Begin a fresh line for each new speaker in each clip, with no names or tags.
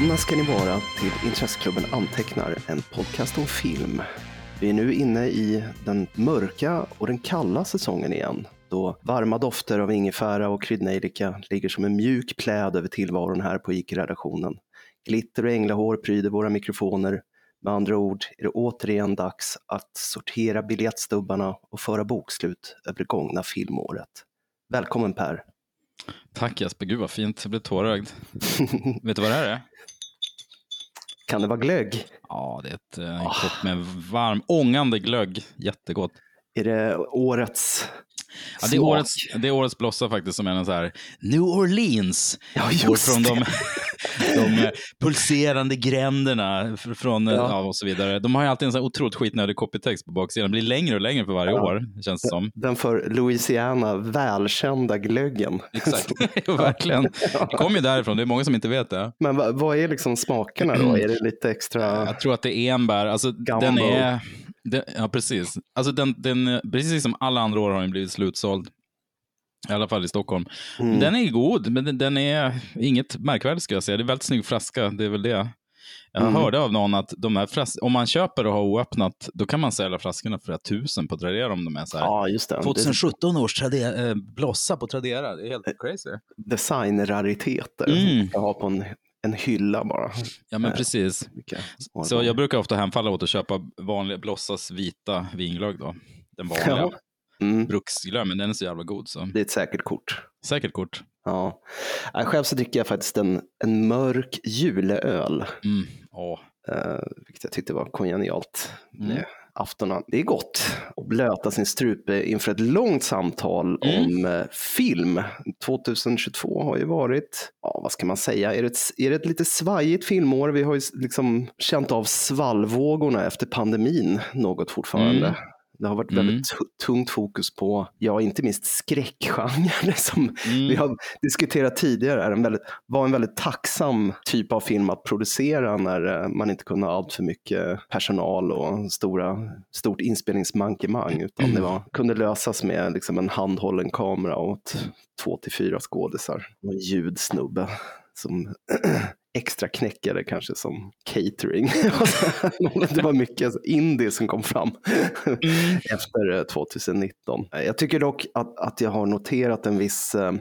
Välkomna ska ni vara till Intresseklubben Antecknar, en podcast om film. Vi är nu inne i den mörka och den kalla säsongen igen, då varma dofter av ingefära och kryddnejlika ligger som en mjuk pläd över tillvaron här på IK-redaktionen. Glitter och änglahår pryder våra mikrofoner. Med andra ord är det återigen dags att sortera biljettstubbarna och föra bokslut över det gångna filmåret. Välkommen Per!
Tack Jesper, gud vad fint, jag blev tårögd. Vet du vad det här är?
Kan det vara glögg?
Ja, det är ett, eh, en kopp med varm, ångande glögg. Jättegott.
Är det årets
Ja, det, är årets, det är årets blossa faktiskt som är en så här New Orleans.
Ja, just
från de, de eh, pulserande gränderna fr- från, eh,
Ja.
ja. och så vidare. De har ju alltid en så här otroligt skitnödig copytext på baksidan. Det blir längre och längre för varje
Ja.
år, känns det som.
Den för Louisiana välkända glöggen.
Exakt, verkligen. Det kommer ju därifrån, det är många som inte vet det.
Men vad, är liksom smakerna då? Är det lite extra?
Jag tror att det är enbär. Alltså, den är... Den, ja, precis. Alltså, den, den, precis som alla andra år har den blivit slutsåld. I alla fall i Stockholm.
Mm.
Den är god, men den, den är inget märkvärdigt ska jag säga. Det är väldigt snygg flaska, det är väl det. Jag
Mm.
hörde av någon att de här flas- om man köper och har oöppnat, då kan man sälja flaskorna för flera tusen på Tradera om de är så här.
Ja, just det. det.
2017 års Tradera, eh, blossa på Tradera, det är helt crazy.
Designrariteter
Mm.
som ska ha på en, en hylla bara.
Ja, men
Eh,
precis. Så jag brukar ofta hemfalla åt att köpa vanliga Blossas vita vinglögg då. Den vanliga.
Ja. mm,
Bruksglögg, men den är så jävla god så.
det är ett säkert kort.
Säkert kort.
Ja. Själv så dricker jag faktiskt en, en mörk juleöl,
Mm. Åh.
eh, vilket jag tyckte var kongenialt
Mm.
Aftonen. Det är gott att blöta sin strupe inför ett långt samtal
Mm.
om eh, film. 2022 har ju varit, ja vad ska man säga, är det, ett, är det ett lite svajigt filmår? Vi har ju liksom känt av svallvågorna efter pandemin något fortfarande.
Mm.
Det har varit
Mm.
väldigt tu- tungt fokus på, ja inte minst skräckgenre som
Mm.
vi har diskuterat tidigare, är en väldigt, var en väldigt tacksam typ av film att producera när eh, man inte kunde ha allt för mycket personal och stora, stort inspelningsmankemang, utan det var, kunde lösas med liksom en handhållen kamera och ett, två till fyra skådisar och en ljudsnubbe som extra knäckare kanske som catering. det var mycket indie som kom fram efter eh, 2019. Eh, Jag tycker dock att, att jag har noterat en viss eh,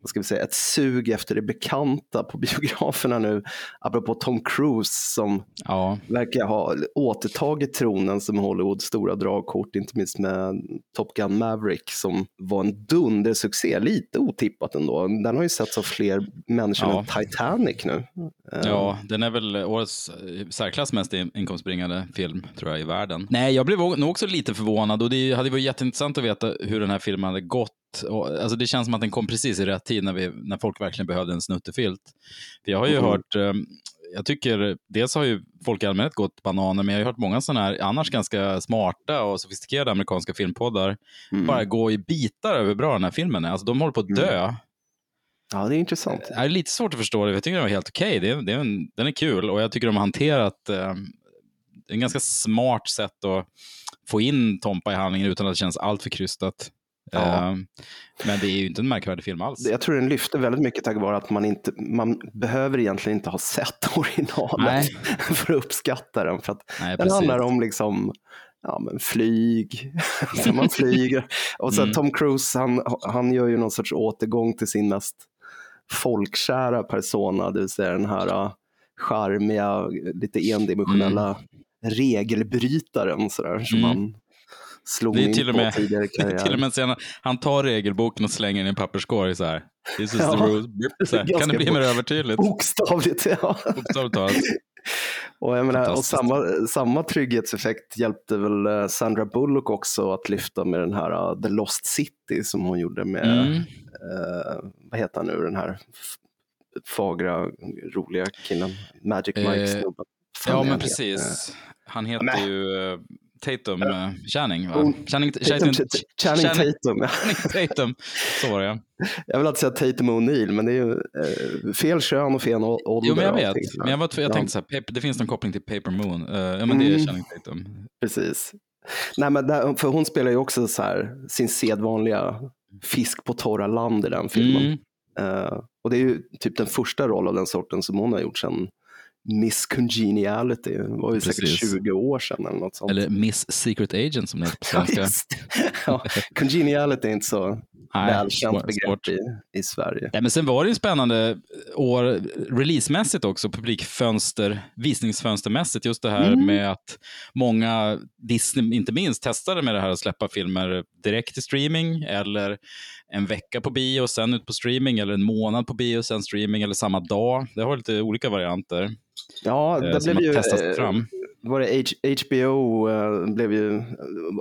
vad ska vi säga, ett sug efter det bekanta på biograferna nu, apropå Tom Cruise som
Ja.
verkar ha återtagit tronen som Hollywoods stora dragkort, inte minst med Top Gun Maverick som var en dundersuccé, lite otippat ändå. Den har ju setts av fler människor
Ja.
än Titanic nu. Eh,
ja, den är väl årets eh, särklass mest in- inkomstbringande film, tror jag, i världen. Nej, jag blev nog också lite förvånad och det hade varit jätteintressant att veta hur den här filmen hade gått. Och, alltså det känns som att den kom precis i rätt tid när, vi, när folk verkligen behövde en snuttefilt. För jag har ju
Mhm.
hört, eh, jag tycker, dels har ju folk i allmänhet gått bananer, men jag har hört många sådana här annars ganska smarta och sofistikerade amerikanska filmpoddar
mm.
bara gå i bitar över hur bra den här filmen är. Alltså de håller på att dö.
Ja, det är intressant.
Det är lite svårt att förstå det. Jag tycker den var helt okej. Det är, det är en, den är kul och jag tycker de har hanterat eh, det är en ganska smart sätt att få in Tompa i handlingen utan att det känns allt för krystat.
Ja.
Eh, men det är ju inte en märkvärdig film alls.
Jag tror den lyfter väldigt mycket tack vare att man inte, man behöver egentligen inte ha sett originalet
Nej.
för att uppskatta den. För att
Nej,
den handlar om liksom, ja, men flyg, så man flyger. Och så
Mm.
Tom Cruise, han, han gör ju någon sorts återgång till sin mest folkkära persona, det vill säga den här uh, charmiga, lite endimensionella regelbrytaren sådär, som
Mm.
han slog
Det är till och med-
tidigare karriär.
Till och med sen, han tar regelboken och slänger den i en papperskorg så här. This is
Ja.
the här. Kan det bli mer övertydligt?
Bokstavligt, ja.
Bokstavligt talat.
Och, jag menar, och samma, samma trygghetseffekt hjälpte väl eh, Sandra Bullock också att lyfta med den här uh, The Lost City som hon gjorde med,
Mm.
eh, vad heter han nu, den här fagra, roliga killen, Magic Mike-snubben.
Ja, men precis. Han heter
Men-
ju Tatum uh, Channing, va?
Hon-
Channing.
Tatum,
Channing,
Tatum. ja.
Så var det, ja.
Jag vill alltid säga Tatum O'Neill, men det är ju eh, fel kön och fel ålder.
Jo, men jag vet. Men jag, var, jag
Ja.
tänkte så här, det finns någon koppling till Paper Moon. Eh, ja, men det är
Mm.
Channing Tatum.
Precis. Nej, men där, för hon spelar ju också så här, sin sedvanliga fisk på torra land i den filmen.
Mm.
Eh, och det är ju typ den första roll av den sorten som hon har gjort sedan Miss Congeniality. Det var ju säkert
Precis.
20 år sedan eller något sånt.
Eller Miss Secret Agent som det heter på
Ja,
svenska.
det. ja, congeniality är inte så
Nej,
välkänt
svår-
begrepp i, i Sverige.
Nej, men sen var det ju spännande år releasemässigt också, publikfönster, visningsfönstermässigt, just det här
Mm.
med att många, Disney inte minst, testade med det här att släppa filmer direkt i streaming eller en vecka på bio och sen ut på streaming eller en månad på bio och sen streaming eller samma dag. Det har lite olika varianter
Ja,
eh,
det blev ju... eh,
fram.
var det HBO eh, blev ju,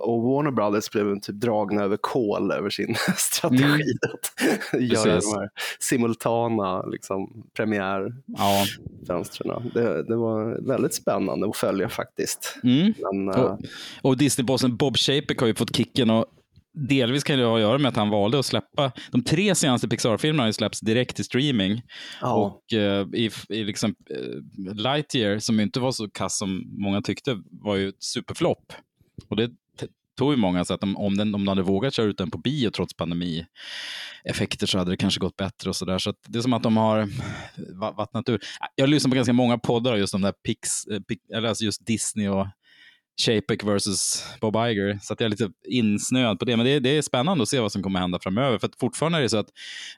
och Warner Brothers blev typ dragna över kol över sin strategi
Mm.
att göra
Precis.
de här simultana liksom, premiärfönstren.
Ja.
Det, det var väldigt spännande att följa faktiskt.
Mm.
Men, eh,
Och, och Disney-bossen Bob Chapek har ju fått kicken och delvis kan det ha att göra med att han valde att släppa, de tre senaste Pixar-filmerna har ju släppts direkt till streaming.
ja,
Och eh, i, i liksom, eh, Lightyear, som inte var så kass som många tyckte, var ju ett superflopp. Och det tror tog ju många så att de, om, den, om de hade vågat köra ut den på bio trots pandemieffekter så hade det kanske gått bättre och sådär. Så att det är som att de har vattnat ur. Jag lyssnar på ganska många poddar just om där Pix, eh, Pix, eller alltså just Disney och Chapek versus Bob Iger, så att jag är lite insnöad på det. Men det, det är spännande att se vad som kommer hända framöver. För att fortfarande är det så att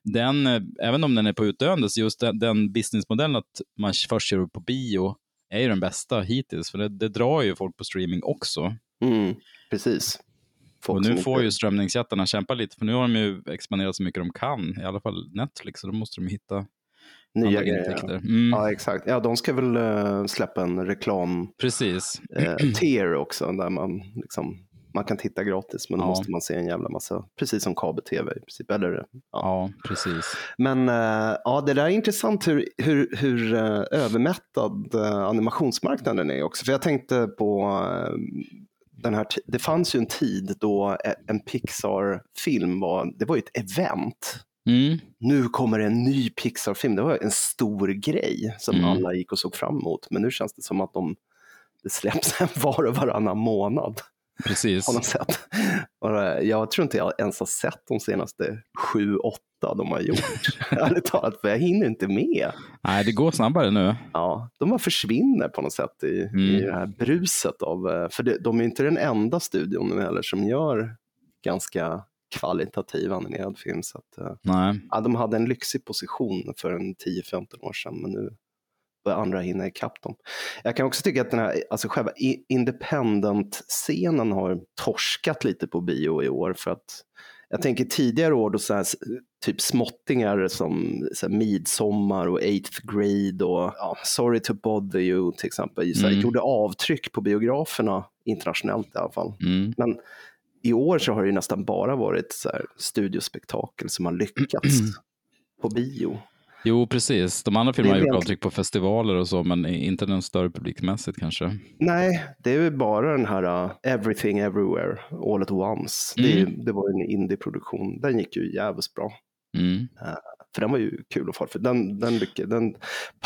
den, eh, även om den är på utdöende, så just den, den businessmodellen att man först kör upp på bio är ju den bästa hittills. För det, det drar ju folk på streaming också
mm, precis. Folk
och nu
inte-
får ju strömningsjättarna kämpa lite, för nu har de ju expanderat så mycket de kan, i alla fall Netflix, så då måste de hitta
nya
intäkter. Mm,
Ja, exakt. Ja, de ska väl eh, släppa en reklam
Precis.
eh, tier också där man, liksom, man kan titta gratis men då
Ja.
måste man se en jävla massa, precis som kabel-tv i princip. Eller, ja.
Ja, precis.
Men eh, ja, det där är intressant hur, hur, hur övermättad animationsmarknaden är också. För jag tänkte på den här, det fanns ju en tid då e- en Pixar-film var, det var ett event.
Mm,
Nu kommer en ny Pixar-film, det var en stor grej som
Mm.
alla gick och såg fram emot. Men nu känns det som att de, det släpps en var och varannan månad
precis.
på något sätt. Jag tror inte jag ens har sett de senaste sju, åtta de har gjort. Ärligt talat, för jag hinner inte med.
Nej, det går snabbare nu.
Ja, de bara försvinner på något sätt i, i
Mm.
det här bruset av, eh, för det, de är inte den enda studion nu heller som gör ganska kvalitativ animerad film. Så att, eh,
Nej.
ja, de hade en lyxig position för en 10-15 år sedan, men nu andra hinna ikapp dem. Jag kan också tycka att den här, alltså själva independent-scenen har torskat lite på bio i år för att jag tänker tidigare år då så här, typ småttingar som så här, Midsommar och Eighth Grade och ja, Sorry to bother you till exempel, så här,
Mm.
gjorde avtryck på biograferna internationellt i alla fall.
Mm.
Men i år så har det nästan bara varit så här studiospektakel som har lyckats på bio.
Jo, precis. De andra filmerna har
Det
gjort avtryck på festivaler och så, men inte den större publikmässigt kanske.
Nej, det är ju bara den här uh, Everything Everywhere All at Once. Det,
Mm.
det var ju en indieproduktion. Den gick ju jävligt bra.
Mm.
För den var ju kul att få. För den, den, lyckades, den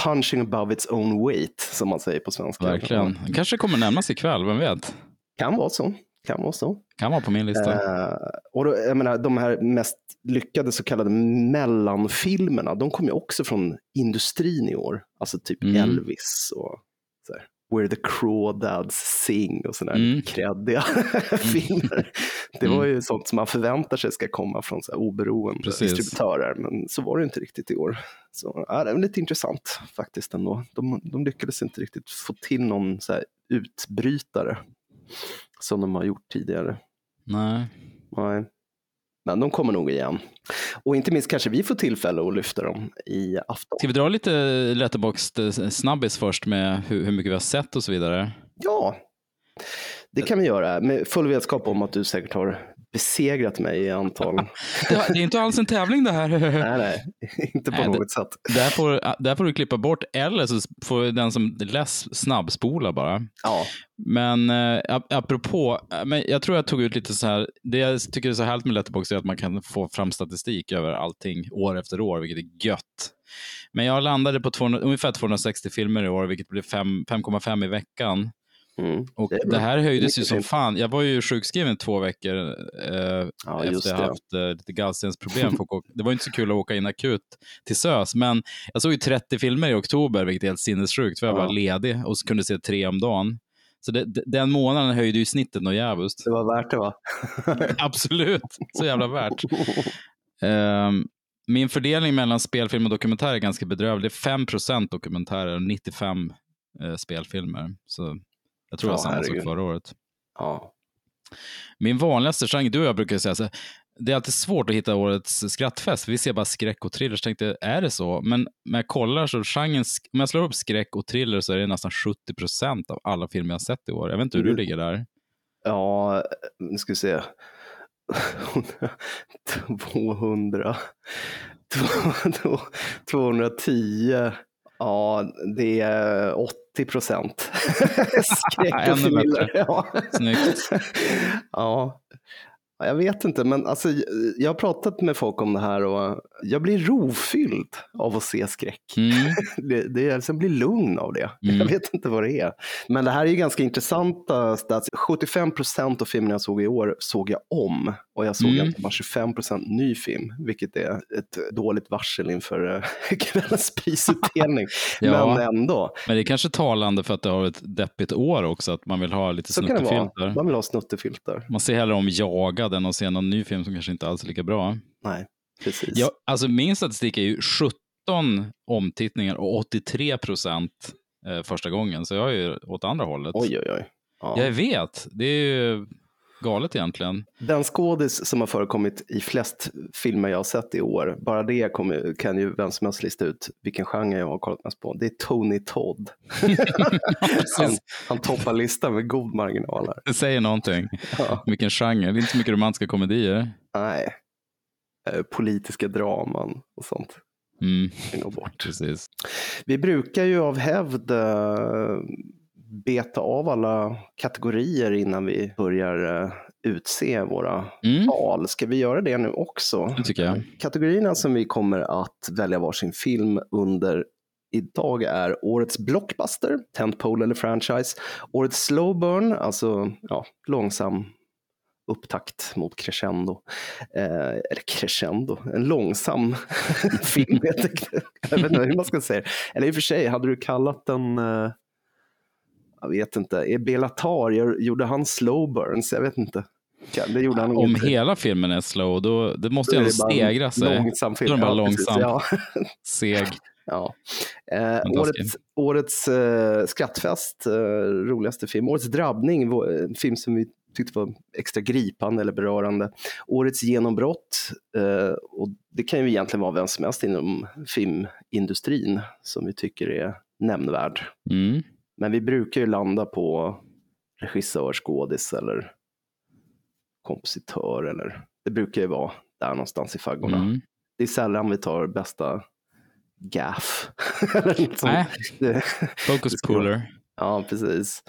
punching above its own weight, som man säger på svenska.
Verkligen. Den kanske kommer närmas ikväll, vem vet?
Kan vara så. Kan vara så.
Kan vara på min lista.
Eh, och då, jag menar, de här mest lyckade så kallade mellanfilmerna, de kom ju också från industrin i år. Alltså typ
Mm.
Elvis och så här, Where the Crawdads Sing och sådana
Mm.
här kreddiga filmer. Det var ju sånt som man förväntar sig ska komma från så oberoende
Precis.
distributörer, men så var det inte riktigt i år. Så ja, det är lite intressant faktiskt ändå. De, de lyckades inte riktigt få till någon så utbrytare som de har gjort tidigare.
Nej.
Nej. Men de kommer nog igen. Och inte minst kanske vi får tillfälle att lyfta dem i afton.
Ska vi dra lite letterboxd snabbis först med hur, hur mycket vi har sett och så vidare?
Ja, det kan vi göra. Med full vetskap om att du säkert har besegrat mig i antal.
Det, det är inte alls en tävling det här.
nej, nej, inte på
Nej, det-
något sätt.
Där får, där får du klippa bort, eller så får den som läs snabbspola bara.
Ja,
Men eh, ap- apropå, eh, men jag tror jag tog ut lite så här, det jag tycker är så härligt med Letterboxd är att man kan få fram statistik över allting år efter år, vilket är gött. Men jag landade på 200, ungefär 260 filmer i år, vilket blir fem- 5,5 i veckan.
Mm.
Och
Det
det, här höjdes ju som
fint.
fan. Jag var ju sjukskriven två veckor eh,
Ja,
efter ha haft eh, lite gallstensproblem. Det var inte så kul att åka in akut till SÖS, men jag såg ju 30 filmer i oktober, vilket är helt sinnessjukt, för jag
Ja.
var ledig och så kunde se tre om dagen. Så det, den månaden höjde ju snittet något jävligt.
Det var värt det va?
Absolut, så jävla värt. Ehm, min fördelning mellan spelfilm och dokumentär är ganska bedrövlig. Det är 5 dokumentärer och 95 eh, spelfilmer. Så jag tror
Ja,
det var samma sak förra året.
ja.
Min vanligaste genre, du och jag brukar säga så här, det är alltid svårt att hitta årets skrattfest. Vi ser bara skräck och thriller. Så tänkte, är det så? Men när jag kollar så genren, om jag slår upp skräck och thriller så är det nästan 70% av alla filmer jag sett i år. Jag vet inte hur du
Mm.
ligger där.
Ja, nu ska vi se. 200. 210. Ja, det är 80 procent. Skräck och thriller. Ja.
Snyggt.
ja. Ja, Jag vet inte, men alltså, jag har pratat med folk om det här och jag blir rofylld av att se skräck.
Mm.
Det, det är, liksom blir lugn av det.
Mm.
Jag vet inte vad det är. Men det här är ju ganska intressanta stats. 75 procent av filmerna jag såg i år såg jag om. Och jag såg
Mm.
egentligen bara 25 procent ny film, vilket är ett dåligt varsel inför eh, kvällens prisutdelning.
Ja.
Men ändå,
Men det är kanske talande för att det har ett deppigt år också, att man vill ha lite
så det
snuttefilter.
Man vill ha snuttefilter.
Man ser hellre om Jagad än att se någon ny film som kanske inte alls är lika bra.
Nej, precis.
Ja, alltså min statistik är ju 17 omtittningar och 83 procent eh, första gången, så jag är ju åt andra hållet.
Oj, oj, oj. Ja.
Jag vet, det är ju galet egentligen.
Den skådis som har förekommit i flest filmer jag har sett i år, bara det kommer, kan ju vem som helst lista ut vilken genre jag har kollat mest på. Det är Tony Todd. han, han toppar listan med god marginal här.
Det säger någonting.
Ja,
Vilken genre. Det är inte så mycket romantiska komedier.
nej. Eh, Politiska draman och sånt.
Mm,
bort.
precis.
Vi brukar ju av hävd eh, beta av alla kategorier innan vi börjar eh, utse våra
Mm,
val. Ska vi göra det nu också?
det tycker jag.
Kategorierna som vi kommer att välja varsin film under idag är årets blockbuster, tentpole eller franchise, årets slow burn, alltså ja, långsam upptakt mot crescendo. Eh, eller crescendo, en långsam film. Jag, jag vet inte hur man ska säga det. Eller i och för sig, hade du kallat den eh, jag vet inte, är Belatar, gjorde han slow burns? Jag vet inte. Det gjorde han
Om
inte.
hela filmen är slow, då det måste
Då
ju ändå stegra sig.
Långsam film.
Då är den bara
Ja,
långsam.
Ja.
Seg.
Ja. Eh, årets årets eh, skrattfest, eh, roligaste film. Årets drabbning, en film som vi tyckte var extra gripande eller berörande. Årets genombrott, eh, och det kan ju egentligen vara vem som helst inom filmindustrin som vi tycker är nämnvärd.
Mm.
Men vi brukar ju landa på regissör, skådis eller kompositör eller det brukar ju vara där någonstans i faggorna.
Mm.
Det är sällan vi tar bästa gaff.
Nej, focus pooler.
ja, precis.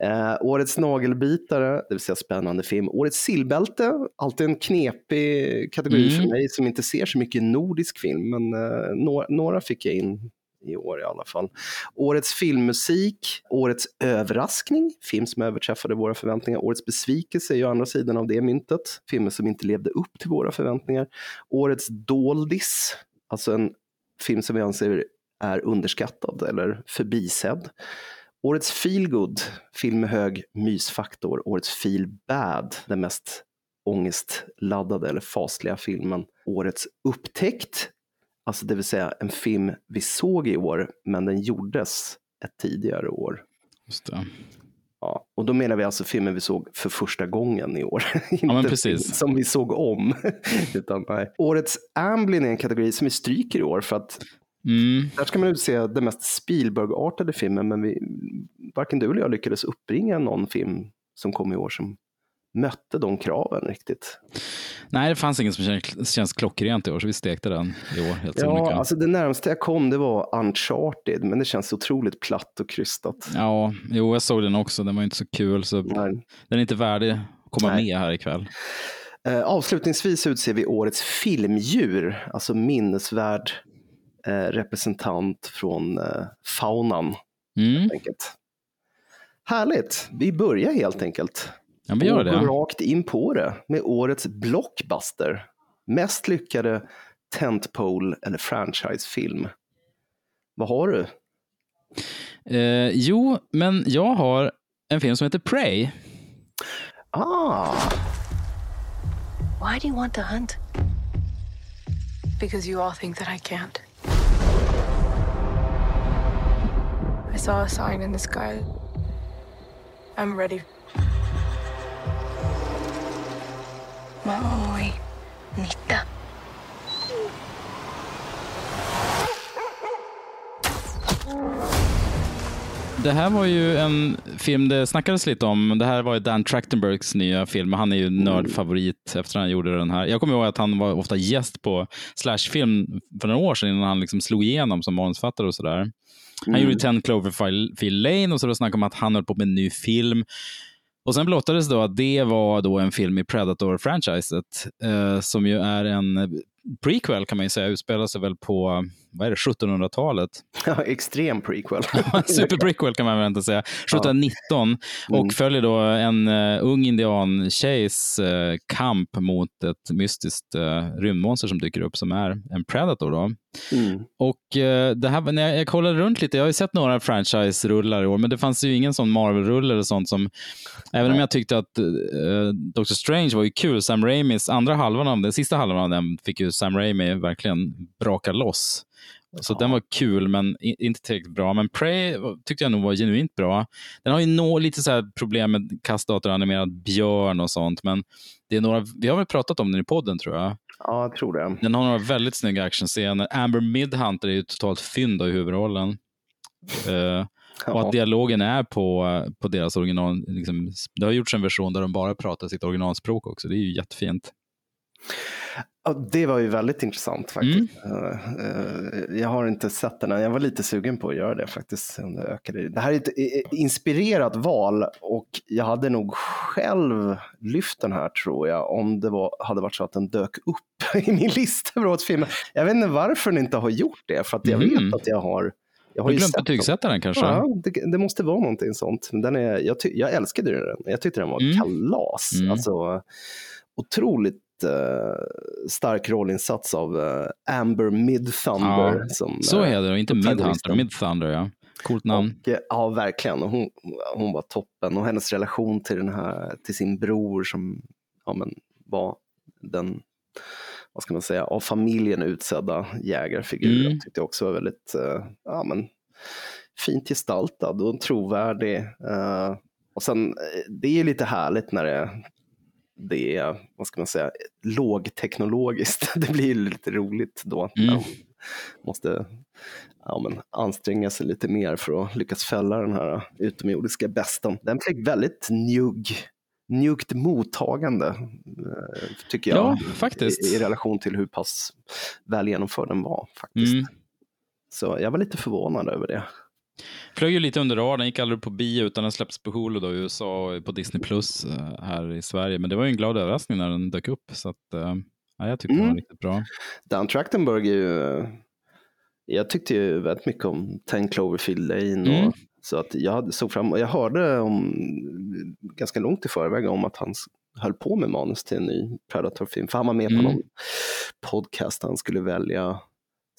Eh, årets nagelbitare, det vill säga spännande film. Årets sillbälte, alltid en knepig kategori
Mm.
för mig som inte ser så mycket nordisk film, men eh, några, några fick jag in i år i alla fall. Årets filmmusik, årets överraskning, film som överträffade våra förväntningar. Årets besvikelse är ju andra sidan av det myntet, filmer som inte levde upp till våra förväntningar. Årets doldis, alltså en film som vi anser är underskattad eller förbisedd. Årets feelgood, film med hög mysfaktor. Årets feel bad, den mest ångestladdade eller fasliga filmen. Årets upptäckt, alltså det vill säga en film vi såg i år, men den gjordes ett tidigare år.
Just det.
Ja, och då menar vi alltså filmen vi såg för första gången i år. Inte
men
film
precis.
som vi såg om. Utan, nej. Årets Amblin är en kategori som vi stryker i år för att
Mm.
där ska man utse den mest Spielberg-artade filmen, men vi, varken du eller jag lyckades uppbringa någon film som kom i år som mötte de kraven riktigt.
Nej, det fanns ingen som känns, känns klockrent i år, så vi stekte den i år helt
Ja, alltså det närmaste jag kom det var Uncharted, men det känns otroligt platt och krystat.
Ja, jo, jag såg den också. Den var inte så kul, så
Nej.
den är inte värdig att komma
Nej.
med här ikväll.
Eh, avslutningsvis utser vi årets filmdjur, alltså minnesvärd eh, representant från eh, faunan.
Mm.
helt enkelt. Härligt, vi börjar helt enkelt.
Ja, vi gör
Och
det.
går rakt in på det med årets blockbuster. Mest lyckade tentpole eller franchisefilm. Vad har du?
Eh, jo, men jag har en film som heter Prey.
Ah,
Why do you want to hunt?
Because you all think that I can't. I saw a sign in the sky. I'm ready.
Maui. Nita.
Det här var ju en film det snackades lite om. Det här var ju Dan Trachtenbergs nya film. Han är ju nördfavorit efter att han gjorde den här. Jag kommer ihåg att han var ofta gäst på Slashfilm för några år sedan innan han liksom slog igenom som manusfattare och sådär. Han gjorde 10 Cloverfield Lane och så då snackade man att han höll på med en ny film. Och sen blottades då att det var då en film i Predator-franchiset eh, som ju är en eh, prequel kan man ju säga, utspelar sig väl på vad är det, 1700-talet.
ja, extrem prequel.
Super prequel kan man väl inte säga. 1719 och
Mm.
följer då en uh, ung indian-tjejs eh, kamp mot ett mystiskt uh, rymdmonster som dyker upp som är en predator. Då.
Mm.
Och eh, det här, när jag, jag kollade runt lite, jag har ju sett några franchise-rullar i år, men det fanns ju ingen sån Marvel-rulle eller sånt som, även om jag tyckte att uh, Doctor Strange var ju kul, Sam Raimis andra halvan av den, sista halvan av den fick ju Sam Raimi verkligen braka loss. Så den var kul, men inte tillräckligt bra. Men Prey tyckte jag nog var genuint bra. Den har ju nå, lite så här problem med kastdatoranimerad björn och sånt, men det är några, vi har väl pratat om den i podden tror jag.
Ja, jag tror det.
Den har några väldigt snygga actionscener. Amber Midhunter är ju totalt fynd i huvudrollen. Eh, och
Ja.
att dialogen är på, på deras original. Liksom, det har gjorts en version där de bara pratar sitt originalspråk också. Det är ju jättefint.
Det var ju väldigt intressant
Mm.
faktiskt. Eh, eh, jag har inte sett den än. Jag var lite sugen på att göra det faktiskt. Det, här är ett inspirerat val och jag hade nog själv lyft den här tror jag om det var, hade varit så att den dök upp i min lista över årets filmer. Jag vet inte varför den inte har gjort det för att jag
Mhm.
vet att jag har jag har
du glömt betygsätta den kanske?
Ja, det, det måste vara någonting sånt. Den är, jag, ty, jag älskade den. Jag tyckte den var
Mm.
kalas.
Mm.
Alltså, otroligt eh, stark rollinsats av eh, Amber Midthunder.
Ja,
som,
Så
eh,
är det, och inte. Midhunter. Midthunder, ja. Coolt namn.
och, ja, verkligen. Hon, hon var toppen. Och hennes relation till, den här, till sin bror som ja, men, var den vad ska man säga, av familjen utsedda jägarfigur.
Mm.
tyckte jag också var väldigt ja, men, fint gestaltad och trovärdig. Eh, och sen, det är lite härligt när det, det är, vad ska man säga, lågteknologiskt. Det blir lite roligt då.
Mm.
de måste ja, men, anstränga sig lite mer för att lyckas fälla den här utomjordiska besten. Den fick väldigt njugg, njuggt mottagande, eh, tycker jag.
Ja, faktiskt.
I, I relation till hur pass väl genomförd den var. faktiskt.
Mm.
Så jag var lite förvånad över det.
Flög ju lite under radarn, gick aldrig på bio utan den släpps på Hulu då, i USA och på Disney Plus eh, här i Sverige. Men det var ju en glad överraskning när den dök upp. Så att, eh, ja, jag tyckte den var
Mm.
riktigt bra.
Dan Trachtenberg är ju, jag tyckte ju väldigt mycket om 10 Cloverfield Lane. Och,
Mm.
Så att jag såg fram och jag hörde om, ganska långt i förväg om att han höll på med manus till en ny Predator-film. För han var med
Mm.
på någon podcast han skulle välja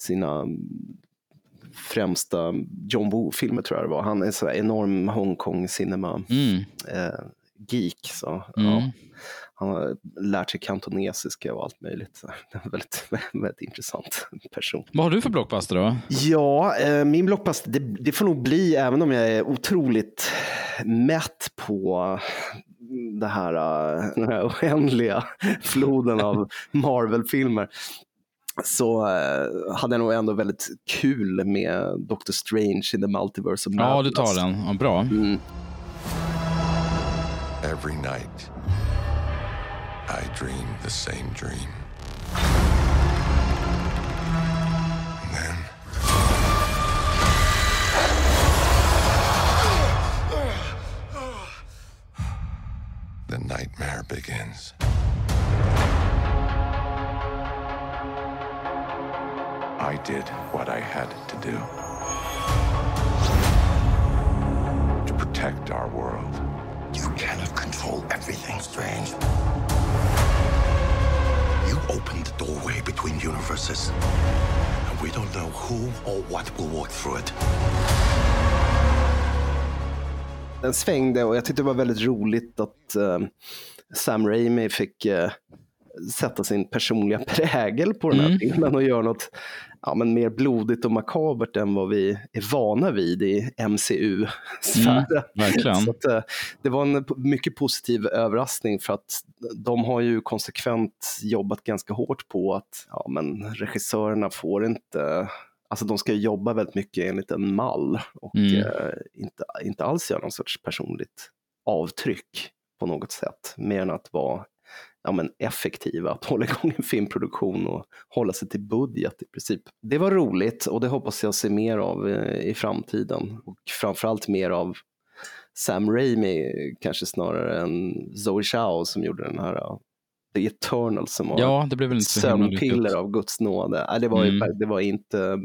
sina främsta John Woo-filmer tror jag det var. Han är så här enorm Hongkong cinema
Mm.
eh, geek. Så,
Mm.
ja. Han har lärt sig kantonesiska och allt möjligt. Så det är en väldigt, väldigt intressant person.
Vad har du för blockbuster då?
Ja, eh, min blockbuster, det, det får nog bli, även om jag är otroligt mätt på det här, eh, den här oändliga floden av Marvel-filmer, så eh, hade jag nog ändå väldigt kul med Doctor Strange in the Multiverse of
Ja, du
Madness.
tar den. Ja, bra.
Mm.
Every night, I dream the same dream. And then. The nightmare begins. I did what I had to do to protect protect our world.
You cannot control everything, Strange. You opened the doorway between universes. And we don't know who or what will walk through it.
Den svängde och jag tyckte det var väldigt roligt att eh, Sam Raimi fick eh, sätta sin personliga prägel på den här
Mm.
filmen och göra något ja, men mer blodigt och makabert än vad vi är vana vid i MCU-sfären.
Mm, verkligen.
Så att, eh, det var en mycket positiv överraskning för att de har ju konsekvent jobbat ganska hårt på att ja, men regissörerna får inte Alltså de ska jobba väldigt mycket enligt en mall och
Mm.
eh, inte, inte alls göra någon sorts personligt avtryck på något sätt. Mer än att vara ja, men effektiva, att hålla igång en filmproduktion och hålla sig till budget i princip. Det var roligt och det hoppas jag se mer av eh, i framtiden. Och framförallt mer av Sam Raimi kanske snarare än Zoe Chao som gjorde den här uh, The Eternal som var
Ja, det blev väl inte
sömnpiller av Guds nåde. Det, var
Mm.
det, var inte,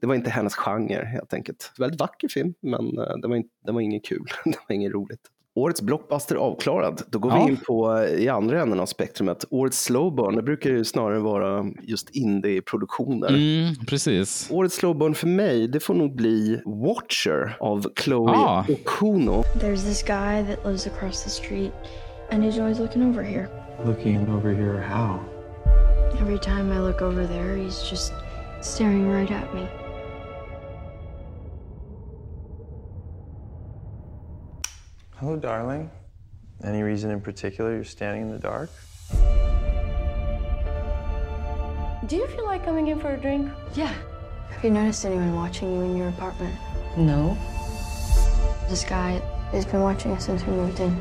det var inte hennes genre helt enkelt. Väldigt vacker film, men eh, det var, inte, det var inget kul. det var inget roligt. Årets blockbuster avklarad. Då går
Ja.
vi in på eh, i andra änden av spektrumet. Årets slowburn, det brukar ju snarare vara just indie-produktioner.
Mm, precis.
Årets slowburn för mig, det får nog bli Watcher av Chloe
Ah.
Okuno.
There's this guy that lives across the street, and he's always looking over here.
Looking over here, how?
Every time I look over there, he's just staring right at me.
Hello, darling. Any reason in particular you're standing in the dark?
Do you feel like coming in for a drink?
Yeah. Have you noticed anyone watching you in your apartment?
No.
This guy has been watching us since we moved in.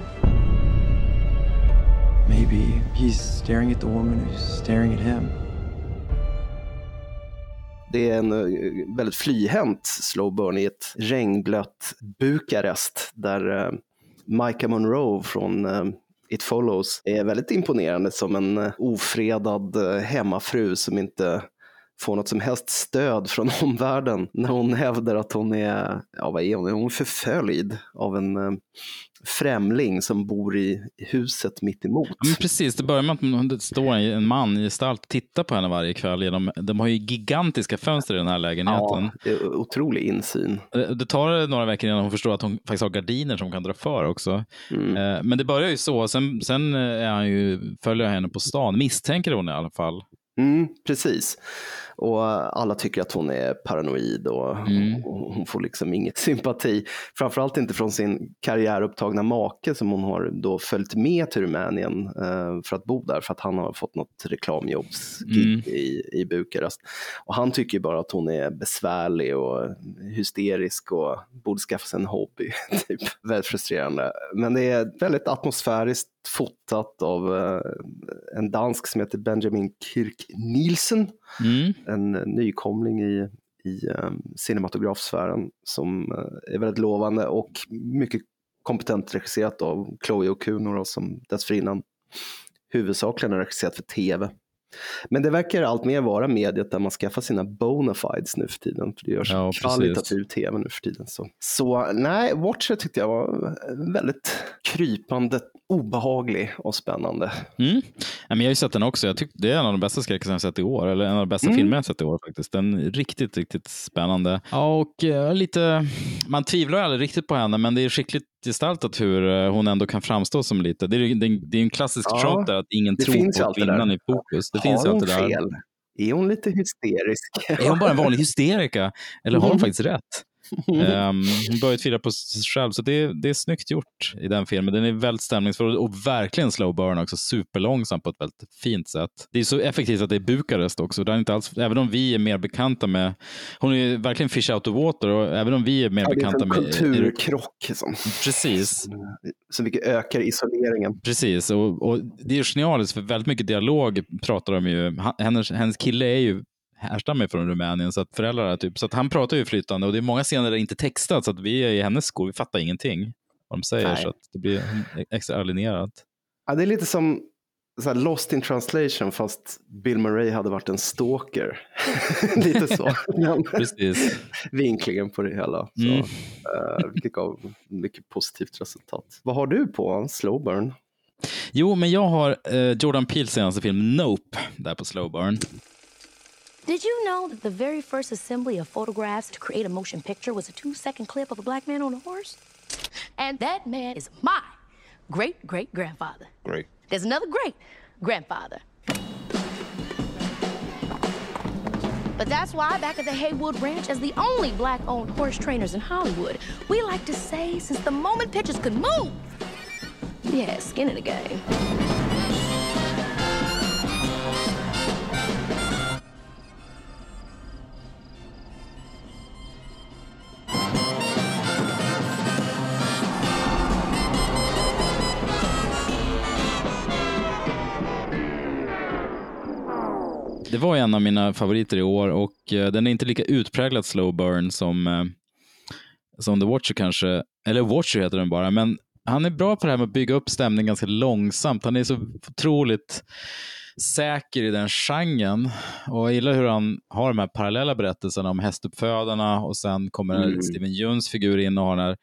Maybe he's staring at the woman who's staring at him.
Det är en eh, väldigt flyhänt slow burn i ett regnblött Bukarest där eh, Micah Monroe från eh, It Follows är väldigt imponerande som en eh, ofredad eh, hemmafru som inte får något som helst stöd från omvärlden när hon hävdar att hon är, ja vad är hon, hon är förföljd av en eh, främling som bor i huset mitt emot.
Ja, men precis, det börjar med att det står en man i gestalt och tittar på henne varje kväll. Genom, de har ju gigantiska fönster i den här lägenheten.
Ja, otrolig insyn.
Det det tar några veckor innan hon förstår att hon faktiskt har gardiner som kan dra för också.
Mm.
Eh, Men det börjar ju så. Sen, sen eh, är han ju, följer henne på stan, misstänker hon i alla fall.
Mm, precis. Och alla tycker att hon är paranoid och,
Mm.
och hon får liksom inget sympati. Framförallt inte från sin karriärupptagna make som hon har då följt med till Rumänien eh, för att bo där för att han har fått något reklamjobbsgig
Mm.
i, i Bukarest. Och han tycker bara att hon är besvärlig och hysterisk och borde skaffa sig en hobby. typ. Väldigt frustrerande. Men det är väldigt atmosfäriskt fotat av eh, en dansk som heter Benjamin Kirk Nielsen
Mm.
en nykomling i, i um, cinematografsfären som eh, är väldigt lovande och mycket kompetent regisserat av Chloe Okuno som dessförinnan huvudsakligen har regisserat för tv. Men det verkar allt mer vara mediet där man skaffar sina bona fides nu för tiden. För det görs
Ja, precis.
kvalitativ tv nu för tiden. Så, så nej, Watcher tyckte jag var väldigt krypande, obehaglig och spännande.
Mm. Ja, men jag har ju sett den också. Jag tyckte det är en av de bästa skräckisarna jag sett i år. Eller en av de bästa
Mm.
filmerna jag sett i år faktiskt. Den är riktigt, riktigt spännande. Ja, och eh, lite, man tvivlar aldrig riktigt på henne, men det är skickligt gestaltat hur eh, hon ändå kan framstå som lite. Det är, det är, det är en klassisk
Ja,
trope där att ingen
det
tror
finns
på
där.
kvinnan i fokus. Det finns
har
ju
hon
allt det där.
fel? Är hon lite hysterisk?
Är hon bara en vanlig hysterika? Eller har hon
Mm.
faktiskt rätt? Ehm, hon börjar tvivla på sig själv, så det, det är snyggt gjort i den filmen. Den är väldigt stämningsfull och verkligen slow burn också, superlångsam på ett väldigt fint sätt. Det är så effektivt att det är Bukarest också. Det är inte alls, även om vi är mer bekanta med, hon är verkligen fish out of water och även om vi är mer
Ja, det är
bekanta
en
med
kulturkrock som,
Precis,
som vilket ökar isoleringen.
precis. Och, och det är genialiskt för väldigt mycket dialog pratar de ju. Hennes, hennes kille är ju härstammar från Rumänien, så att föräldrar är typ, så att han pratar ju flytande och det är många scener där det inte textat, så att vi är i hennes skor, vi fattar ingenting vad de säger,
Nej.
så att det blir extra alienerat.
Ja, det är lite som så här Lost in translation fast Bill Murray hade varit en stalker. Lite så.
Precis.
vinklingen på det hela. Så,
Mm.
eh, vilket gav mycket positivt resultat. Vad har du på Slow Burn?
Jo, men jag har eh, Jordan Peels senaste film Nope där på Slow Burn.
Did you know that the very first assembly of photographs to create a motion picture was a two second clip of a black man on a horse? And that man is my great great grandfather.
Great.
There's another great grandfather. But that's why, back at the Haywood Ranch, as the only black owned horse trainers in Hollywood, we like to say since the moment pictures could move, yeah, skin in the game.
Det var en av mina favoriter i år och eh, den är inte lika utpräglat slow burn som, eh, som The Watcher kanske, eller Watcher heter den bara, men han är bra på det här med att bygga upp stämning ganska långsamt. Han är så otroligt säker i den genren och jag gillar hur han har de här parallella berättelserna om hästuppfödarna och sen kommer
Mm.
Steven Juns figur in och har den här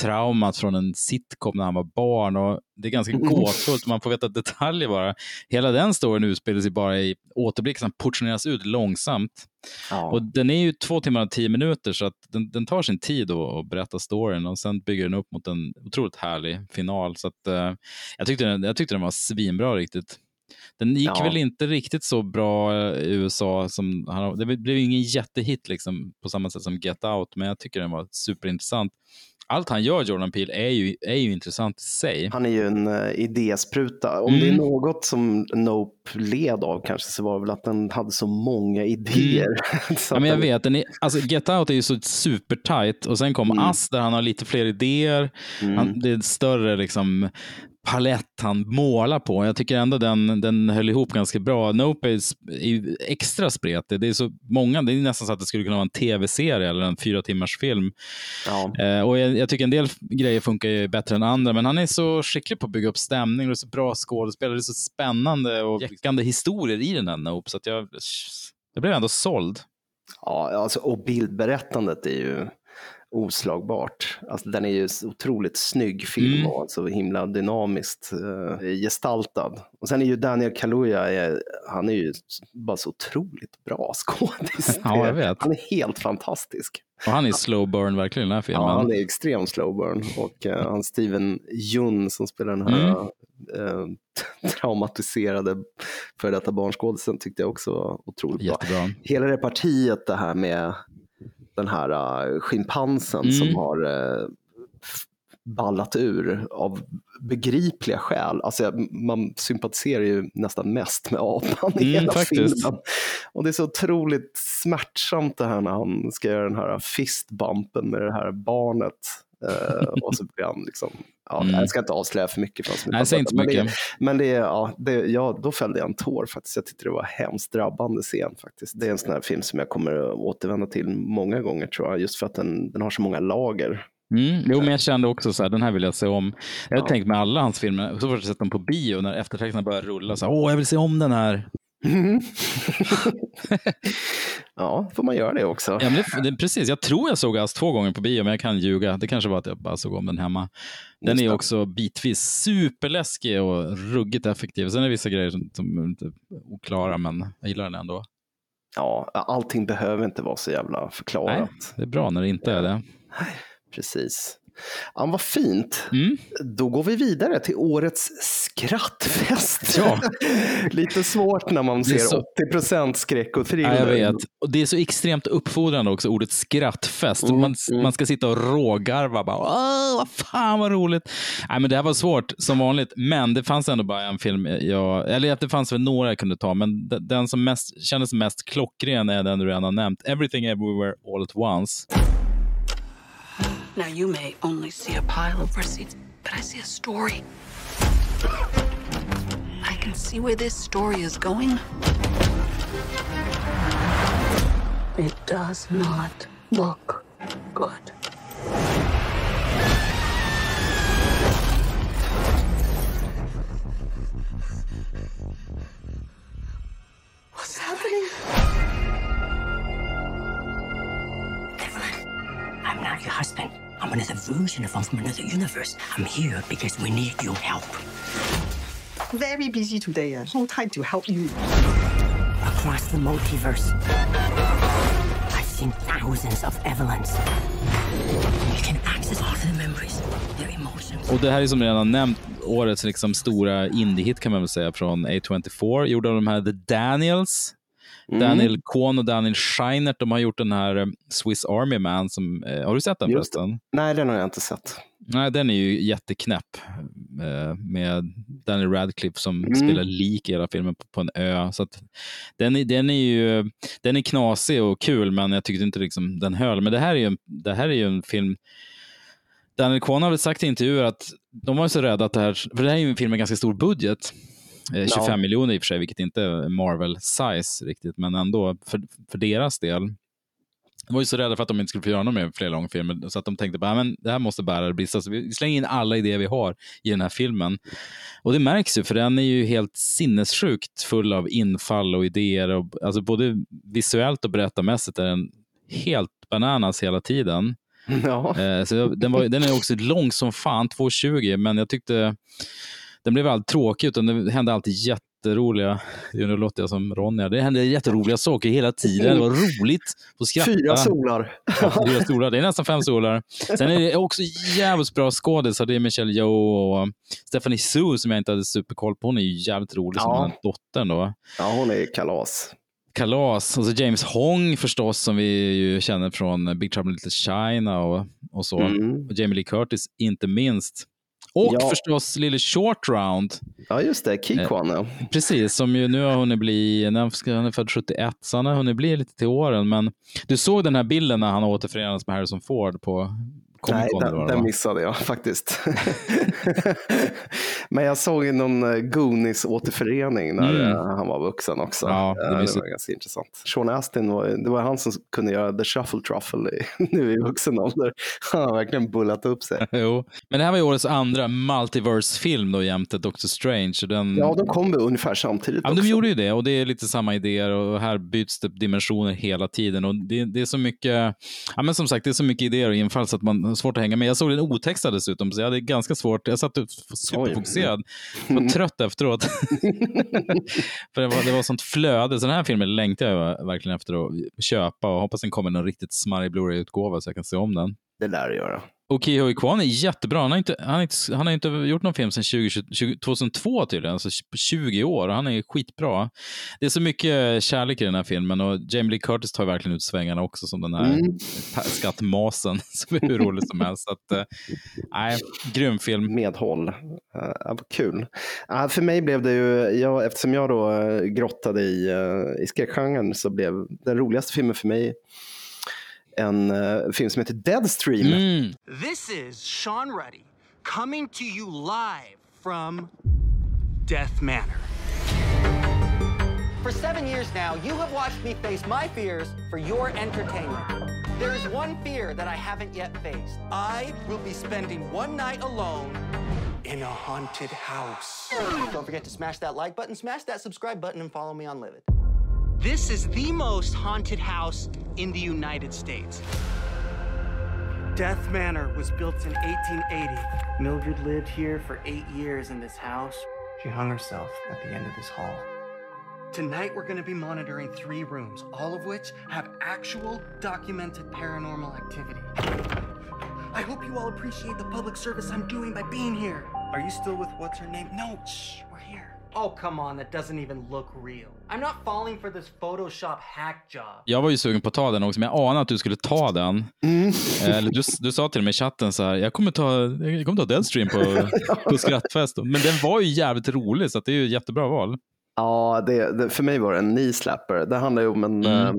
traumat från en sitcom när han var barn och det är ganska gåtfullt. Man får veta detaljer bara. Hela den storyn utspelar sig bara i återblick som portioneras ut långsamt.
Ja.
Och den är ju två timmar och tio minuter så att den, den tar sin tid att berätta storyn och sen bygger den upp mot en otroligt härlig final. Så att, eh, jag, tyckte den, jag tyckte den var svinbra riktigt. Den gick
Ja.
väl inte riktigt så bra eh, i USA. Som, det blev ju ingen jättehit liksom, på samma sätt som Get Out, men jag tycker den var superintressant. Allt han gör, Jordan Peele, är ju, är ju intressant i sig.
Han är ju en uh, idéspruta. Om det är
Mm.
något som Nope led av kanske så var det väl att den hade så många idéer. Så
Ja, men jag
den-
vet, den är, alltså Get Out är ju så supertight och sen kom
Mm.
Us där han har lite fler idéer.
Mm.
Han, det är större liksom, palett han målar på. Jag tycker ändå den, den höll ihop ganska bra. Nope är, extra spretig. Det är så många, det är nästan så att det skulle kunna vara en tv-serie eller en fyra timmars film.
Ja.
Eh, och jag, jag tycker en del grejer funkar ju bättre än andra, men han är så skicklig på att bygga upp stämning och så bra skådespelare. Det är så spännande och jäckande historier i den här Nope, så att jag, jag blev ändå såld.
Ja, alltså, och bildberättandet är ju oslagbart. Alltså, den är ju otroligt snygg film
Mm.
och så himla dynamiskt eh, gestaltad. Och sen är ju Daniel Kaluuya, eh, han är ju bara så otroligt bra skådis.
Ja, jag vet.
Han är helt fantastisk.
Och han är slow burn verkligen i den här filmen.
Ja, han är extremt slow burn. Och uh, han Steven Jun som spelar den här
Mm.
eh, traumatiserade för detta barnskådisen tyckte jag också var otroligt bra.
Jättebra.
Hela det partiet det här med den här uh, schimpansen
Mm.
som har uh, ballat ur av begripliga skäl. Alltså, man sympatiserar ju nästan mest med apan i
Mm,
hela
faktiskt.
filmen. Och det är så otroligt smärtsamt det här när han ska göra den här fistbumpen med det här barnet. Eh, och så blir han liksom, ja,
Mm.
jag ska inte avslöja för mycket. För
Nej, säg inte
men det,
mycket.
men det, ja, det, ja, då fällde jag en tår faktiskt. Jag tyckte det var hemskt drabbande scen faktiskt. Det är en sån här film som jag kommer att återvända till många gånger tror jag, just för att den, den har så många lager.
Mm, jo, men jag kände också så här, den här vill jag se om. Jag har
Ja.
tänkt med alla hans filmer, så fort jag sett dem på bio, när eftertexterna börjar rulla, så här, åh, jag vill se om den här.
ja, får man göra det också.
Ja, det, det, precis, jag tror jag såg Us två gånger på bio, men jag kan ljuga. Det kanske var att jag bara såg om den hemma. Den
Just
är
det.
också bitvis superläskig och ruggigt effektiv. Sen är det vissa grejer som, som är inte oklara, men jag gillar den ändå.
Ja, allting behöver inte vara så jävla
Nej,
förklarat.
det är bra när det inte är det.
Precis. Ja, vad fint.
Mm.
Då går vi vidare till årets skrattfest.
Ja.
Lite svårt när man ser
så-
80% skräck och
Ja,
thriller.
jag vet. Och det är så extremt uppfordrande också, ordet skrattfest.
Mm,
Man,
mm.
man ska sitta och rågarva. Bara, Åh, vad fan vad roligt. Nej, men det här var svårt som vanligt, men det fanns ändå bara en film. Jag, eller att det fanns väl några jag kunde ta, men de- den som mest, kändes mest klockren är den du redan har nämnt. Everything Everywhere All At Once.
Now, you may only see a pile of receipts, but I see a story. I can see where this story is going. It does not look good. What's happening?
Evelyn, I'm not your husband. I'm another version of him from another universe. I'm here because we need your help.
Very busy today. Uh, no time to help you.
Across the multiverse, I've seen thousands of Evelyns. You can access all their memories, their emotions.
Och det här är som redan nämnt årets liksom stora indie-hit kan man väl säga från A24. Gjorde av de här The Daniels.
Mm.
Daniel Kohn och Daniel Scheinert, de har gjort den här eh, Swiss Army Man. Som, eh, har du sett den
Just
förresten?
Nej, den har jag inte sett.
Nej, den är ju jätteknäpp. Eh, med Daniel Radcliffe som
Mm.
spelar lik i hela filmen på, på en ö. Så att, den, är, den, är ju, den är knasig och kul, men jag tyckte inte liksom den höll. Men det här är ju, en- det här är ju en film Daniel Kwan har väl sagt i intervjuer att de var så rädda att det här, för det här är ju en film med ganska stor budget. Eh, 25
Ja.
miljoner i och för sig, vilket inte är Marvel-size riktigt, men ändå för, för deras del. De var ju så rädda för att de inte skulle få göra någon mer fler långfilmer, så att de tänkte bara, men det här måste bära eller brista, så vi slänger in alla idéer vi har i den här filmen. Och det märks ju, för den är ju helt sinnessjukt full av infall och idéer, och, alltså både visuellt och berättarmässigt är den helt bananas hela tiden.
Ja.
Eh, så den, var, den är också lång som fan, 2.20, men jag tyckte den blev aldrig tråkig, utan det hände alltid jätteroliga, nu låter jag som Ronja, det hände jätteroliga saker hela tiden. Det var roligt att skratta.
Fyra solar.
Ja, fyra solar. Det är nästan fem solar. Sen är det också jävligt bra skådisar. Det är Michelle Yeoh och Stephanie Sue som jag inte hade superkoll på. Hon är ju jävligt rolig som
Ja.
den dottern då.
Ja, hon är kalas.
Kalas. Och så James Hong förstås som vi ju känner från Big Trouble in Little China och, och så.
Mm.
Och Jamie Lee Curtis inte minst. Och
Ja.
förstås lille Short Round.
Ja, just det. Kikwan, ja.
Precis, som ju nu har hunnit bli, han är född 71, så han har hunnit bli lite till åren. Men du såg den här bilden när han återförenades med Harrison Ford på Comic
Nej, den, den missade jag faktiskt. Men jag såg någon eh, Goonies-återförening när
Mm.
eh, han var vuxen också.
Ja, det
Eh, det var ganska intressant. Sean Astin, var, det var han som kunde göra The Shuffle Truffle i, nu i vuxen ålder. Han har verkligen bullat upp sig.
Jo. Men det här var ju årets andra multiverse-film då jämte Doctor Strange. Den...
Ja, de kom ungefär samtidigt
Ja, de gjorde ju det och det är lite samma idéer och här byts det dimensioner hela tiden. Och det, det är så mycket, ja men som sagt, det är så mycket idéer och infall så att man svårt att hänga med. Jag såg den otextad dessutom, så jag hade ganska svårt. Jag satt superfokuserad. Jag var trött efteråt. För det var, det var sånt flöde. Så den här filmen längtar jag verkligen efter att köpa och hoppas den kommer någon riktigt smarrig Blu-ray-utgåva så jag kan se om den.
Det lär det göra.
Och Ki Hoi Kwan är jättebra. Han har inte, han har inte, han har inte gjort någon film sedan 20, 20, 2002 tydligen, alltså på 20 år. Och han är skitbra. Det är så mycket kärlek i den här filmen och Jamie Lee Curtis tar verkligen ut svängarna också som den här
Mm.
skattmasen som är hur rolig som helst. Så att, nej, grym film.
Medhåll. Uh, vad kul. Uh, för mig blev det ju, jag, eftersom jag då grottade i, uh, i skräckgenren så blev den roligaste filmen för mig en uh, film som heter Deadstream.
Mm.
This is Sean Ruddy coming to you live from Death Manor.
For seven years now, you have watched me face my fears for your entertainment. There is one fear that I haven't yet faced.
I will be spending one night alone in a haunted house.
Don't forget to smash that like button, smash that subscribe button, and follow me on Livid.
This is the most haunted house in the United States. Death Manor was built in 1880. Mildred lived here for eight years in this house.
She hung herself at the end of this hall.
Tonight, we're going to be monitoring three rooms, all of which have actual documented paranormal activity. I hope you all appreciate the public service I'm doing by being here. Are you still with what's her name? No, shh, we're here. Oh, come on, that doesn't even look real. I'm not falling for this Photoshop hack job.
Jag var ju sugen på att ta den också, men jag anade att du skulle ta den. Eh, Eller du, du sa till mig i chatten så här, jag kommer ta, jag kommer ta Deadstream på, på skrattfest. Men den var ju jävligt rolig, så att det är ju ett jättebra val.
Ja, det, det, för mig var det en knee slapper. Det handlar ju om en,
Mm.
eh,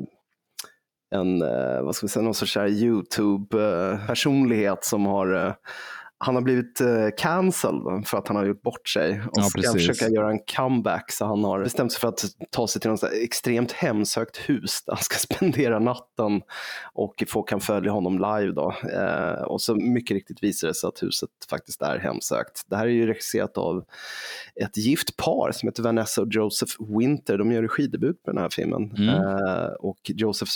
en eh, vad ska vi säga, någon sorts YouTube-personlighet som har eh, han har blivit eh, cancelled för att han har gjort bort sig och
Ja,
ska
precis.
försöka göra en comeback. Så han har bestämt sig för att ta sig till något extremt hemsökt hus där han ska spendera natten och folk kan följa honom live. Då. Eh, och så mycket riktigt visar det sig att huset faktiskt är hemsökt. Det här är ju regisserat av ett gift par som heter Vanessa och Joseph Winter. De gör regidebut på den här filmen.
Mm.
Eh, och Joseph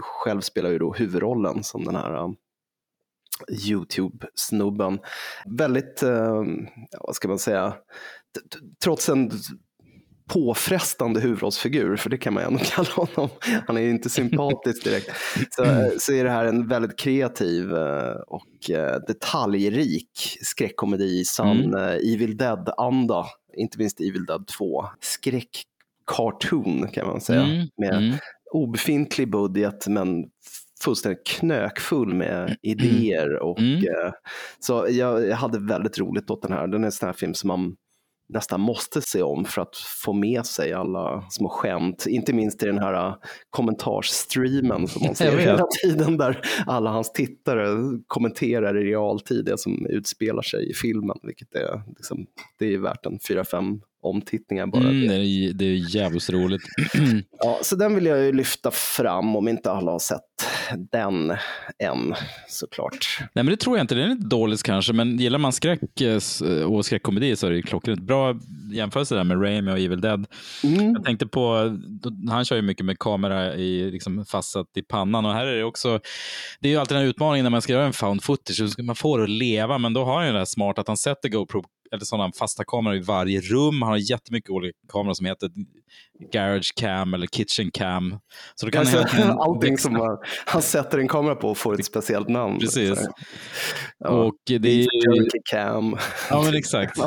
själv spelar ju då huvudrollen som den här eh, YouTube-snubben. Väldigt, eh, vad ska man säga, trots en påfrestande huvudrollsfigur, för det kan man ju ändå kalla honom. Han är ju inte sympatisk direkt. Så, så är det här en väldigt kreativ eh, och eh, detaljrik skräckkomedi i sann
Mm.
eh, Evil Dead-anda. Inte minst Evil Dead 2. Skräckcartoon kan man säga.
Mm,
Med
mm.
obefintlig budget men fullständigt knökfull med idéer. Och,
Mm.
eh, så jag, jag hade väldigt roligt åt den här. Den är en sån här film som man nästan måste se om för att få med sig alla små skämt. Inte minst i den här uh, kommentarsstreamen som man ser hela tiden där alla hans tittare kommenterar i realtid det som utspelar sig i filmen. Vilket är, liksom, det är värt en fyra fem omtittningar bara.
Mm, det, är, det är jävligt roligt.
Ja, så den vill jag ju lyfta fram om inte alla har sett den än såklart.
Nej, men det tror jag inte. Den är inte dålig kanske, men gillar man skräck eh, och skräckkomedi så är det klockrent. Bra jämförelse där med Raimi och Evil Dead.
Mm.
Jag tänkte på, han kör ju mycket med kamera i, liksom fastsatt i pannan och här är det också, det är ju alltid den här utmaningen när man ska göra en found footage, man få det att leva, men då har han ju det här smart att han sätter GoPro eller sådana fasta kameror i varje rum. Han har jättemycket olika kameror som heter Garage Cam eller Kitchen Cam. Så då kan
Alltså, allting
växla.
som man, han sätter en kamera på får ett speciellt namn.
Precis.
Ja.
Och det är
cam.
Ja, men exakt.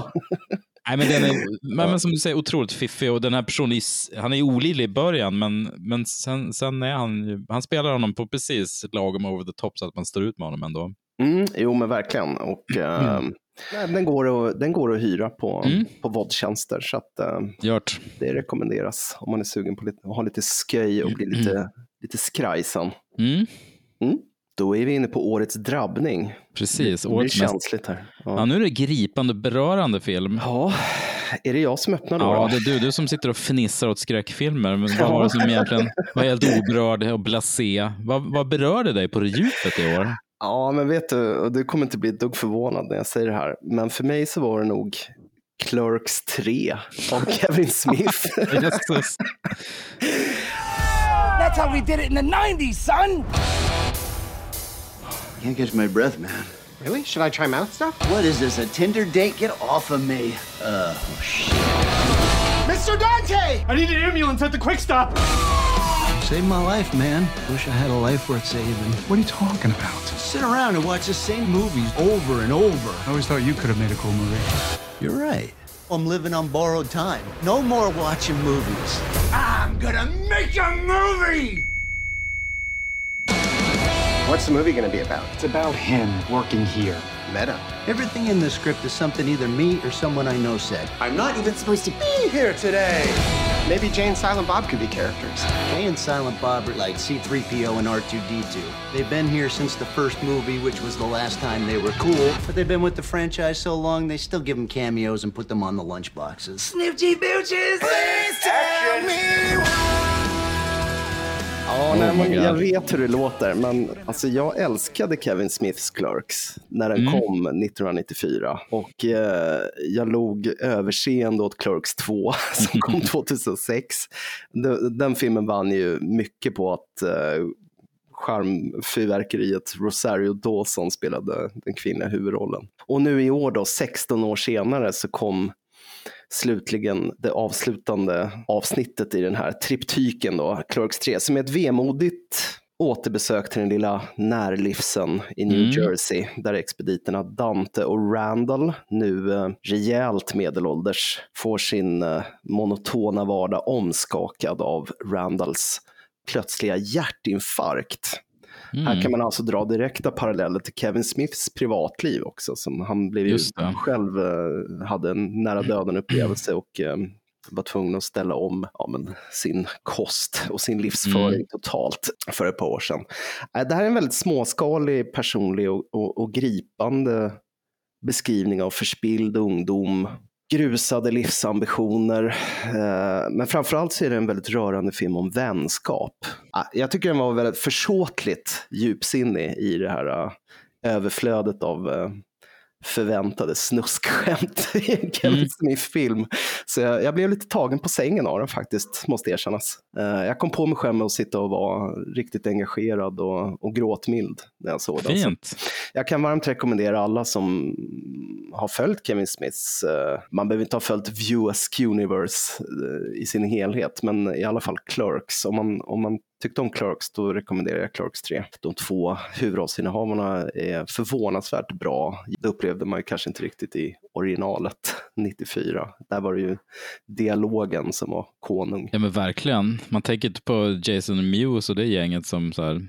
Nej, men den är, men, men som du säger, otroligt fiffig och den här personen, är han är olidlig i början, men, men sen, sen är han han spelar honom på precis lagom over the top så att man står ut med honom ändå.
Mm, jo, men verkligen. Och, eh, nej, den, går att, den går att hyra på,
Mm.
på VOD-tjänster. Så att, eh,
Gjort.
det rekommenderas om man är sugen på att ha lite sköj och bli lite, lite skrajsen.
Mm.
Mm. Då är vi inne på årets drabbning.
Precis,
Det
årets mest-
känsligt här.
Ja.
Ja.
nu är det gripande berörande film.
Ja, är det jag som öppnar då?
Ja, det är du, du som sitter och fnissar åt skräckfilmer. Men vad var det som egentligen var helt oberörd och blasé? Vad, vad berörde dig på det djupet i år?
Ja, men vet du, och du kommer inte bli ett dugg förvånad när jag säger det här, men för mig så var det nog Clerks 3 av Kevin Smith.
That's how we did it in the 90s, son!
Can't catch my breath, man.
Really? Should I try mouth stuff?
What is this, a Tinder date? Get off of me. Uh, oh, shit.
Mr. Dante! I need an ambulance at the quick stop.
Saved my life, man. Wish I had a life worth saving. What are you talking about? Sit around and watch the same movies over and over. I always thought you could have made a cool movie. You're right. I'm living on borrowed time. No more watching movies.
I'm gonna make a movie! What's the movie gonna be about? It's about him working here. Meta.
Everything in the script is something either me or someone I know said.
I'm not even supposed to be here today. Maybe Jane and Silent Bob could be characters.
Jay and Silent Bob are like C3PO and R2D2. They've been here since the first movie, which was the last time they were cool. But they've been with the franchise so long, they still give them cameos and put them on the lunchboxes.
Snifty Booches! Please tell me
Ja,
Oh
nej, jag vet hur det låter, men alltså, jag älskade Kevin Smiths Clerks när den
Mm.
kom 1994. Och eh, jag log överseende åt Clerks 2 som kom 2006. Den, den filmen vann ju mycket på att eh, charmfyrverkeriet Rosario Dawson spelade den kvinnliga huvudrollen. Och nu i år då, 16 år senare, så kom slutligen det avslutande avsnittet i den här triptyken då, Clerks 3, som är ett vemodigt återbesök till den lilla närlivsen i New
Mm.
Jersey, där expediterna Dante och Randall, nu eh, rejält medelålders, får sin eh, monotona vardag omskakad av Randalls plötsliga hjärtinfarkt.
Mm.
Här kan man alltså dra direkta paralleller till Kevin Smiths privatliv också, som han blev ju
Just det.
själv eh, hade en nära döden upplevelse och eh, var tvungen att ställa om ja, men, sin kost och sin livsföring
Mm.
totalt för ett par år sedan. Eh, Det här är en väldigt småskalig, personlig och, och, och gripande beskrivning av förspilld ungdom, grusade livsambitioner. Eh, men framförallt så är det en väldigt rörande film om vänskap. Ah, jag tycker den var väldigt försåtligt djupsinnig i det här eh, överflödet av eh, förväntade snuskskämt i en Kevin
Mm.
Smith-film. Så jag, jag blev lite tagen på sängen av den faktiskt, måste erkännas. Eh, jag kom på mig själv med att sitta och vara riktigt engagerad och, och gråtmild när jag såg den. Så
Fint.
jag kan varmt rekommendera alla som har följt Kevin Smiths, eh, man behöver inte ha följt View Askew Universe eh, i sin helhet, men i alla fall Clerks. Om man, om man tyckte om Clerks, då rekommenderar jag Clerks 3. De två huvudrollsinnehavarna är förvånansvärt bra. Det upplevde man ju kanske inte riktigt i originalet 94. Där var det ju dialogen som var konung.
Ja men verkligen. Man tänker inte på Jason Mewes och det gänget som så här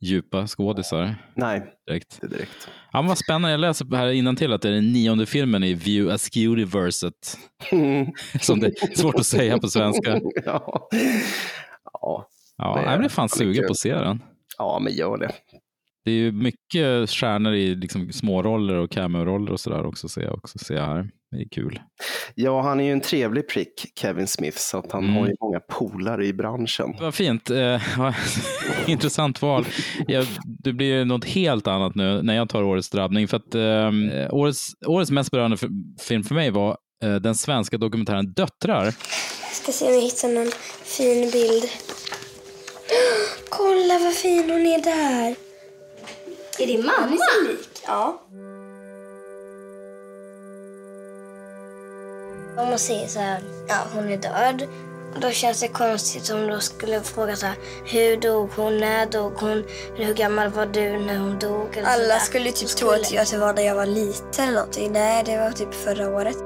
djupa skådisar.
Nej,
direkt.
det direkt.
Ja, vad spännande. Jag läser här innan till att det är den nionde filmen i View Askew-universet. Som det är svårt att säga på svenska.
ja. ja.
Ja, jag blir fan sugen på att se den.
Ja, men gör det.
Det är ju mycket stjärnor i liksom småroller och cameo-roller och sådär också ser jag, också, ser jag här. Det är kul.
Ja, han är ju en trevlig prick, Kevin Smith, så att han
Mm.
har ju många polare i branschen.
Vad fint. Eh, intressant val. Jag, det blir något helt annat nu när jag tar årets drabbning. För att, eh, årets, årets mest berörande film för mig var eh, den svenska dokumentären Döttrar.
Ska se om jag hittar någon fin bild. Kolla vad fin hon är där. Är det mamma? så lik. Ja. Om man säger så här, ja hon är död. Då känns det konstigt om de skulle fråga så här, hur dog hon, när dog hon, hur gammal var du när hon dog? Eller
Alla skulle typ
Så
tro att jag- att det var när jag var liten eller någonting. Nej, det var typ förra året.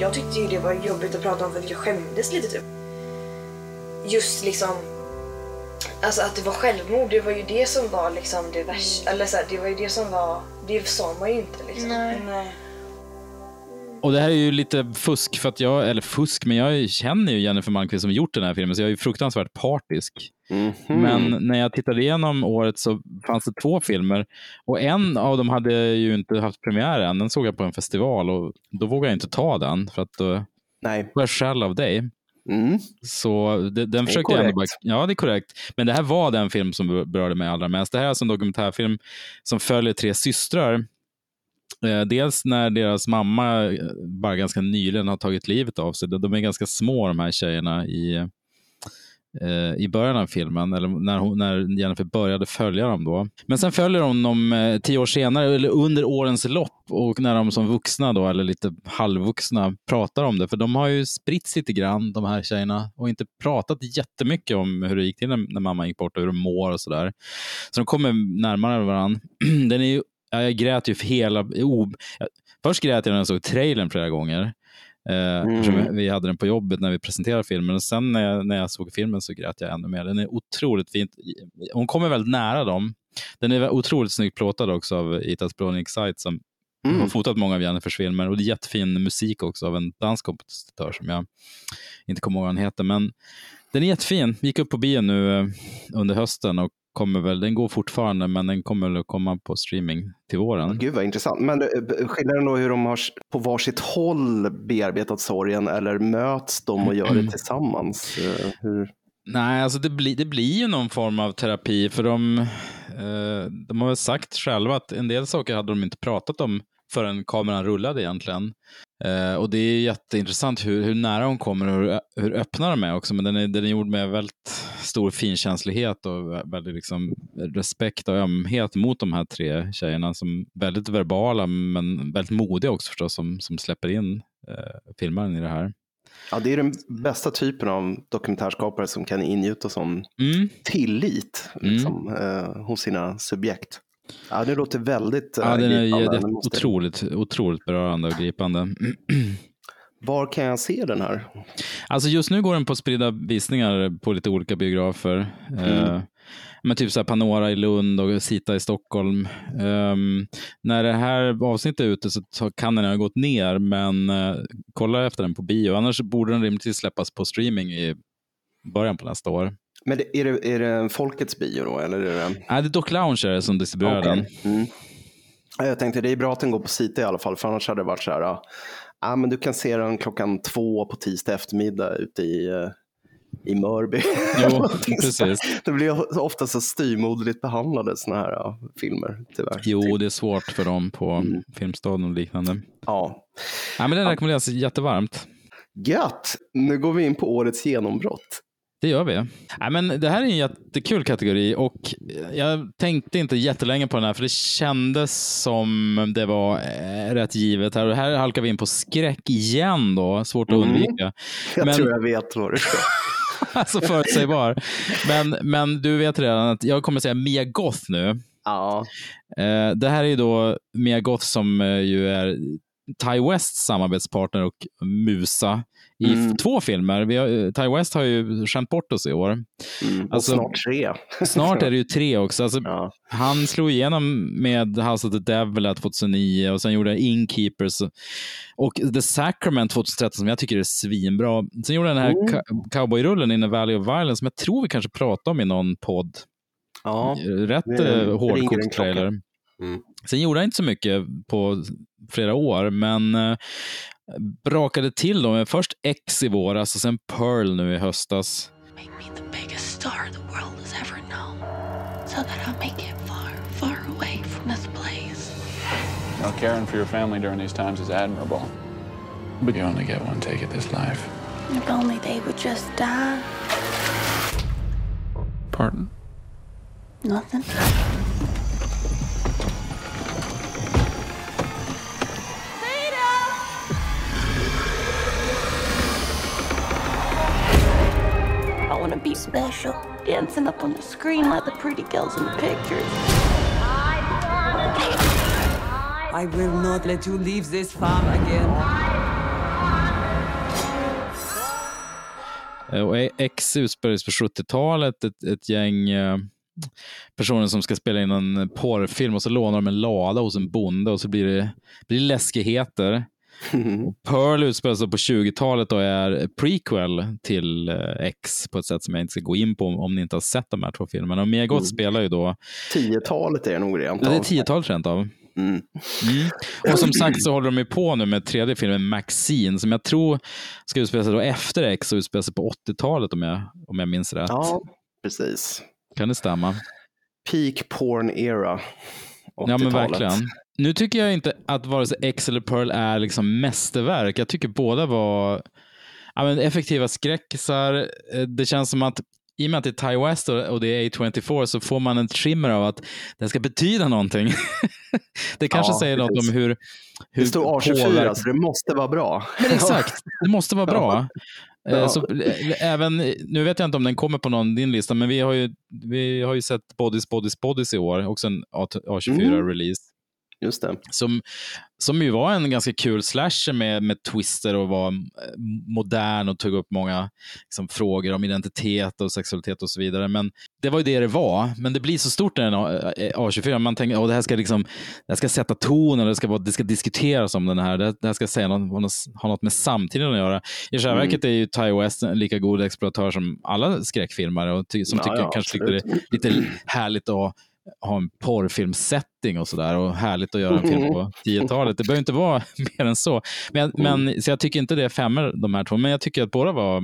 Jag tyckte ju det var jobbigt att prata om för att jag skämdes lite typ. Just liksom, alltså att det var självmord, det var ju det som var liksom det värsta. Eller så här, det var ju det som var, det sa man ju inte liksom.
Nej.
Och det här är ju lite fusk, för att jag, eller fusk, men jag känner ju Jennifer Malmqvist som gjort den här filmen, så jag är ju fruktansvärt partisk. Men när jag tittade igenom året så fanns det två filmer och en av dem hade ju inte haft premiär än. Den såg jag på en festival och då vågade jag inte ta den för att då
Nej.
var jag skäll av dig.
Mm.
Så det, den försökte jag ändå bara. Ja, det är korrekt. Men det här var den film som berörde mig allra mest. Det här är alltså en dokumentärfilm som följer tre systrar. Eh, dels när deras mamma eh, bara ganska nyligen har tagit livet av sig. De är ganska små de här tjejerna i, eh, i början av filmen, eller när, hon, när Jennifer började följa dem då. Men sen följer hon dem tio år senare, eller under årens lopp, och när de som vuxna då, eller lite halvvuxna, pratar om det. För de har ju spritts lite grann, de här tjejerna, och inte pratat jättemycket om hur det gick till när, när mamma gick bort och hur de mår och sådär. Så de kommer närmare varandra. Den är ju, ja, jag grät ju för hela... O, jag, först grät jag när jag såg trailern flera gånger. Eh, eftersom Vi hade den på jobbet när vi presenterade filmen och sen när jag, när jag såg filmen så grät jag ännu mer. Den är otroligt fint. Hon kommer väldigt nära dem. Den är otroligt snyggt plåtad också av Itas Bronick Sight som
Mm.
har fotat många av Jennifers filmer och det är jättefin musik också av en dansk kompositör som jag inte kommer ihåg vad han heter. Men den är jättefin. Gick upp på bio nu eh, under hösten och kommer väl, den går fortfarande men den kommer väl att komma på streaming till våren.
Gud vad intressant. Men eh, skillnaden då hur de har på varsitt håll bearbetat sorgen eller möts de och gör det tillsammans? Eh, Hur?
Nej, alltså det, blir det blir ju någon form av terapi för de, eh, de har väl sagt själva att en del saker hade de inte pratat om förrän kameran rullade egentligen. Eh, och det är jätteintressant hur, hur nära hon kommer och hur, hur öppna de är också. Men den är, den är gjord med väldigt stor finkänslighet och väldigt liksom respekt och ömhet mot de här tre tjejerna som väldigt verbala men väldigt modiga också förstås som, som släpper in eh, filmaren i det här.
Ja, det är den bästa typen av dokumentärskapare som kan ingjuta sån
Mm.
tillit liksom, eh, hos sina subjekt. Ja, det låter väldigt eh,
Ja, den är
gripande, det jag-
otroligt, otroligt berörande och gripande.
Var kan jag se den här?
Alltså just nu går den på spridda visningar på lite olika biografer. Eh, men typ så här Panora i Lund och Sita i Stockholm. Ehm, när det här avsnittet är ute så kan den ha gått ner, men eh, kolla efter den på bio. Annars borde den rimligtvis släppas på streaming i början på nästa år.
Men det, är, det, är det Folkets bio då? Eller är det...
Nej, det är Doc Lounge som distribuerar den.
Okej. Mm. Ja, Jag tänkte det är bra att den går på Sita i alla fall, för annars hade det varit så här, ja, ja, men du kan se den klockan två på tisdag eftermiddag ute i, eh, i Mörby.
Jo, precis.
Det blir ofta så styrmoderligt behandlade sådana här ja, filmer, tyvärr.
Jo, det är svårt för dem på
Mm.
Filmstaden och liknande.
Ja.
Nej, men den rekommenderas jättevarmt.
Gött! Nu går vi in på årets genombrott.
Det gör vi. Nej, men det här är en jättekul kategori och jag tänkte inte jättelänge på den här för det kändes som det var eh, rätt givet här. Och här halkar vi in på skräck igen då, svårt att
Mm.
undvika.
Jag
Men-
tror jag vet vad du ska.
alltså förutsägbar. Men, men du vet redan att jag kommer säga Mia Goth nu.
Ja.
Eh, det här är ju då Mia Goth som eh, ju är Ty Wests samarbetspartner och musa i
Mm.
två filmer. Vi har, eh, Ty West har ju skämt bort oss i år.
Mm. Och
Alltså,
snart tre.
Snart är det ju tre också. Alltså,
Ja.
Han slog igenom med House of the Devil 2009 och sen gjorde han Innkeepers och The Sacrament 2013 som jag tycker är svinbra. Sen gjorde han den här
Mm.
cowboyrullen In the Valley of Violence som jag tror vi kanske pratade om i någon podd.
Ja.
Rätt eh, hårdkokt trailer.
Mm.
Sen gjorde han inte så mycket på flera år, men eh, brakade till med först X i våras och sen Pearl nu i höstas.
biggest star the world has ever known, so that I'll make it far, far away from this place.
Now, caring for your family during these times is admirable. But you only get one take at this life.
If only they would just die.
Pardon?
Nothing. I want to be special, dancing up on the screen like the pretty girls in the pictures.
I will not let you leave this farm again.
Eh, Och X utspelades på 70-talet, ett, ett gäng eh, personer som ska spela in en porrfilm och så lånar de en lada hos en bonde och så blir det, blir det läskigheter. Och Pearl utspelar sig på 20-talet och är prequel till eh, X på ett sätt som jag inte ska gå in på om, om ni inte har sett de här två filmerna. Och Mia Goth
Mm.
spelar ju då,
10-talet är det nog rent
ja, det är
av.
10-talet rent av.
Mm.
Mm. Och som sagt så håller de ju på nu med tredje filmen Maxine som jag tror ska utspela sig då efter X och utspela sig på 80-talet om jag, om jag minns rätt.
Ja, precis.
Kan det stämma?
Peak porn era.
Ja men
80-talet.
verkligen. Nu tycker jag inte att vare sig X eller Pearl är liksom mästerverk. Jag tycker båda var ja, men effektiva skräckisar. Eh, Det känns som att i och med att det är Ty West och det är A24 så får man en trimmer av att det ska betyda någonting. det kanske
Ja,
säger något
precis.
om hur, hur
Det står A24,
påverk-
så det måste vara bra.
Men exakt, det måste vara bra.
Ja.
Eh, Så, eh, även, nu vet jag inte om den kommer på någon din lista, men vi har ju, vi har ju sett Bodies, Bodies, Bodies i år, också en A- A24-release.
Just det.
Som, som ju var en ganska kul slasher med, med twister och var eh, modern och tog upp många liksom, frågor om identitet och sexualitet och så vidare. Men det var ju det det var. Men det blir så stort när det är en A- A24. Man tänker att det här ska liksom, det här ska sätta tonen, det ska, vara, det ska diskuteras om den här. Det, det här ska säga något, ha något med samtiden att göra. I själva
Mm.
verket är ju Ty West en lika god exploatör som alla skräckfilmare och ty, som
Ja,
tycker,
ja,
kanske tyckte det är lite härligt att ha en porrfilmsetting och sådär och härligt att göra en film på 10-talet. Det behöver inte vara mer än så. Men, men, så jag tycker inte det är femmor de här två, men jag tycker att båda var eh,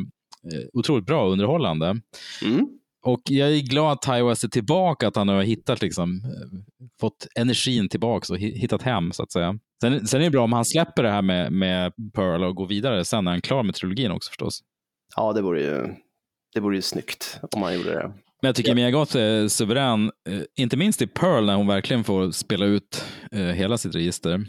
otroligt bra och underhållande.
Mm.
Och jag är glad att West är tillbaka, att han har hittat liksom, eh, fått energin tillbaka och hi- hittat hem så att säga. Sen, sen är det bra om han släpper det här med, med Pearl och går vidare sen när han är klar med trilogin också förstås.
Ja, det vore ju, det vore ju snyggt om man gjorde det.
Men jag tycker Mia Goth är suverän, eh, inte minst i Pearl när hon verkligen får spela ut eh, hela sitt register.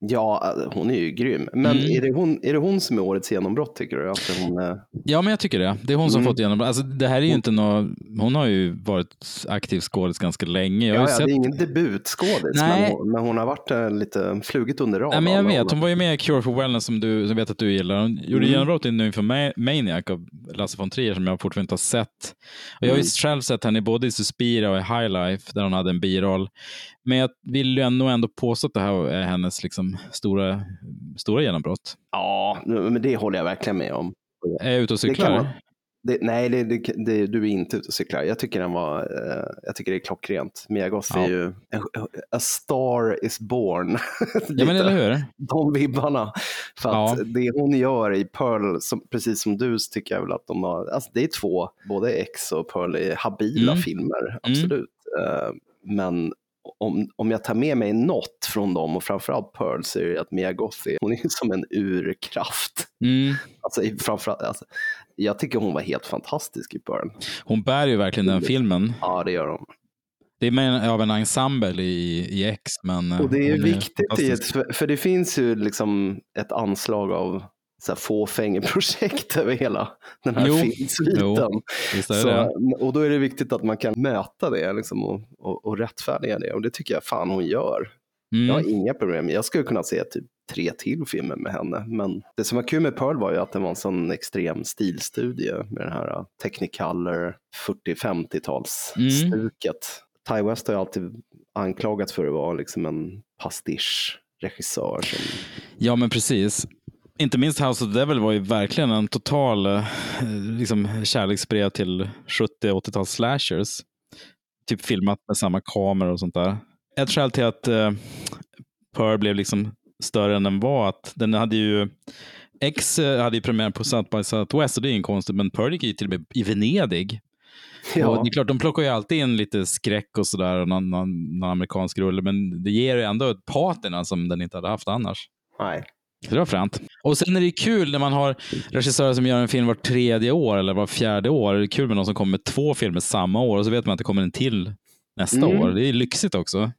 Ja, hon är ju grym. Men
Mm.
är, det hon, är det hon som är årets genombrott tycker du? Att hon, eh,
Ja, men jag tycker det. Det är hon som
Mm.
fått igenom. Alltså, det här är ju inte nå Hon har ju varit aktiv skådis ganska länge. Jag
ja, ja,
sett...
Det är ingen debutskådis, men hon, men hon har varit eh, lite flugit under radarn.
Nej, men jag vet, hon var ju med i Cure for Wellness som du som vet att du gillar. Hon gjorde
Mm.
genombrott i Nu för Ma- Maniac av Lasse von Trier som jag fortfarande inte har sett. Och jag har ju
Mm.
själv sett henne både i Suspira och i High Life där hon hade en biroll. Men jag vill ju ändå, ändå påstå att det här är hennes liksom, stora, stora genombrott.
Ja, men det håller jag verkligen med om.
Är jag ute och
Det kan
cyklar?
man- Det, nej, det, det, det, du är inte ute och cyklar. Jag tycker, den var, eh, jag tycker det är klockrent. Mia Goth
Ja.
är ju en, A star is born.
Ja, men eller hur?
De vibbarna För att det hon gör i Pearl, som, precis som du, så tycker jag väl att de har, alltså det är två, både X och Pearl är habila
Mm.
filmer, absolut. Eh, men om, om jag tar med mig något från dem och framförallt Pearl så är det att Mia Goth är, hon är som en urkraft.
Mm.
Alltså, framförallt, alltså, jag tycker hon var helt fantastisk i Pearl.
Hon bär ju verkligen den filmen.
Ja, det gör hon.
Det är mer av en ensemble i, i X, men eh,
Och det är
hon
viktigt, för, för det finns ju liksom ett anslag av så här fåfängeprojekt över hela den här filmsviten. och då är det viktigt att man kan möta det liksom, och, och, och rättfärdiga det. Och det tycker jag fan hon gör.
Mm.
Jag har inga problem. Jag skulle kunna se typ tre till filmer med henne. Men det som var kul med Pearl var ju att det var en sån extrem stilstudie med den här uh, Technicolor 40-50-talsstuket. Ty West har ju alltid anklagats för att vara liksom en pastischregissör. Som...
Ja, men precis. Inte minst House of the Devil var ju verkligen en total eh, liksom, kärleksbrev till 70 och 80-tals slashers. Typ filmat med samma kamera och sånt där. Ett skäl till att eh, Pearl blev liksom större än den var att den hade ju X eh, hade ju premiär på South by Southwest och det är inte konstigt, men Pearl gick ju till och med i Venedig.
Ja.
Och det är klart, de plockar ju alltid in lite skräck och sådär, och någon, någon, någon amerikansk rulle, men det ger ju ändå ett patina som den inte hade haft annars.
Nej.
Så det var fränt. Och sen är det kul när man har regissörer som gör en film var tredje år eller var fjärde år. Det är kul med någon som kommer med två filmer samma år och så vet man att det kommer en till nästa
Mm.
år. Det är lyxigt också.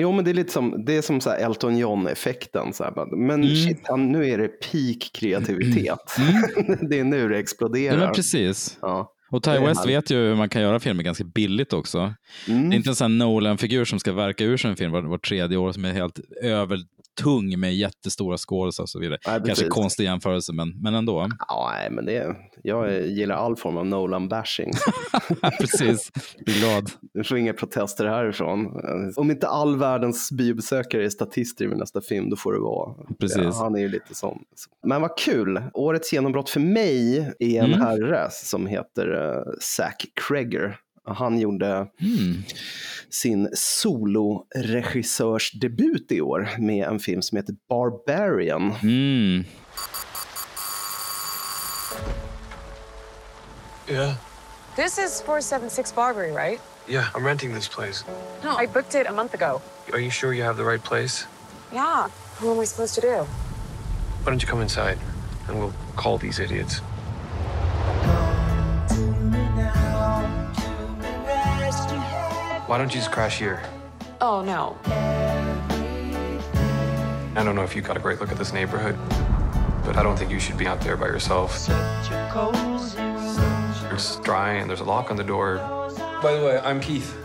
Jo, men det är lite som, det är som så Elton John-effekten. Så här, men
Mm.
shit, han, nu är det peak kreativitet. det är nu det exploderar.
Ja, men precis.
Ja.
Och Ty West vet ju hur man kan göra filmer ganska billigt också.
Mm.
Det är inte en sån Nolan-figur som ska verka ur sig en film var, var tredje år som är helt övertung med jättestora skådespelare och så vidare.
Nej,
Kanske
precis.
konstig jämförelse, men, men ändå.
Ja, nej, men det, jag gillar all form av Nolan-bashing.
precis, är glad.
Du får inga protester härifrån. Om inte all världens biobesökare är statister i min nästa film, då får det vara.
Precis.
Ja, han är ju lite sån. Men vad kul. Årets genombrott för mig är en
Mm.
herre som heter uh, Zack Kreger. Han gjorde
Mm.
sin soloregissörsdebut i år med en film som heter Barbarian.
Mm.
Yeah.
This is 476 Barbary, right?
Yeah, I'm renting this place.
No. I booked it a month ago.
Are you sure you have the right place?
Yeah. Who am I supposed to do?
Why don't you come inside and we'll call these idiots? Why don't you just crash here?
Oh, no.
I don't know if you got a great look at this neighborhood, but I don't think you should be out there by yourself. It's dry and there's a lock on the door. By the way, I'm Keith.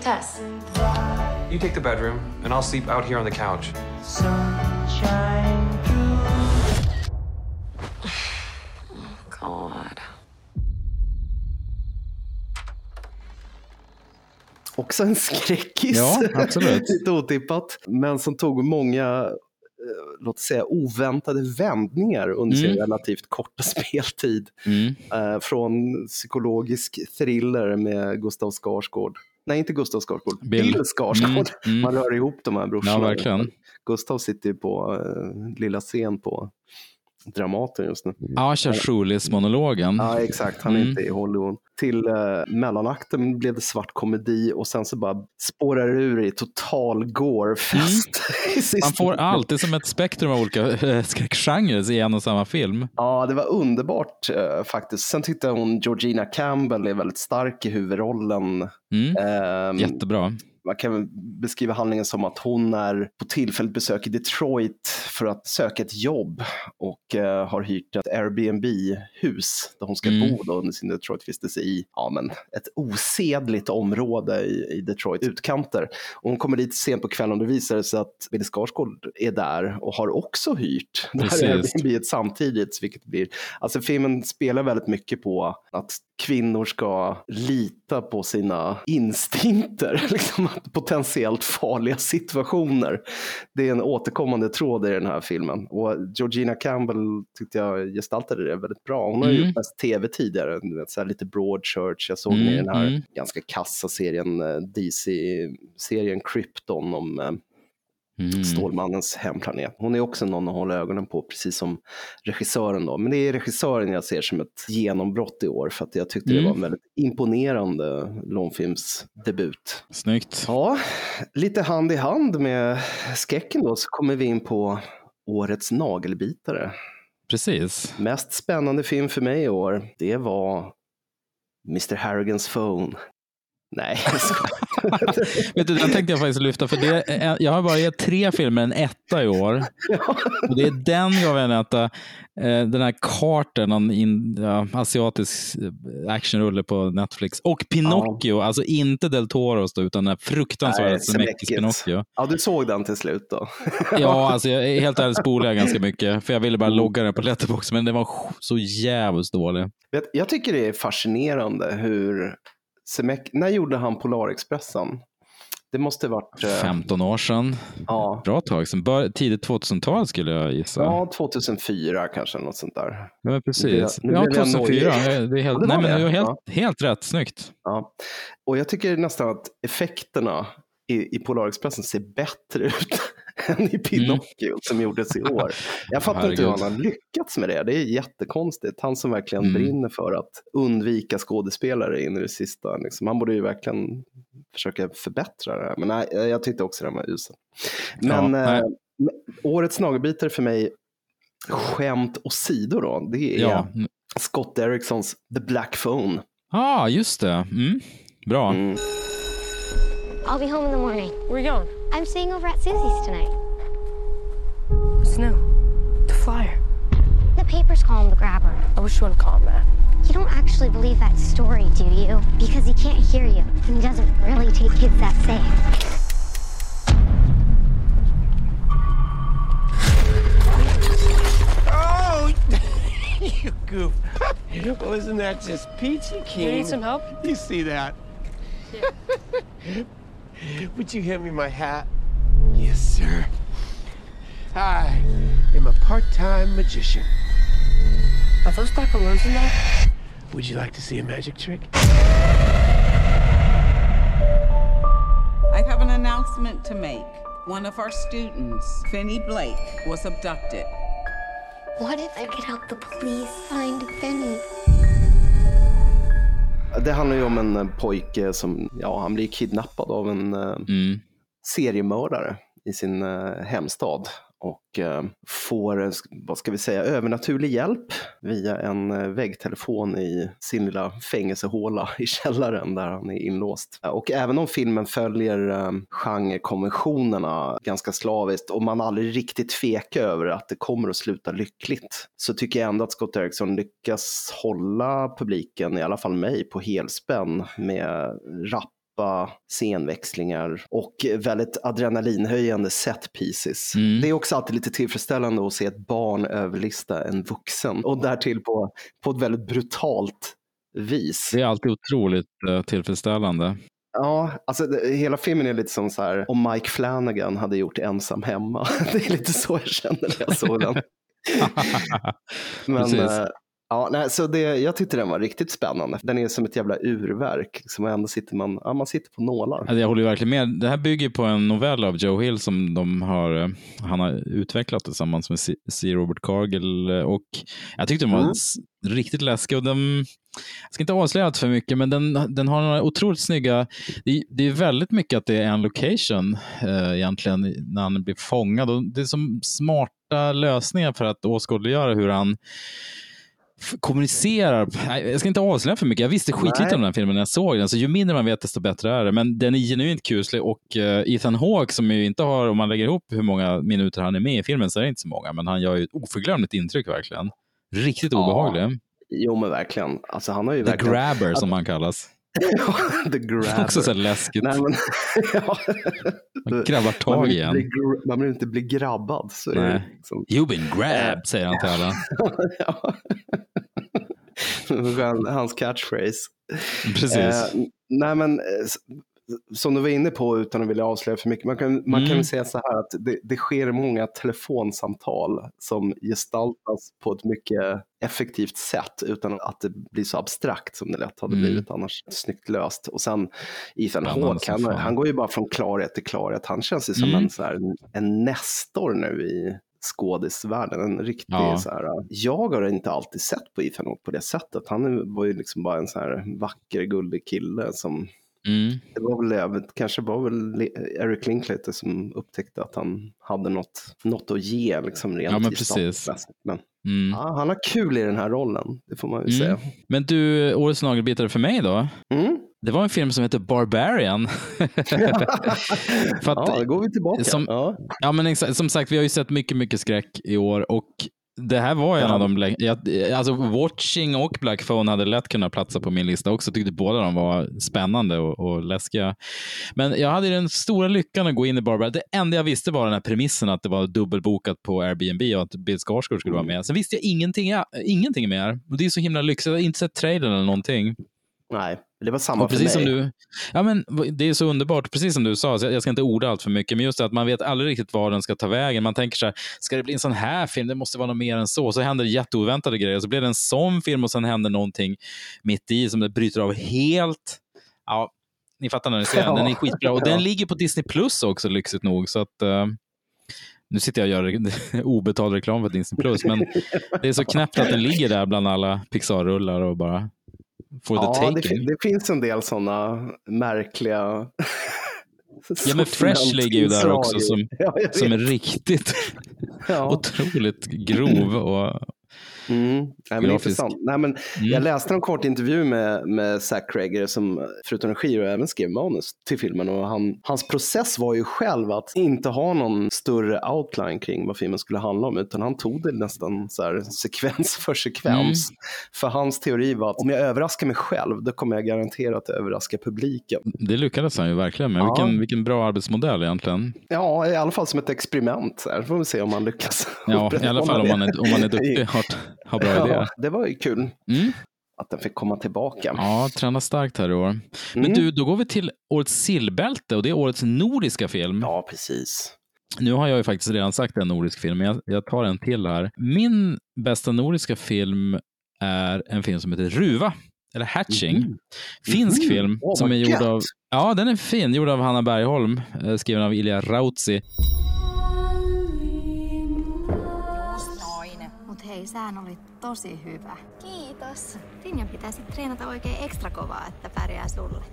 Tess.
You take the bedroom, and I'll sleep out here on the couch.
God.
Också en skräckis.
Ja, absolut.
Lite otippat. Men som tog många, eh, låt säga oväntade vändningar under sin
Mm.
relativt korta speltid.
Mm.
Eh, från psykologisk thriller med Gustav Skarsgård. Nej, inte Gustav Skarsgård.
Bill.
Bill, Skarsgård.
Mm, mm.
Man rör ihop de här brorsorna.
Ja.
Gustav sitter ju på eh, lilla scen på Dramaten just nu.
Asha Schulis-monologen.
Ja, exakt. Han är
Mm.
inte i Hollywood. Till eh, mellanakten blev det svart komedi och sen så bara spårar det ur i total gore-fest. sista
Man får allt, det är som ett spektrum av olika eh, skräckgenrer i en och samma film.
Ja, det var underbart eh, faktiskt. Sen tyckte hon Georgina Campbell är väldigt stark i huvudrollen.
Mm.
Ehm,
Jättebra.
Man kan beskriva handlingen som att hon är på tillfälligt besök i Detroit för att söka ett jobb och eh, har hyrt ett Airbnb-hus där hon ska
Mm.
bo då under sin Detroit-vistelse i ja, men ett osedligt område i, i Detroit utkanter. Och hon kommer dit sent på kvällen och det visar sig att Billy Skarsgård är där och har också hyrt det här. Airbnb samtidigt. Vilket blir, alltså filmen spelar väldigt mycket på att kvinnor ska lita på sina instinkter, liksom potentiellt farliga situationer. Det är en återkommande tråd i den här filmen och Georgina Campbell tyckte jag gestaltade det väldigt bra. Hon har
Mm.
gjort mest tv tidigare, du vet, så här lite Broadchurch, jag såg
Mm,
den här
mm.
ganska kassa serien, eh, DC-serien Krypton om eh,
Mm.
Stålmannens hemplanet. Hon är också någon att hålla ögonen på, precis som regissören. Då. Men det är regissören jag ser som ett genombrott i år, för att jag tyckte
Mm.
det var en väldigt imponerande långfilmsdebut.
Snyggt.
Ja, lite hand i hand med skräcken då, så kommer vi in på årets nagelbitare.
Precis.
Mest spännande film för mig i år, det var Mr. Harrigans Phone. Nej, jag skojar.
Vet du, den tänkte jag faktiskt lyfta, för det jag har bara gett tre filmer en etta i år. Och det är den gav jag en etta. Eh, Den här Carter, någon in, ja, asiatisk eh, actionrulle på Netflix. Och Pinocchio, alltså inte Del Toros då, utan den här fruktansvärda Zemeckis. Pinocchio.
Ja, du såg den till slut då?
Ja, alltså jag, helt ärligt spolade jag ganska mycket, för jag ville bara logga den på Letterboxd, men den var så jävligt dålig.
Jag tycker det är fascinerande hur Zemeck, när gjorde han Polarexpressen? Det måste varit... eh,
15 år sedan.
Ja.
Bra tag sedan. Bör, tidigt 2000-tal skulle jag gissa.
Ja, 2004 kanske, något sånt där.
Ja, precis.
Nu
Ja,
blev jag
2004.
nojig.
Det är helt,
Ja, det
nej, men
det.
du har helt,
Ja.
helt rätt. Snyggt.
Ja. Och jag tycker nästan att effekterna i, i Polarexpressen ser bättre ut än i Pinocchio som gjordes i år. Jag fattar inte hur han har lyckats med det. Det är jättekonstigt. Han som verkligen
Mm.
brinner för att undvika skådespelare in i det sista. Liksom. Han borde ju verkligen försöka förbättra det här. Men nej, jag tyckte också den var usel. Men
Ja,
eh, årets nagelbitare för mig, skämt åsido då, det är
Ja.
Scott Derricksons The Black Phone.
Ja, ah, just det. Mm. Bra.
I'll be home in the morning.
Where you going?
I'm staying over at Susie's tonight.
What's new? The flyer.
The papers call him the grabber.
I wish you wouldn't call him that.
You don't actually believe that story, do you? Because he can't hear you, and he doesn't really take kids that safe.
Oh, you goof. Well, isn't that just peachy keen?
You need some help?
You see that? Would you hand me my hat? Yes, sir. I am a part-time magician.
Are those black balloons in there?
Would you like to see a magic trick?
I have an announcement to make. One of our students, Finny Blake, was abducted.
What if I could help the police find Benny?
Det handlar ju om en eh, pojke som, ja, han blir kidnappad av en eh, seriemördare i sin eh, hemstad och eh, får, eh, vad ska vi säga, övernaturlig hjälp via en eh, väggtelefon i sin lilla fängelsehåla i källaren där han är inlåst. Och även om filmen följer genrekonventionerna ganska slaviskt och man aldrig riktigt tvekar över att det kommer att sluta lyckligt så tycker jag ändå att Scott Derrickson lyckas hålla publiken, i alla fall mig, på helspänn med rappa scenväxlingar och väldigt adrenalinhöjande set pieces. Det är också alltid lite tillfredsställande att se ett barn överlista en vuxen och därtill på, på ett väldigt brutalt vis.
Det är alltid otroligt eh, tillfredsställande.
Ja, alltså hela filmen är lite som så här om Mike Flanagan hade gjort Ensam hemma. Det är lite så jag kände när jag såg den. Men, ja, nej, så det, jag tyckte den var riktigt spännande. Den är som ett jävla urverk. Liksom, och ändå sitter man, ja, man sitter på nålar.
Jag håller verkligen med. Det här bygger på en novell av Joe Hill som de har, eh, han har utvecklat tillsammans med C. Robert Cargill. eh, Och jag tyckte den var
Mm.
riktigt läskig. Och den, jag ska inte avslöja allt för mycket, men den, den har några otroligt snygga... Det, det är väldigt mycket att det är en location eh, egentligen när han blir fångad. Och det är som smarta lösningar för att åskådliggöra hur han kommunicerar. Nej, Jag ska inte avslöja för mycket. Jag visste skitlite om den här filmen när jag såg den, så ju mindre man vet desto bättre är det. Men den är genuint kuslig och eh, Ethan Hawke som ju inte har, om man lägger ihop hur många minuter han är med i filmen så är det inte så många, men han gör ju ett oförglömligt intryck verkligen. Riktigt
Ja.
obehaglig.
Jo men verkligen. Alltså, han har ju
The
verkligen...
grabber som han kallas.
The grabber.
Också så läskigt.
Nej, men, ja.
Man grabbar tag
man
i
vill,
en.
man vill inte bli grabbad. Så
Nej.
liksom.
You've been grabbed, säger han till alla.
ja. Hans catchphrase.
Precis.
Eh, nej men, eh, som du var inne på utan att vilja avslöja för mycket, man kan, man
Mm.
kan säga så här att det, det sker många telefonsamtal som gestaltas på ett mycket effektivt sätt utan att det blir så abstrakt som det lätt hade
Mm.
blivit annars. Snyggt löst. Och sen Ethan Hawke, han, han går ju bara från klarhet till klarhet. Han känns ju som
Mm.
en, så här, en nestor nu i skådisvärlden. En riktig
Ja.
så här, jag har inte alltid sett på Ethan Hawke på det sättet. Han var ju liksom bara en så här vacker, gullig kille som
Mm.
det var väl, vet, kanske var väl Eric Linklater som upptäckte att han hade något, något att ge liksom rent
Ja, men precis.
Men
Mm.
ja, han har kul i den här rollen, det får man ju säga.
Mm. Men du, årets nagelbitare för mig då?
Mm.
Det var en film som heter Barbarian. Att,
Ja, då går vi tillbaka.
Som,
ja.
ja, men exakt, som sagt, vi har ju sett mycket, mycket skräck i år och det här var en av de, jag, alltså Watching och Black Phone hade lätt kunnat platsa på min lista också. Tyckte båda de var spännande och, och läskiga. Men jag hade den stora lyckan att gå in i Barbara. Det enda jag visste var den här premissen att det var dubbelbokat på Airbnb och att Bill Skarsgård skulle
Mm.
vara med. Sen visste jag ingenting, ingenting mer. Och det är så himla lyxigt. Jag har inte sett trailern eller någonting.
Nej, det var samma
Och precis
för
som
mig.
du, ja, men det är så underbart, precis som du sa, jag ska inte orda allt för mycket, men just det att man vet aldrig riktigt var den ska ta vägen. Man tänker så här, ska det bli en sån här film? Det måste vara något mer än så. Så händer det jätteoväntade grejer. Så blir det en sån film och sen händer någonting mitt i som det bryter av helt. Ja, ni fattar när ni ser den. Den är skitbra. Och den ligger på Disney Plus också, lyxigt nog. Så att, eh, nu sitter jag och gör obetald reklam för Disney Plus, men det är så knäppt att den ligger där bland alla Pixar-rullar och bara for the
Ja,
taking.
det, det finns en del sådana märkliga
Ja, men Fresh ligger ju där också som,
Ja,
som är riktigt
Ja.
otroligt grov. Och,
Mm. Nej, men intressant. Nej, men Jag läste en kort intervju med, med Zac Cregger som förutom regi och även skrev manus till filmen. Och han, hans process var ju själv att inte ha någon större outline kring vad filmen skulle handla om. Utan han tog det nästan så här, sekvens för sekvens. För hans teori var att om jag överraskar mig själv då kommer jag garanterat överraska publiken.
det lyckades han ju verkligen med.
Ja.
Vilken, vilken bra arbetsmodell egentligen.
Ja, i alla fall som ett experiment. Så här. får vi se om man lyckas.
Ja, i alla fall om man är, om man är duktig har bra
Ja,
idéer.
det var ju kul
Mm.
att den fick komma tillbaka.
Ja, tränar starkt här i år. Men
Mm.
du, då går vi till årets sillbälte och det är årets nordiska film.
Ja, precis.
Nu har jag ju faktiskt redan sagt en nordisk film, men jag, jag tar en till här. Min bästa nordiska film är en film som heter Ruva, eller Hatching. Finsk
Mhm.
film
Åh,
som är gjord
gött.
av, ja den är fin, gjord av Hanna Bergholm, eh, skriven av Ilja Rautsi.
Hei, sähän oli tosi hyvä. Kiitos. Rinja pitäisi treenata oikein ekstra kovaa, että pärjää sulle.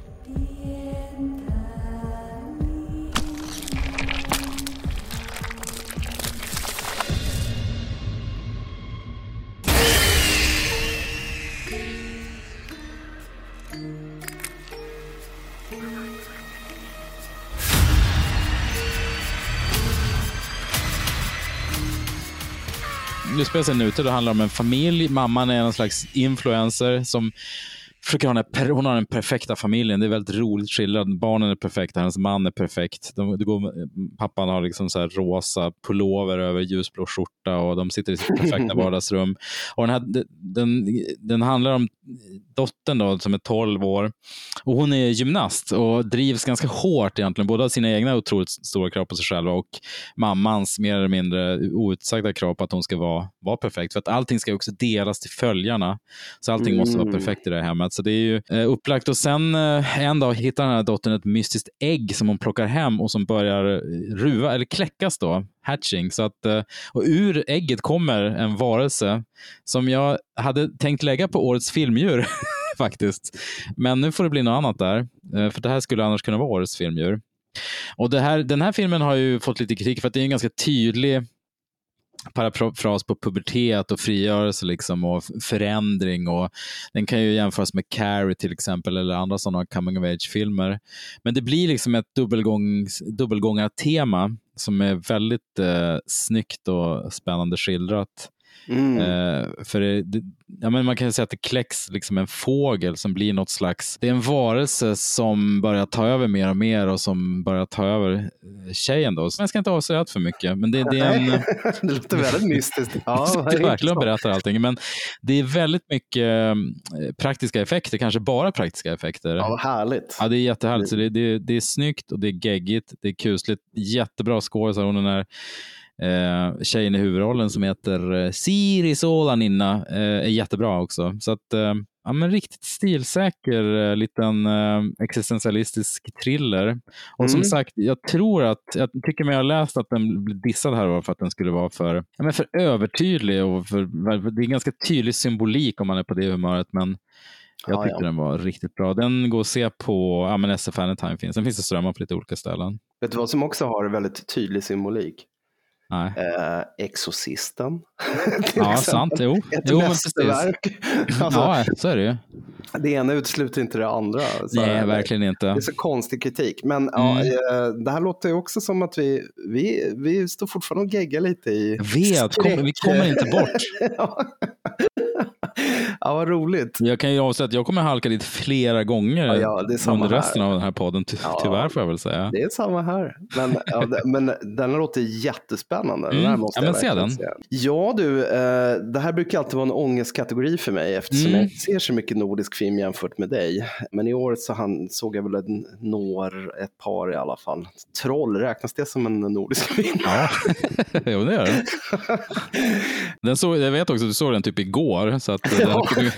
Nu spelar sig ute, det handlar om en familj. Mamman är någon slags influencer som försöker ha den, hon har den perfekta familjen. Det är väldigt roligt skildrat. Barnen är perfekta, hennes man är perfekt. De, det går, pappan har liksom så rosa pullover över ljusblå skjorta och de sitter i sitt perfekta vardagsrum. Och den, här, den, den handlar om dottern då, som är 12 år. Och hon är gymnast och drivs ganska hårt egentligen, både av sina egna otroligt stora krav på sig själva och mammans mer eller mindre outsagda krav på att hon ska vara, vara perfekt. För att allting ska också delas till följarna. Så allting måste vara
Mm.
perfekt i det här hemmet. Så det är ju eh, upplagt. Och sen eh, en dag hittar den här dottern ett mystiskt ägg som hon plockar hem och som börjar eh, ruva, eller kläckas då, hatching. Så att, eh, och ur ägget kommer en varelse som jag hade tänkt lägga på årets filmdjur faktiskt. Men nu får det bli något annat där, eh, för det här skulle annars kunna vara årets filmdjur. Och det här, den här filmen har ju fått lite kritik för att det är en ganska tydlig parafras på pubertet och frigörelse liksom och förändring. Och den kan ju jämföras med Carrie till exempel eller andra sådana coming of age-filmer. Men det blir liksom ett dubbelgångartema som är väldigt eh, snyggt och spännande skildrat.
Mm.
Eh, för det, det, ja, men man kan säga att det kläcks liksom en fågel som blir något slags, det är en varelse som börjar ta över mer och mer och som börjar ta över eh, tjejen då. Så jag ska inte avslöja allt för mycket, men det, det är en...
det låter väldigt mystiskt. Ja,
Jag verkligen berättar allting, men det är väldigt mycket eh, praktiska effekter, kanske bara praktiska effekter.
Ja, härligt.
Ja, det är jättehärligt. Så det, det, det är snyggt och det är geggigt, det är kusligt, jättebra skådisar. Hon eh, tjejen i huvudrollen som heter eh, Siri Solaninna eh, är jättebra också. Så att, eh, ja, men riktigt stilsäker eh, liten eh, existentialistisk thriller. Och som
Mm.
sagt, jag tror att, jag tycker mig ha läst att den blev dissad här var för att den skulle vara för, ja, men för övertydlig och för, det är ganska tydlig symbolik om man är på det humöret. Men jag
Ja,
tyckte
ja.
den var riktigt bra. Den går att se på, ja men SF Anytime finns. Den finns att strömma på lite olika ställen.
Vet du vad som också har väldigt tydlig symbolik?
Nej.
Eh, Exorcisten.
Ja, sant. Jo,
Ett
jo
mästerverk. Alltså,
Ja, så är det ju.
Det ena utesluter inte det andra. Så
Nej, verkligen inte.
Det är så konstig kritik. Men ja,
Mm.
eh, det här låter ju också som att vi, vi, vi står fortfarande och geggar lite i
Jag vet, kom, vi kommer inte bort.
ja. Ja, vad roligt.
Jag kan ju avslöja att jag kommer halka dit flera gånger
Ja, ja, det
under
här.
resten av den här podden. Ty
Ja.
Tyvärr får jag väl säga.
Det är samma här. Men, ja, det, men den låter jättespännande. Den
Mm.
här måste
Ja,
jag
men se den.
se. Ja du, eh, det här brukar alltid vara en ångestkategori för mig eftersom
Mm.
jag inte ser så mycket nordisk film jämfört med dig. Men i år så han, såg jag väl en, några, ett par i alla fall. Troll, räknas det som en nordisk film?
Ja, jo det gör den. den såg, jag vet också att du såg den typ igår. Så att den,
Ja.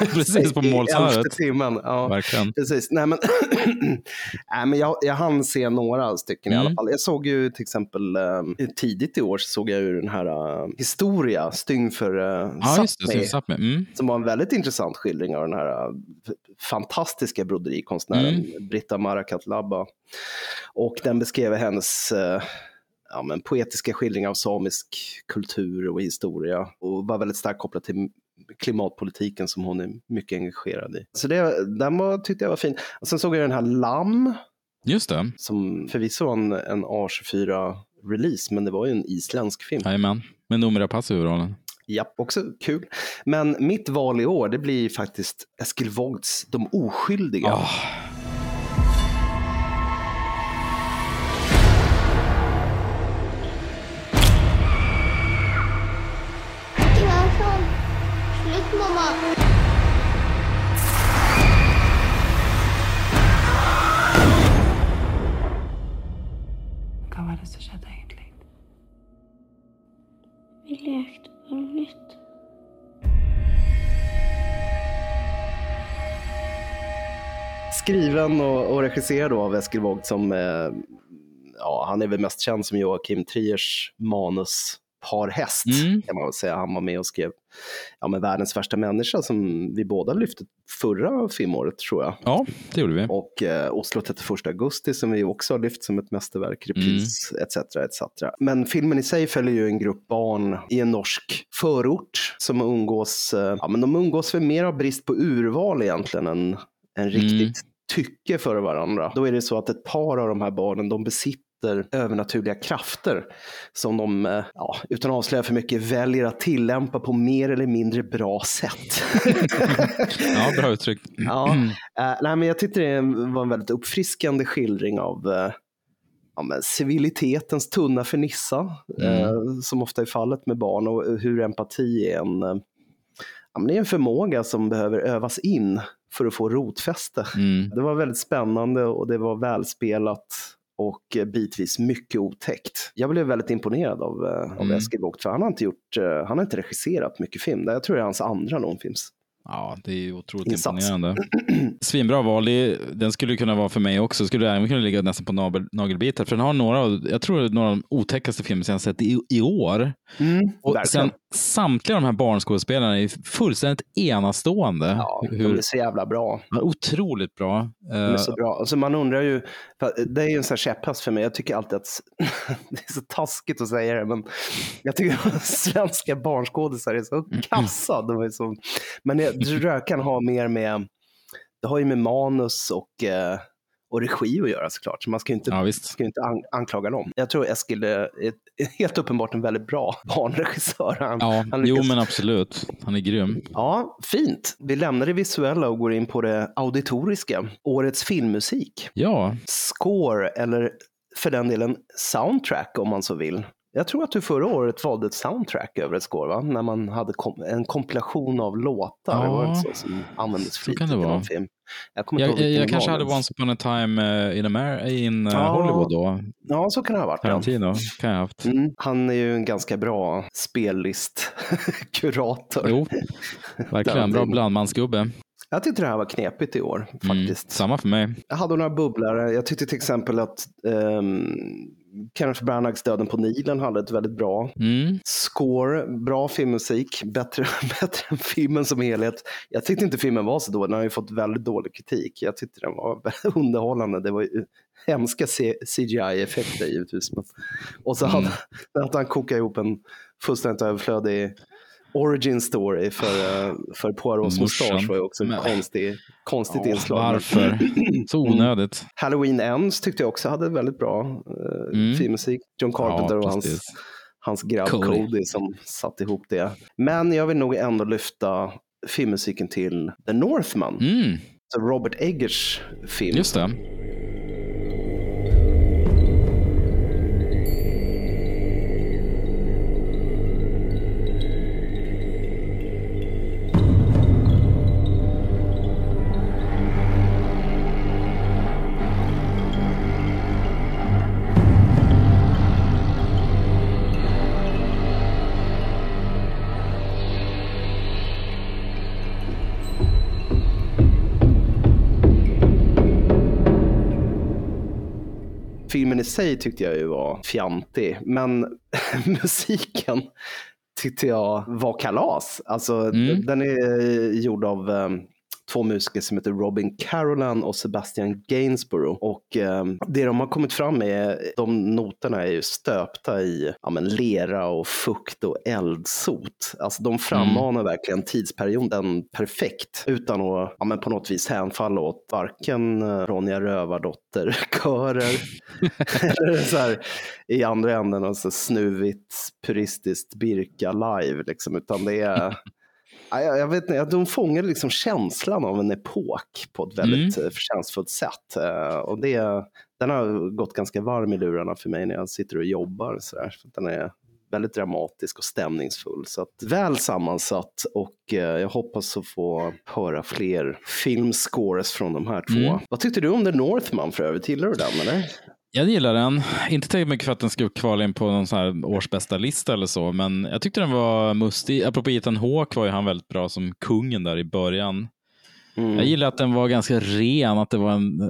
precis på målsnöret.
timmen. Ja.
Verkligen.
Precis. Nej, men, Nej, men jag, jag hann se några stycken i alla
Mm.
fall. Jag såg ju till exempel eh, tidigt i år så såg jag ju den här eh, Historia, Styng för uh,
Ja, Sapmi. Mm.
Som var en väldigt intressant skildring av den här eh, fantastiska broderikonstnären
Mm.
Britta Marakatlabba. Och den beskrev hennes eh, ja, men poetiska skildring av samisk kultur och historia och var väldigt starkt kopplad till klimatpolitiken som hon är mycket engagerad i. Så det, den var, tyckte jag var fin. Och sen såg jag den här Lamm,
Just det.
som förvisso var en, en A24-release, men det var ju en isländsk film.
Jajamän. Med Noomi Rapace i huvudrollen.
Ja, också kul. Men mitt val i år, det blir faktiskt Eskil Vogts De oskyldiga.
Ah.
Skriven och, och regisserad av Eskil Vogt som, eh, ja, han är väl mest känd som Joakim Triers manus Par häst,
Mm.
kan man väl säga. Han var med och skrev ja, men Världens värsta människa som vi båda lyfte förra filmåret tror jag.
Ja, det gjorde vi.
Och eh, Oslo 31 augusti som vi också har lyft som ett mästerverk, repris etc. etc. Men filmen i sig följer ju en grupp barn i en norsk förort som umgås, eh, ja men de umgås för mer av brist på urval egentligen än, än riktigt tycke för varandra. Då är det så att ett par av de här barnen, de besitter övernaturliga krafter som de, eh, ja, utan att avslöja för mycket, väljer att tillämpa på mer eller mindre bra sätt.
Ja, bra uttryck.
Ja, eh, nej, men jag tyckte det var en väldigt uppfriskande skildring av eh, ja, men civilitetens tunna fernissa, eh, som ofta är fallet med barn och hur empati är en, ja, men det är en förmåga som behöver övas in för att få rotfäste.
Mm.
Det var väldigt spännande och det var välspelat och bitvis mycket otäckt. Jag blev väldigt imponerad av, eh, av
Mm.
Eskil Vogt, för han har inte gjort, eh, han har inte regisserat mycket film. Jag tror det är hans andra långfilms.
Ja, det är ju otroligt
Insats.
imponerande. Svinbra val. Det är- Den skulle kunna vara för mig också. Skulle även kunna ligga nästan på nagel, nagelbitar. För den har några, av- jag tror några av de otäckaste filmer som jag har sett i, i år. och
verkligen.
sen samtliga de här barnskådespelarna är fullständigt enastående.
Ja, de är så jävla bra.
Ja, Otroligt bra.
De är
Eh,
så bra. Alltså man undrar ju, det är ju en sån här käpphäst för mig, jag tycker alltid att, det är så taskigt att säga det, men jag tycker att svenska barnskådisar är så kassa. De är så, men tror jag kan ha mer med, det har ju med manus och, eh, och regi att göra såklart, så man ska ju inte,
Ja,
ska inte an, anklaga dem. Jag tror Eskil är, helt uppenbart en väldigt bra barnregissör. Han,
Ja,
han
jo
lyckas-
men absolut. Han är grym.
Ja, fint. Vi lämnar det visuella och går in på det auditoriska. Årets filmmusik.
Ja,
Score, eller för den delen soundtrack om man så vill. Jag tror att du förra året valde ett soundtrack över ett score, va? När man hade kom en kompilation av låtar,
Ja.
var det så, som användes flitigt i någon
vara.
film. Jag,
jag, jag, jag kanske
var
hade. Once upon a time eh, in, Amer- in eh,
Ja.
Hollywood då.
Ja, så kan det ha varit. Ja.
Tarantino kan jag ha haft.
Mm. Han är ju en ganska bra spellistkurator.
Jo, verkligen. Bra blandmansgubbe.
Jag tyckte det här var knepigt i år faktiskt.
Samma för mig.
Jag hade några bubblare. Jag tyckte till exempel att um, Kenneth Branaghs Döden på Nilen hade ett väldigt bra
Mm.
score, bra filmmusik, bättre, bättre än filmen som helhet. Jag tyckte inte filmen var så dålig, den har ju fått väldigt dålig kritik. Jag tyckte den var underhållande. Det var ju hemska CGI-effekter givetvis. Och så hade att han kokade ihop en fullständigt överflödig origin story för, eh, för Poirots mustasch var ju också en
Men-
konstig, konstigt
Ja,
inslag.
varför? Så onödigt.
Halloween Ends tyckte jag också hade väldigt bra eh,
Mm.
filmmusik. John Carpenter
Ja,
och hans, hans grabb
Cody.
Cody. som satte ihop det. Men jag vill nog ändå lyfta filmmusiken till The Northman.
Mm.
Så Robert Eggers film.
Just det.
Filmen i sig tyckte jag ju var fjantig, men musiken tyckte jag var kalas. Alltså,
Mm.
Den är gjord av eh, två musiker som heter Robin Carolan och Sebastian Gainsborough. Och eh, det de har kommit fram med, de noterna är ju stöpta i ja, men lera och fukt och eldsot. Alltså de frammanar verkligen tidsperioden perfekt utan att ja, men på något vis hänfalla åt varken eh, Ronja Rövardotter-körer eller så här, i andra änden och så snuvigt puristiskt Birka live liksom, utan det är Jag, jag vet inte, de fångar liksom känslan av en epok på ett väldigt mm. förtjänstfullt sätt. Eh, Och det, den har gått ganska varm i lurarna för mig när jag sitter och jobbar. Så där. Den är väldigt dramatisk och stämningsfull. Så att, väl sammansatt och eh, jag hoppas att få höra fler filmscores från de här två.
Mm.
Vad tyckte du om The Northman för övrigt? Gillar du den eller?
Jag gillar den. Inte tillräckligt mycket för att den skulle kvala in på någon sån här årsbästa lista eller så, men jag tyckte den var mustig. Apropå Ethan Hawke var ju han väldigt bra som kungen där i början.
Mm.
Jag gillar att den var ganska ren, att det var en, eh,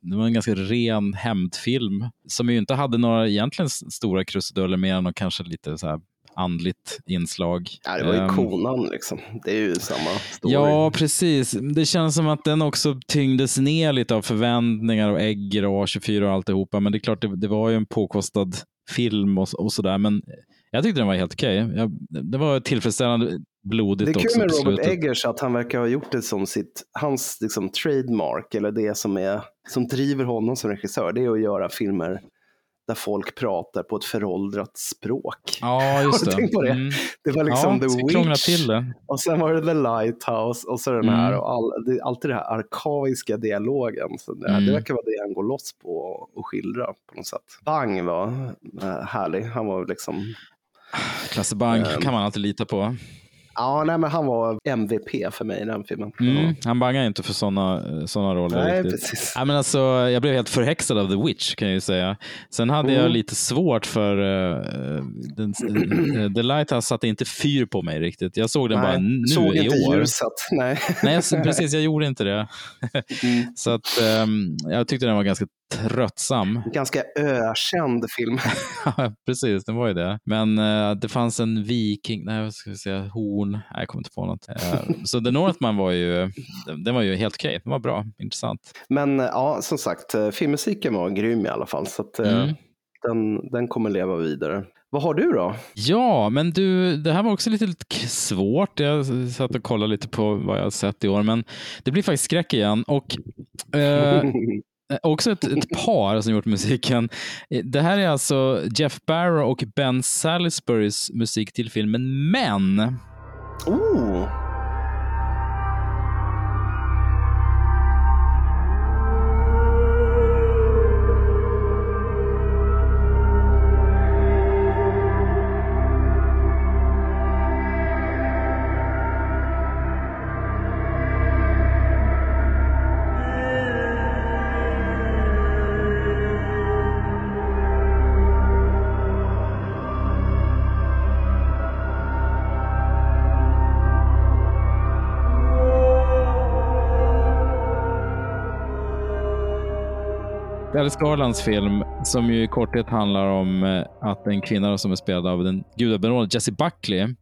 det var en ganska ren hämndfilm som ju inte hade några egentligen stora krusiduller mer än och kanske lite så här andligt inslag.
Ja, det var ju
Ehm,
konan liksom. Det är ju samma story.
Ja, precis. Det känns som att den också tyngdes ner lite av förväntningar och Egger och A24 och alltihopa. Men det är klart, det, det var ju en påkostad film och, och sådär. Men jag tyckte den var helt okej. Jag- Det var tillfredsställande blodigt
Det är
också
kul med Robert
slutet.
Eggers att han verkar ha gjort det som sitt, hans liksom trademark, eller det som, är, som driver honom som regissör, det är att göra filmer där folk pratar på ett föråldrat språk.
Ja, just det.
tänkt på det?
Mm.
Det var liksom
Ja,
The Witch,
till det.
och sen var det The Lighthouse och så den
Mm.
här, och all, det, alltid det här arkaiska dialogen. Så det,
Mm.
det verkar vara det han går loss på och skildra på något sätt. Bang var äh, härlig, han var liksom
Klasse Bang
Ehm.
kan man alltid lita på.
Ja, nej, men han var MVP för mig i den filmen.
Mm, han bangar inte för sådana såna roller.
Nej,
riktigt.
precis.
Ja, men alltså, jag blev helt förhäxad av The Witch kan jag ju säga. Sen hade
Mm.
jag lite svårt för uh, den, eh, The Lighthouse satte inte fyr på mig riktigt. Jag såg den bara
Nej,
nu
såg
i
inte
år.
ljuset. Nej.
Nej, jag, precis. Jag gjorde inte det.
Mm.
Så att, ehm, jag tyckte den var ganska tröttsam.
Ganska ökänd film.
Precis, den var ju det. Men eh, det fanns en viking, nej vad ska vi säga, horn, nej jag kommer inte på något. Eh, så The Northman var ju, den, var ju helt okej, den var bra, intressant.
Men eh, ja, som sagt, filmmusiken var grym i alla fall. Så att,
Mm.
den, den kommer leva vidare. Vad har du då?
Ja, men du, det här var också lite, lite svårt. Jag satt och kollade lite på vad jag sett i år, men det blir faktiskt skräck igen. Och, Eh, Eh, också ett, ett par som gjort musiken. Eh, det här är alltså Jeff Barrow och Ben Salisburys musik till filmen Men.
Ooh.
Dallas Garlands film, som ju i korthet handlar om eh, att en kvinna som är spelad av den gudabenådade Jessie Buckley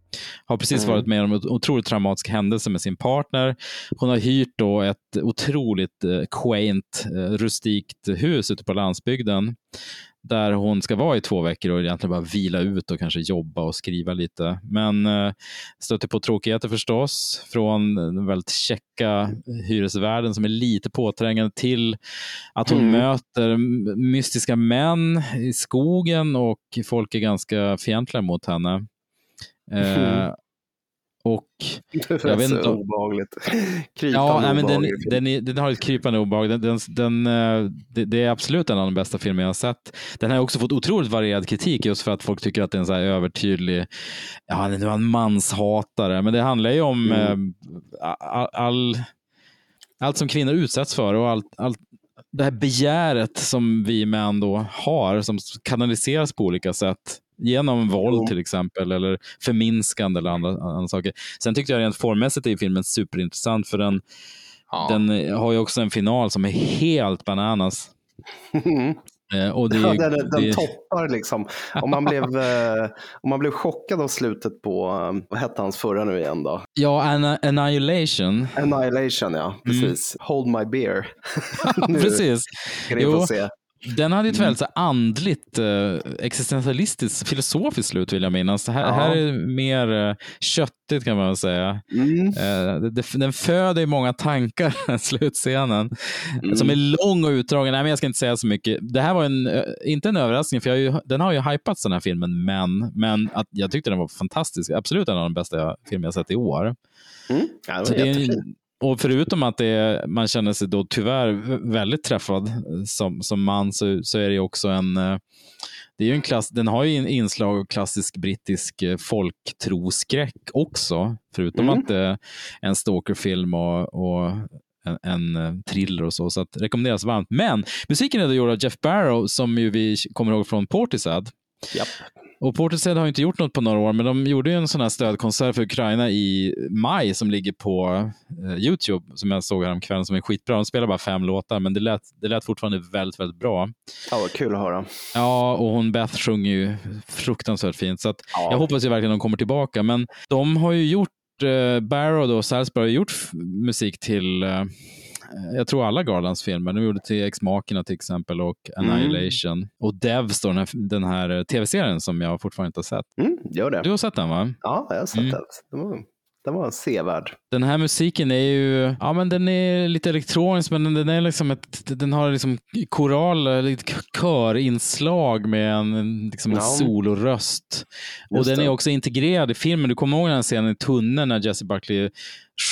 har precis
Mm.
varit med om en otroligt traumatisk händelse med sin partner. Hon har hyrt då ett otroligt eh, quaint, eh, rustikt hus ute på landsbygden där hon ska vara i två veckor och egentligen bara vila ut och kanske jobba och skriva lite. Men eh, stöter på tråkigheter förstås från den väldigt checka hyresvärden som är lite påträngande till att hon
Mm.
möter mystiska män i skogen och folk är ganska fientliga mot henne. Eh,
Mm.
Och jag vet inte om-
obehagligt.
Ja, nej, men den,
obehaglig
den, är, den har ett krypande obehag. Den, den, den, eh, det, det är absolut en av de bästa filmer jag har sett. Den har också fått otroligt varierad kritik just för att folk tycker att det är en så här övertydlig, ja, nu är han manshatare, men det handlar ju om
Mm.
eh, all, all, allt som kvinnor utsätts för och allt, allt det här begäret som vi män då har, som kanaliseras på olika sätt. Genom våld till exempel, eller förminskande eller andra, andra saker. Sen tyckte jag rent formmässigt är filmen superintressant, för den, den har ju också en final som är helt bananas. Eh, och det,
Ja, den, den
det-
toppar liksom. Om man, blev, eh, om man blev chockad av slutet på, eh, vad hette hans förra nu igen då?
Ja, Annihilation.
Annihilation ja, precis. Hold my beer.
Precis.
ska ni få se.
Den hade ett
Mm.
väldigt andligt, eh, existentialistiskt, filosofiskt slut vill jag minnas. Det här,
Ja.
här är mer eh, köttigt kan man säga.
Mm.
Eh, den föder många tankar, slutscenen.
Mm.
Som är lång och utdragen. Nej, men jag ska inte säga så mycket. Det här var en, inte en överraskning, för jag har ju, den har ju hypats den här filmen, men, men att jag tyckte den var fantastisk. Absolut en av de bästa filmer jag sett i år.
Mm. Ja, det
Så det är en- och förutom att det man känner sig då tyvärr vä- väldigt träffad eh, som, som man så, så är det också en eh, det är ju en klass, den har ju en inslag av klassisk brittisk eh, folktroskräck också. Förutom
Mm.
att det är en stalkerfilm och, och en, en thriller och så. Så att rekommenderas varmt. Men musiken är då gjord av Jeff Barrow som ju vi kommer ihåg från Portishead.
Japp.
Och Portishead har inte gjort något på några år, men de gjorde ju en sån här stödkonsert för Ukraina i maj som ligger på eh, Youtube, som jag såg häromkvällen, som är skitbra. De spelar bara fem låtar, men det lät, det lät fortfarande väldigt, väldigt bra.
Ja, vad kul att höra.
Ja, och hon Beth sjunger ju fruktansvärt fint, så att jag hoppas ju verkligen de kommer tillbaka. Men de har ju gjort, eh, Barrow då, Salisbury har gjort musik till eh, jag tror alla Garlands filmer. De gjorde till Ex-Machina till exempel och
Mm.
Annihilation. Och Devs, då, den här, den här eh, tv-serien som jag fortfarande inte har sett.
Mm, gör det.
Du har sett den va?
Ja, jag har sett
Mm.
den. Den var, sevärd.
Den här musiken är ju, ja men den är lite elektronisk men den, den är liksom ett, den har liksom koral, lite körinslag med en, en, liksom en
Ja.
soloröst. Och
Just
den
det.
är också integrerad i filmen. Du kommer ihåg den scenen i tunneln när Jesse Buckley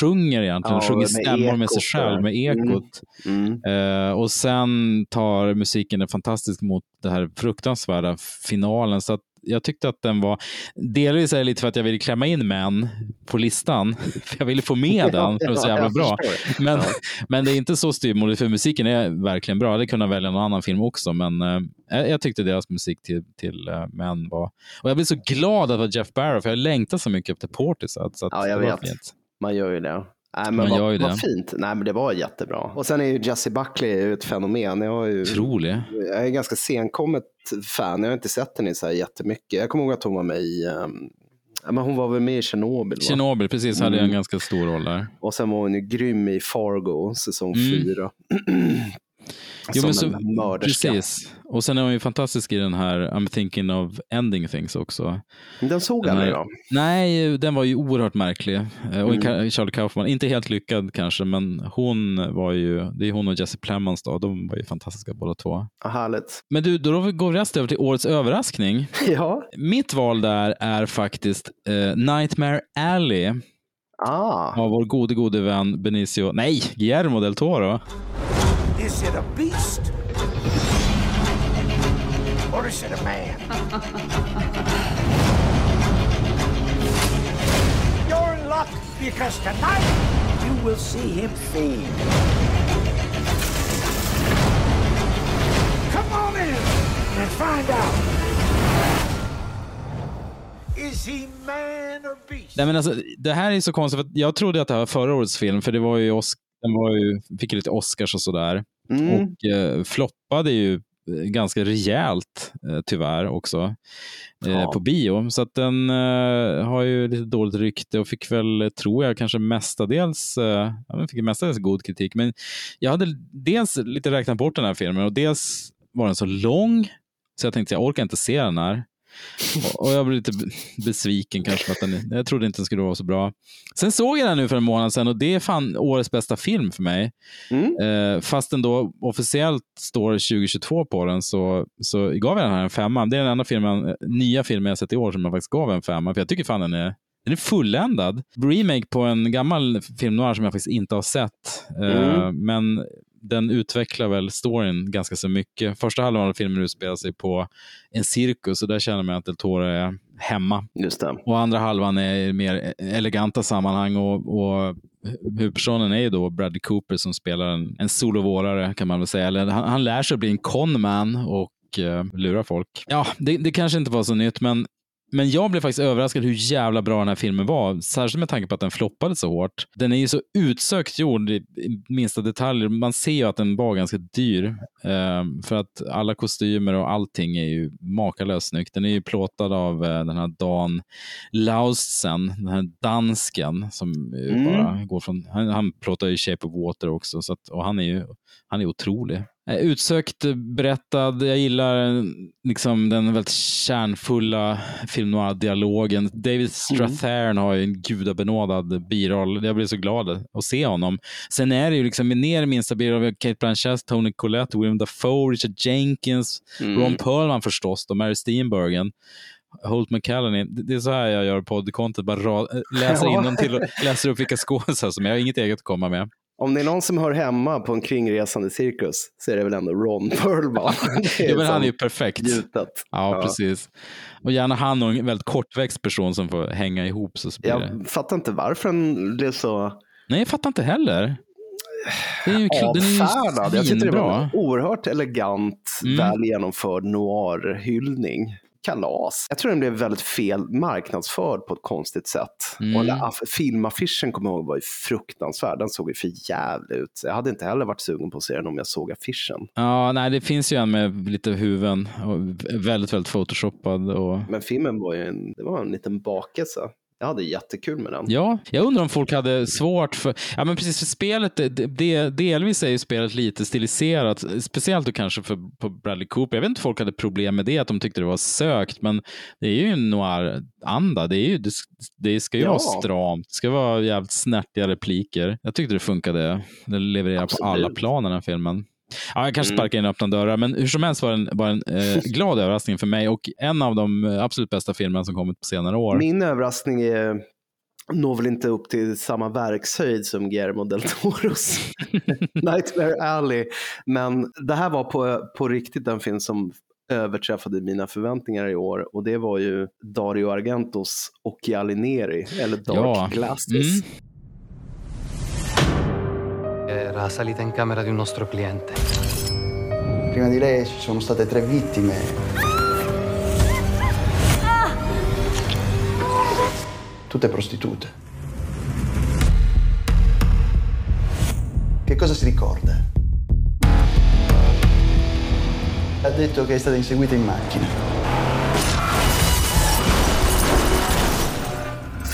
sjunger egentligen,
Ja,
sjunger stämmor med sig själv med ekot.
Mm.
Eh, och sen tar musiken det fantastiskt mot det här fruktansvärda finalen. Så att jag tyckte att den var, delvis är det lite för att jag ville klämma in män på listan. För jag ville få med den, för det var så jävla bra. Men, men det är inte så styvmoderligt, för musiken är verkligen bra. Jag hade kunnat välja någon annan film också, men eh, jag, tyckte deras musik till, till eh, män var... Och jag blev så glad att det var Jeff Barrow, för jag längtar så mycket efter Portishead. Så att
Ja, jag vet.
fint.
Man gör ju det. Nej, men
Man
vad,
gör ju
vad
det.
fint. Nej, men det var jättebra. Och sen är ju Jessie Buckley ett fenomen. Jag, har ju,
Otrolig.
jag är ganska senkommet fan. Jag har inte sett henne så här jättemycket. Jag kommer ihåg att hon var med i, um, ja, men hon var väl med i Tjernobyl.
Tjernobyl, precis, hade
Mm.
en ganska stor roll där.
Och sen var hon ju grym i Fargo, säsong
Mm.
fyra.
Jo,
som
så,
en mörderska.
precis. Och sen är hon ju fantastisk i den här I'm thinking of ending things också.
Den såg
Den
aldrig jag.
Nej, den var ju oerhört märklig. Eh, Och
Mm.
Charlie Kaufman, inte helt lyckad kanske, men hon var ju, det är hon och Jesse Plemons då, de var ju fantastiska båda två.
Ja, härligt.
Men du, då går vi raskt över till årets överraskning.
Ja.
Mitt val där är faktiskt eh, Nightmare Alley
Ah.
av vår gode, gode vän Benicio, nej, Guillermo del Toro.
Is it a beast? Or is it a man? You're in luck because tonight you will see him feed. Come on in and find out. Is he man or beast?
Nej, men alltså, det här är så konstigt, för jag trodde att det här var förra årets film, för det var ju, Oscar den var ju, fick ju lite Oscars och sådär.
Mm.
Och eh, floppade ju eh, ganska rejält, eh, tyvärr också, eh,
Ja.
på bio. Så att den eh, har ju lite dåligt rykte och fick väl, eh, tror jag, kanske mestadels, eh, ja, den fick mestadels god kritik. Men jag hade dels lite räknat bort den här filmen och dels var den så lång, så jag tänkte jag orkar inte se den här. Och- jag blev lite besviken kanske för att den, jag trodde inte den skulle vara så bra. Sen såg jag den nu för en månad sedan och det är fan årets bästa film för mig. Eh, fast den då officiellt står 2022 på den så, så gav jag den här en femma. Det är den enda filmen, nya filmen jag sett i år som jag faktiskt gav en femma. För jag tycker fan den är, den är fulländad. Remake på en gammal film noir som jag faktiskt inte har sett. Eh,
Mm.
Men den utvecklar väl storyn ganska så mycket. Första halvan av filmen utspelar sig på en cirkus och där känner man att Del Toro är hemma.
Just det.
Och andra halvan är i mer eleganta sammanhang och, och huvudpersonen är ju då Bradley Cooper som spelar en, en solovårare kan man väl säga. Eller han, han lär sig att bli en conman och eh, lura folk. Ja, det, det kanske inte var så nytt, men men jag blev faktiskt överraskad hur jävla bra den här filmen var. Särskilt med tanke på att den floppade så hårt. Den är ju så utsökt gjord i minsta detaljer. Man ser ju att den var ganska dyr. Eh, för att alla kostymer och allting är ju makalöst snyggt. Den är ju plåtad av eh, den här Dan Lausten, den här dansken som
Mm.
bara går från... Han, han plåtar ju Shape of Water också. Så att, och han är ju han är otrolig. Eh, Utsökt eh, berättad. Jag gillar eh, liksom den väldigt kärnfulla film noir-dialogen. David Strathairn har ju en gudabenådad biroll. Jag blir så glad att se honom. Sen är det ju liksom ner i minsta biroll Kate Blanchett, Tony Collette, William Dafoe, Richard Jenkins,
Mm.
Ron Perlman förstås, och Mary Steenburgen. Holt McCallany. Det är så här jag gör poddcontent. Bara ra- läser
Ja.
till och läser upp vilka skådisar som är. Jag har inget eget att komma med.
Om det är någon som hör hemma på en kringresande cirkus så är det väl ändå Ron Perlman.
Ja, men han är ju perfekt.
gjutet.
Ja, precis. Och gärna han och en väldigt kortväxt person som får hänga ihop. Så blir det.
Jag fattar inte varför den blev så
Nej, jag fattar inte heller. Det är ju, den är ju
avfärdad. Jag tyckte det var en oerhört elegant,
Mm.
väl genomförd noir-hyllning. Kalas. Jag tror den blev väldigt fel marknadsförd på ett konstigt sätt.
Mm.
Och aff- filmaffischen kommer jag ihåg var ju fruktansvärd. Den såg ju för jävligt ut. Jag hade inte heller varit sugen på att se den om jag såg affischen.
Ja, nej, det finns ju en med lite huvuden och väldigt, väldigt photoshoppad. Och...
Men filmen var ju en, det var en liten bakelse. Jag hade jättekul med den.
Ja, jag undrar om folk hade svårt för, ja men precis för spelet, det, det, delvis är ju spelet lite stiliserat, speciellt då kanske för på Bradley Cooper. Jag vet inte om folk hade problem med det, att de tyckte det var sökt, men det är ju en noir-anda. Det, är ju, det, det ska ju
Ja.
vara stramt, det ska vara jävligt snärtiga repliker. Jag tyckte det funkade, det levererar på
Absolut.
alla plan den här filmen. Ja, jag kanske
Mm.
sparkar in öppna dörrar, men hur som helst var det en, var en eh, glad överraskning för mig och en av de eh, absolut bästa filmerna som kommit på senare år.
Min överraskning är, når väl inte upp till samma verkshöjd som Guillermo del Toros Nightmare Alley. Men det här var på, på riktigt den film som överträffade mina förväntningar i år och det var ju Dario Argentos Occhiali Neri, eller Dark
Ja.
Glasses.
Mm.
Era salita in camera di un nostro cliente.
Prima di lei ci sono state tre vittime. Tutte prostitute. Che cosa si ricorda? Ha detto che è stata inseguita in macchina.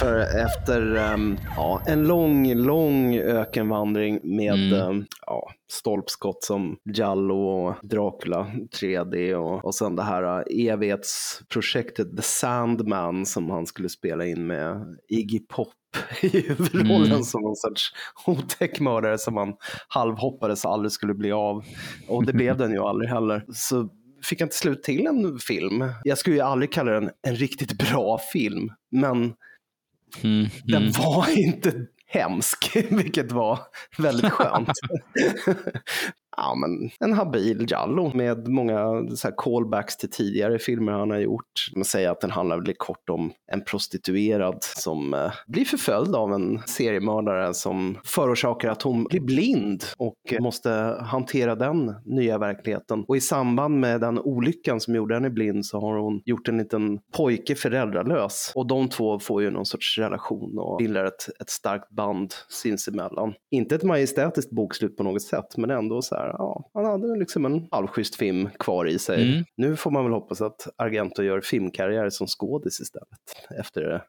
För efter ehm, ja, en lång, lång ökenvandring med
Mm.
ehm, ja, stolpskott som Jallo och Dracula 3D och, och sen det här uh, evighetsprojektet The Sandman som han skulle spela in med Iggy Pop i huvudrollen
Mm.
som någon sorts otäck mördare som man halvhoppades aldrig skulle bli av. Och det blev den ju aldrig heller. Så fick han till slut till en film. Jag skulle ju aldrig kalla den en riktigt bra film, men
Mm,
den
mm.
var inte hemsk, vilket var väldigt skönt. ja, men en habil Jallo med många så här callbacks till tidigare filmer han har gjort. Man säger att den handlar väldigt kort om en prostituerad som eh, blir förföljd av en seriemördare som förorsakar att hon blir blind och eh, måste hantera den nya verkligheten. Och i samband med den olyckan som gjorde henne blind så har hon gjort en liten pojke föräldralös. Och de två får ju någon sorts relation och bildar ett, ett starkt band sinsemellan. Inte ett majestätiskt bokslut på något sätt, men ändå så här, ja, han hade liksom en halvschysst film kvar i sig.
Mm.
Nu får man väl hoppas att Argento gör filmkarriär som skådis istället, efter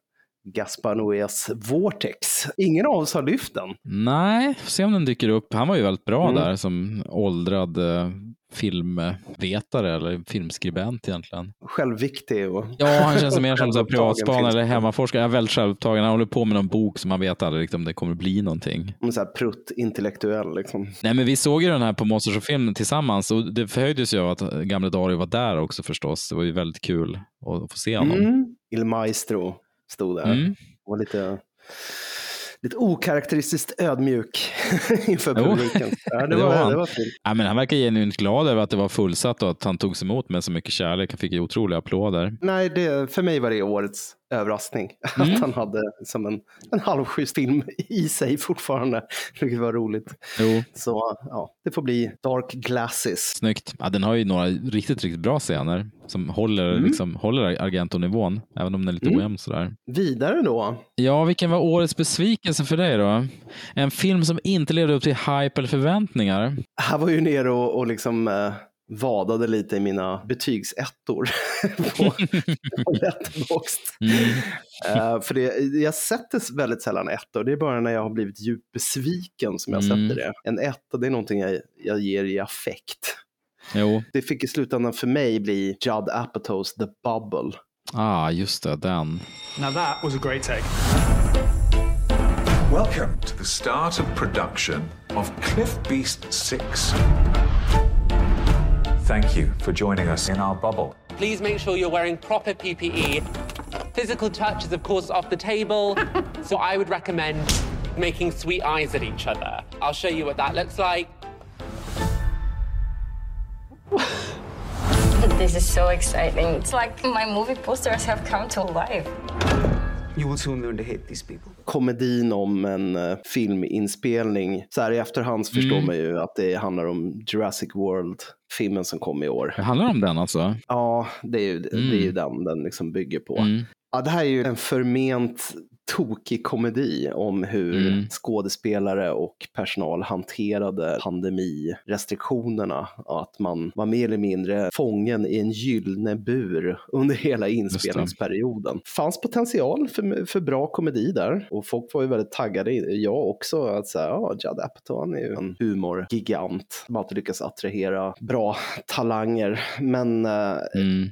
Gaspar Noés Vortex. Ingen av oss har lyft den.
Nej, får se om den dyker upp. Han var ju väldigt bra
Mm.
där som åldrad eh, filmvetare eller filmskribent egentligen.
Självviktig och...
Ja, han känns mer som privatspanare eller hemmaforskare. Han är väldigt självupptagen. Han håller på med någon bok som man vet aldrig riktigt om det kommer bli någonting.
Men så här prutt intellektuell liksom.
Nej, men vi såg ju den här på Monsters of Film tillsammans och det förhöjdes ju av att gamle Dario var där också förstås. Det var ju väldigt kul att få se honom.
Mm. Il Maestro stod där.
Mm.
Och lite, lite okaraktäristiskt ödmjuk inför publiken. Ja, det, var,
han.
det var.
Ja, men han verkar genuint glad över att det var fullsatt och att han togs emot med så mycket kärlek. Han fick ju otroliga applåder.
Nej, det, för mig var det årets överraskning.
Mm.
Att han hade som en, en halvschysst film i sig fortfarande. Vilket var roligt.
Jo.
Så ja, det får bli Dark Glasses.
Snyggt. Ja, den har ju några riktigt, riktigt bra scener som håller,
Mm.
liksom, håller Argento-nivån, även om den är lite
Mm.
ojämn sådär.
Vidare då.
Ja, vilken var årets besvikelse för dig då? En film som inte levde upp till hype eller förväntningar.
Han var ju nere och, och liksom eh, vadade lite i mina betygsettor på, på Letterboxd. Eh, för det, jag sätter väldigt sällan ettor. Det är bara när jag har blivit djupt besviken som jag
Mm.
sätter det. En etta, det är någonting jag, jag ger i affekt.
Jo.
Det fick i slutändan för mig bli Judd Apatows The Bubble.
Ah, just det, den.
Now that was a great take.
Welcome to the start of production of Cliff Beast 6. Thank you for joining us in our bubble.
Please make sure you're wearing proper PPE. Physical touch is, of course, off the table. so I would recommend making sweet eyes at each other. I'll show you what that looks like.
This is so exciting. It's like my movie posters have come to life.
You will soon learn to hate these people.
komedin om en uh, filminspelning. Så här i efterhand så förstår
Mm.
man ju att det handlar om Jurassic World, filmen som kom i år.
Det handlar om den alltså?
Ja, det är ju, det är ju den den liksom bygger på. Ja, det här är ju en förment tokig komedi om hur
Mm.
skådespelare och personal hanterade pandemirestriktionerna. Att man var mer eller mindre fången i en gyllene bur under hela inspelningsperioden. fanns potential för, för bra komedi där och folk var ju väldigt taggade, jag också, att säga, ja, Judd Apatow han är ju en humorgigant som alltid lyckas attrahera bra talanger. Men eh,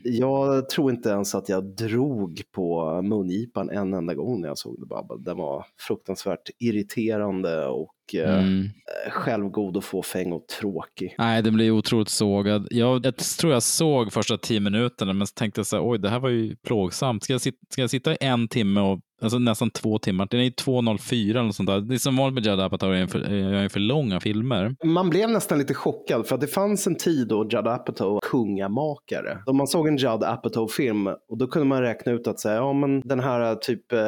jag tror inte ens att jag drog på mungipan en enda gång när jag såg The Bubble. Den var fruktansvärt irriterande och
Mm.
eh, självgod och fåfäng och tråkig.
Nej, den blev otroligt sågad. Jag, jag tror jag såg första tio minuterna, men tänkte jag så här, oj, det här var ju plågsamt. Ska jag, sit, ska jag sitta i en timme och Alltså nästan två timmar. Den är ju 2.04 eller något sånt där. Det är som vanligt med Judd Apatow, är för, är för långa filmer.
Man blev nästan lite chockad för att det fanns en tid då Judd Apatow var kungamakare. Då man såg en Judd Apatow-film och då kunde man räkna ut att säga, ja men den här typ eh,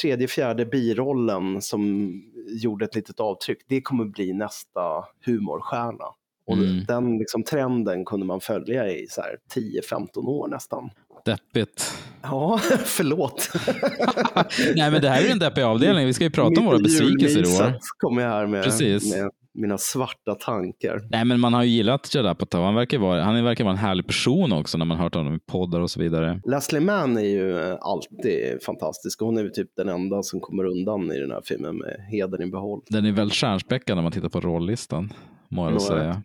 tredje, fjärde birollen som gjorde ett litet avtryck, det kommer bli nästa humorstjärna. Och
Mm.
den liksom, trenden kunde man följa i så här 10-15 år nästan.
Deppigt.
Ja, förlåt.
Nej, men det här är ju en deppig avdelning. Vi ska ju prata om våra
Mitt
besvikelser i år.
kommer jag här med,
Precis.
med mina svarta tankar.
Nej, men man har ju gillat Judd Apatow. Han verkar vara, han verkar vara en härlig person också när man hört honom i poddar och så vidare.
Leslie Mann är ju eh, alltid fantastisk. Hon är ju typ den enda som kommer undan i den här filmen med heden i behåll.
Den är väl stjärnspäckad när man tittar på rollistan, må jag säga.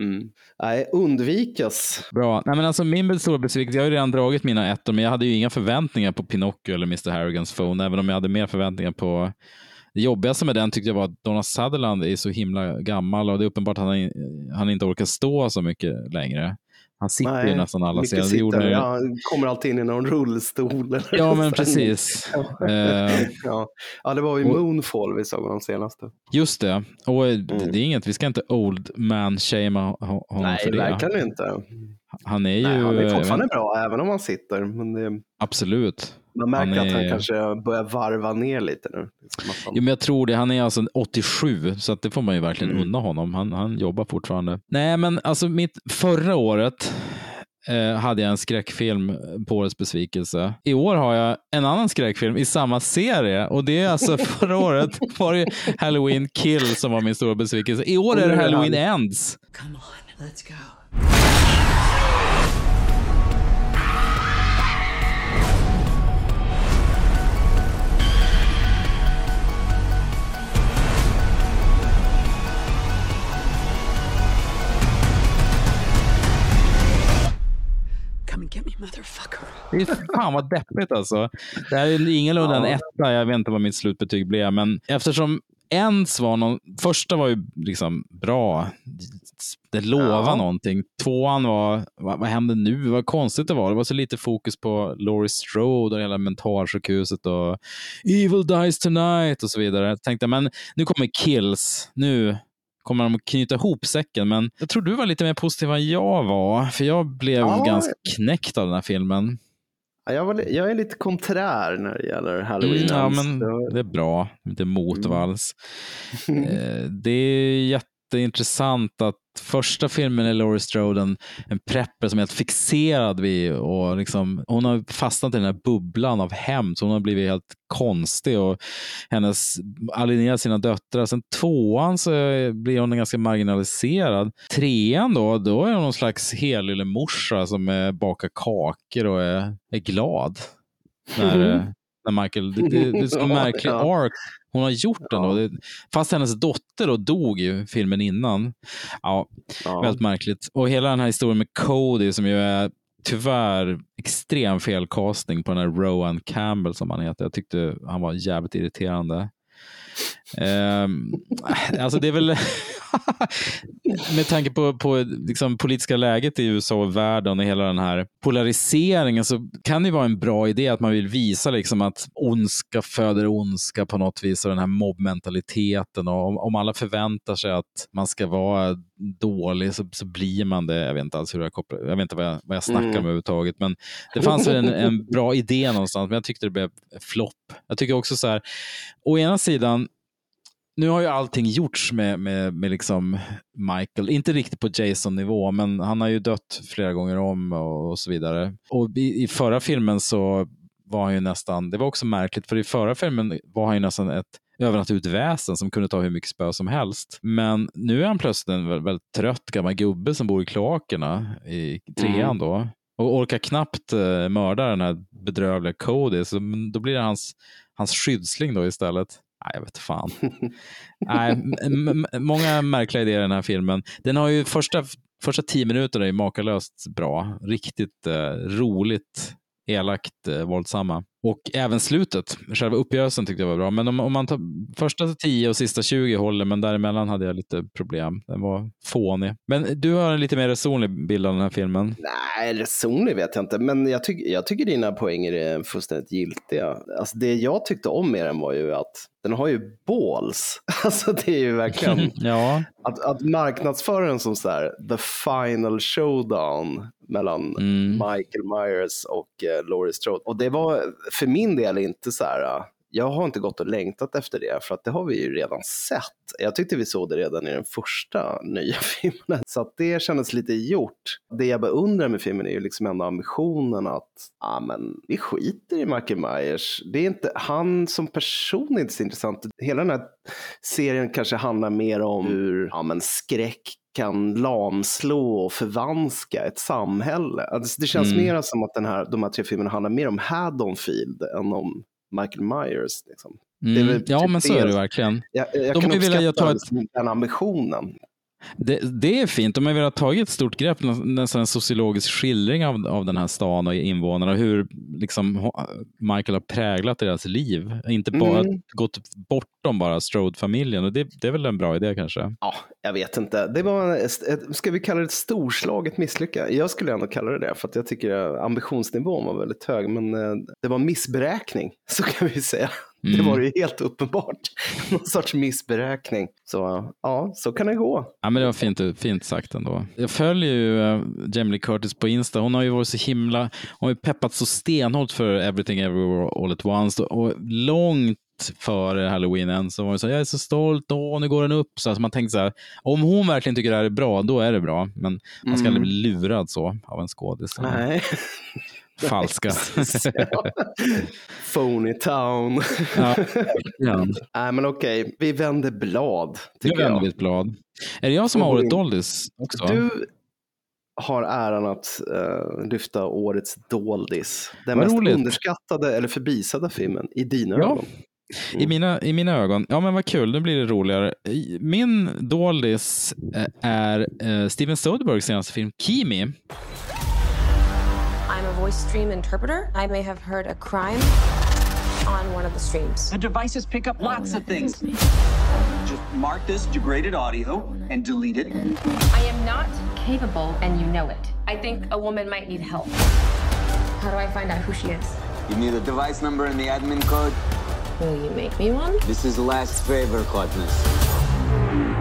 Mm. Nej, undvikas.
Bra. Nej, men alltså, min stora besvikelse, jag har ju redan dragit mina ettor, men jag hade ju inga förväntningar på Pinocchio eller Mr. Harrigans Phone, även om jag hade mer förväntningar på det jobbigaste med den tyckte jag var att Donna Sutherland är så himla gammal och det är uppenbart att han, han inte orkar stå så mycket längre. Han sitter ju nästan alla scener.
Sitter. Ja, han kommer alltid in i någon rullstol.
Ja, men precis.
Ja.
Eh,
ja. ja, det var ju Moonfall vi såg de senaste.
Just det. Och eh, det det är inget, vi ska inte old man shamea ho- honom
Mm. Nej,
för det.
verkligen inte.
Han är ju...
Nej, han är fortfarande bra, även om han sitter. Men det,
Absolut.
Man märker
Han
att han
är-
kanske börjar varva ner lite nu. Är
Jo, men jag tror det. Han är alltså 87, så att det får man ju verkligen
Mm.
unna honom. Han, han jobbar fortfarande. Nej, men alltså mitt förra året eh, hade jag en skräckfilm på årets besvikelse. I år har jag en annan skräckfilm i samma serie och det är alltså förra året var det Halloween Kill som var min stora besvikelse. I år är det Halloween Ends.
Let's go. Get me, motherfucker.
Det är fan vad deppigt alltså. Det här är ingalunda en etta, jag vet inte vad mitt slutbetyg blev, men eftersom ens var någon, första var ju liksom bra, det lovar
Ja.
någonting. Tvåan var, vad, vad hände nu? Vad konstigt det var. Det var så lite fokus på Laurie Strode och hela mentalsjukhuset och Evil dies tonight och så vidare. Jag tänkte, men nu kommer Kills. Nu kommer de att knyta ihop säcken, men jag tror du var lite mer positiv än jag var, för jag blev
Ja.
ganska knäckt av den här filmen.
Ja, Jag, var, jag är lite konträr när det gäller Halloween.
Mm, ja, men
Det-
är bra. Lite motvalls. eh, det är jätteintressant att första filmen är Laurie Strode en, en prepper som är helt fixerad vid och liksom, hon har fastnat i den här bubblan av hämnd så hon har blivit helt konstig och hennes alienerar sina döttrar. Sen tvåan så blir hon ganska marginaliserad. Trean då, då är hon någon slags helyllemorsa som eh, bakar kakor och är, är glad. När, eh, när Michael, det, det, det är en märklig ark hon har gjort den då. Det, fast hennes dotter då dog i filmen innan. Ja, väldigt märkligt. Och hela den här historien med Cody som ju är tyvärr extrem felcasting på den här Rowan Campbell som han heter. Jag tyckte han var jävligt irriterande. Ehm, alltså det är väl med tanke på, på liksom politiska läget i USA och världen och hela den här polariseringen så kan det vara en bra idé att man vill visa liksom att ondska föder ondska på något vis och den här mobbmentaliteten och om, om alla förväntar sig att man ska vara dålig så, så blir man det. Jag vet inte alls hur jag kopplar, jag vet inte vad jag, vad jag snackar
Mm.
om överhuvudtaget men det fanns väl en, en bra idé någonstans men jag tyckte det blev flopp. Jag tycker också så här, å ena sidan nu har ju allting gjorts med, med, med liksom Michael, inte riktigt på Jason-nivå, men han har ju dött flera gånger om och, och så vidare. Och i, i förra filmen så var han ju nästan, det var också märkligt, för i förra filmen var han ju nästan ett övernaturligt väsen som kunde ta hur mycket spö som helst. Men nu är han plötsligt en väldigt, väldigt trött gammal gubbe som bor i kloakerna i trean
Mm.
då. Och orkar knappt eh, mörda den här bedrövliga Cody, så då blir det hans, hans skyddsling då istället. Nej, jag vet fan. Nej, många märkliga idéer i den här filmen. Den har ju första, första tio minuterna är makalöst bra. Riktigt eh, roligt, elakt, eh, våldsamma. Och även slutet, själva uppgörelsen tyckte jag var bra. Men om, om man tar första 10 och sista 20 håller, men däremellan hade jag lite problem. Den var fånig. Men du har en lite mer resonlig bild av den här filmen.
Nej, resonlig vet jag inte, men jag, tyck, jag tycker dina poänger är fullständigt giltiga. Alltså det jag tyckte om med den var ju att den har ju balls. Alltså det är ju verkligen
ja.
att, att marknadsföra den som så här, the final showdown mellan Michael Myers och uh, Laurie Strode. Och det var för min del inte så här, äh, jag har inte gått och längtat efter det, för att det har vi ju redan sett. Jag tyckte vi såg det redan i den första nya filmen, så att det kändes lite gjort. Det jag beundrar med filmen är ju liksom ändå ambitionen att, ja men vi skiter i Michael Myers. Det är inte, han som person är inte så intressant. Hela den här serien kanske handlar mer om hur, ja men skräck kan lamslå och förvanska ett samhälle. Alltså det känns
Mm.
mer som att den här, de här tre filmerna handlar mer om Haddonfield än om Michael Myers. Liksom. Det är
Mm. Ja,
typ
men så är det verkligen.
Jag, jag
De
kan
velat
uppskatta
ta ett-
den ambitionen.
Det, det är fint. De har velat tagit ett stort grepp, nä- nästan en sociologisk skildring av, av den här stan och invånarna. Hur liksom, Michael har präglat deras liv. Inte bara
Mm.
gått bortom bara Strode-familjen. Och det, det är väl en bra idé kanske.
Ja, jag vet inte. Det var, ett, ska vi kalla det ett storslaget misslyckande? Jag skulle ändå kalla det det, för att jag tycker ambitionsnivån var väldigt hög. Men eh, det var missberäkning, så kan vi säga. Det
Mm.
var ju helt uppenbart. Någon sorts missberäkning. Så ja, så kan det gå.
Ja, men det var fint, fint sagt ändå. Jag följer ju uh, Jamie Curtis på Insta. Hon har ju varit så himla, hon har ju peppat så stenhårt för Everything Everywhere All At Once. Och långt före halloween än så var hon så här, jag är så stolt, åh, nu går den upp. Så alltså man tänkte så här, om hon verkligen tycker det här är bra, då är det bra. Men man ska
Mm.
aldrig bli lurad så av en skådis.
Nej.
Falska.
Phony town.
Ja.
Nej, men okej, vi vänder blad. Tycker
vänder
jag.
vi ett blad. Är det jag som har
går
året doldis också?
Du har äran att eh, lyfta årets doldis. Den
Vad
mest
roligt.
underskattade eller förbisedda filmen i dina
Ja.
ögon.
I mina, I mina ögon. Ja, men vad kul. Nu blir det roligare. Min doldis eh, är eh, Steven Soderberghs senaste film Kimi.
I'm a voice stream interpreter. I may have heard a crime on one of the streams.
The devices pick up lots of things. Just mark this degraded audio and delete it.
I am not capable, and you know it. I think a woman might need help. How do I find out who she is?
You need a device number and the admin code.
Will you make me one?
This is last favor, Katniss.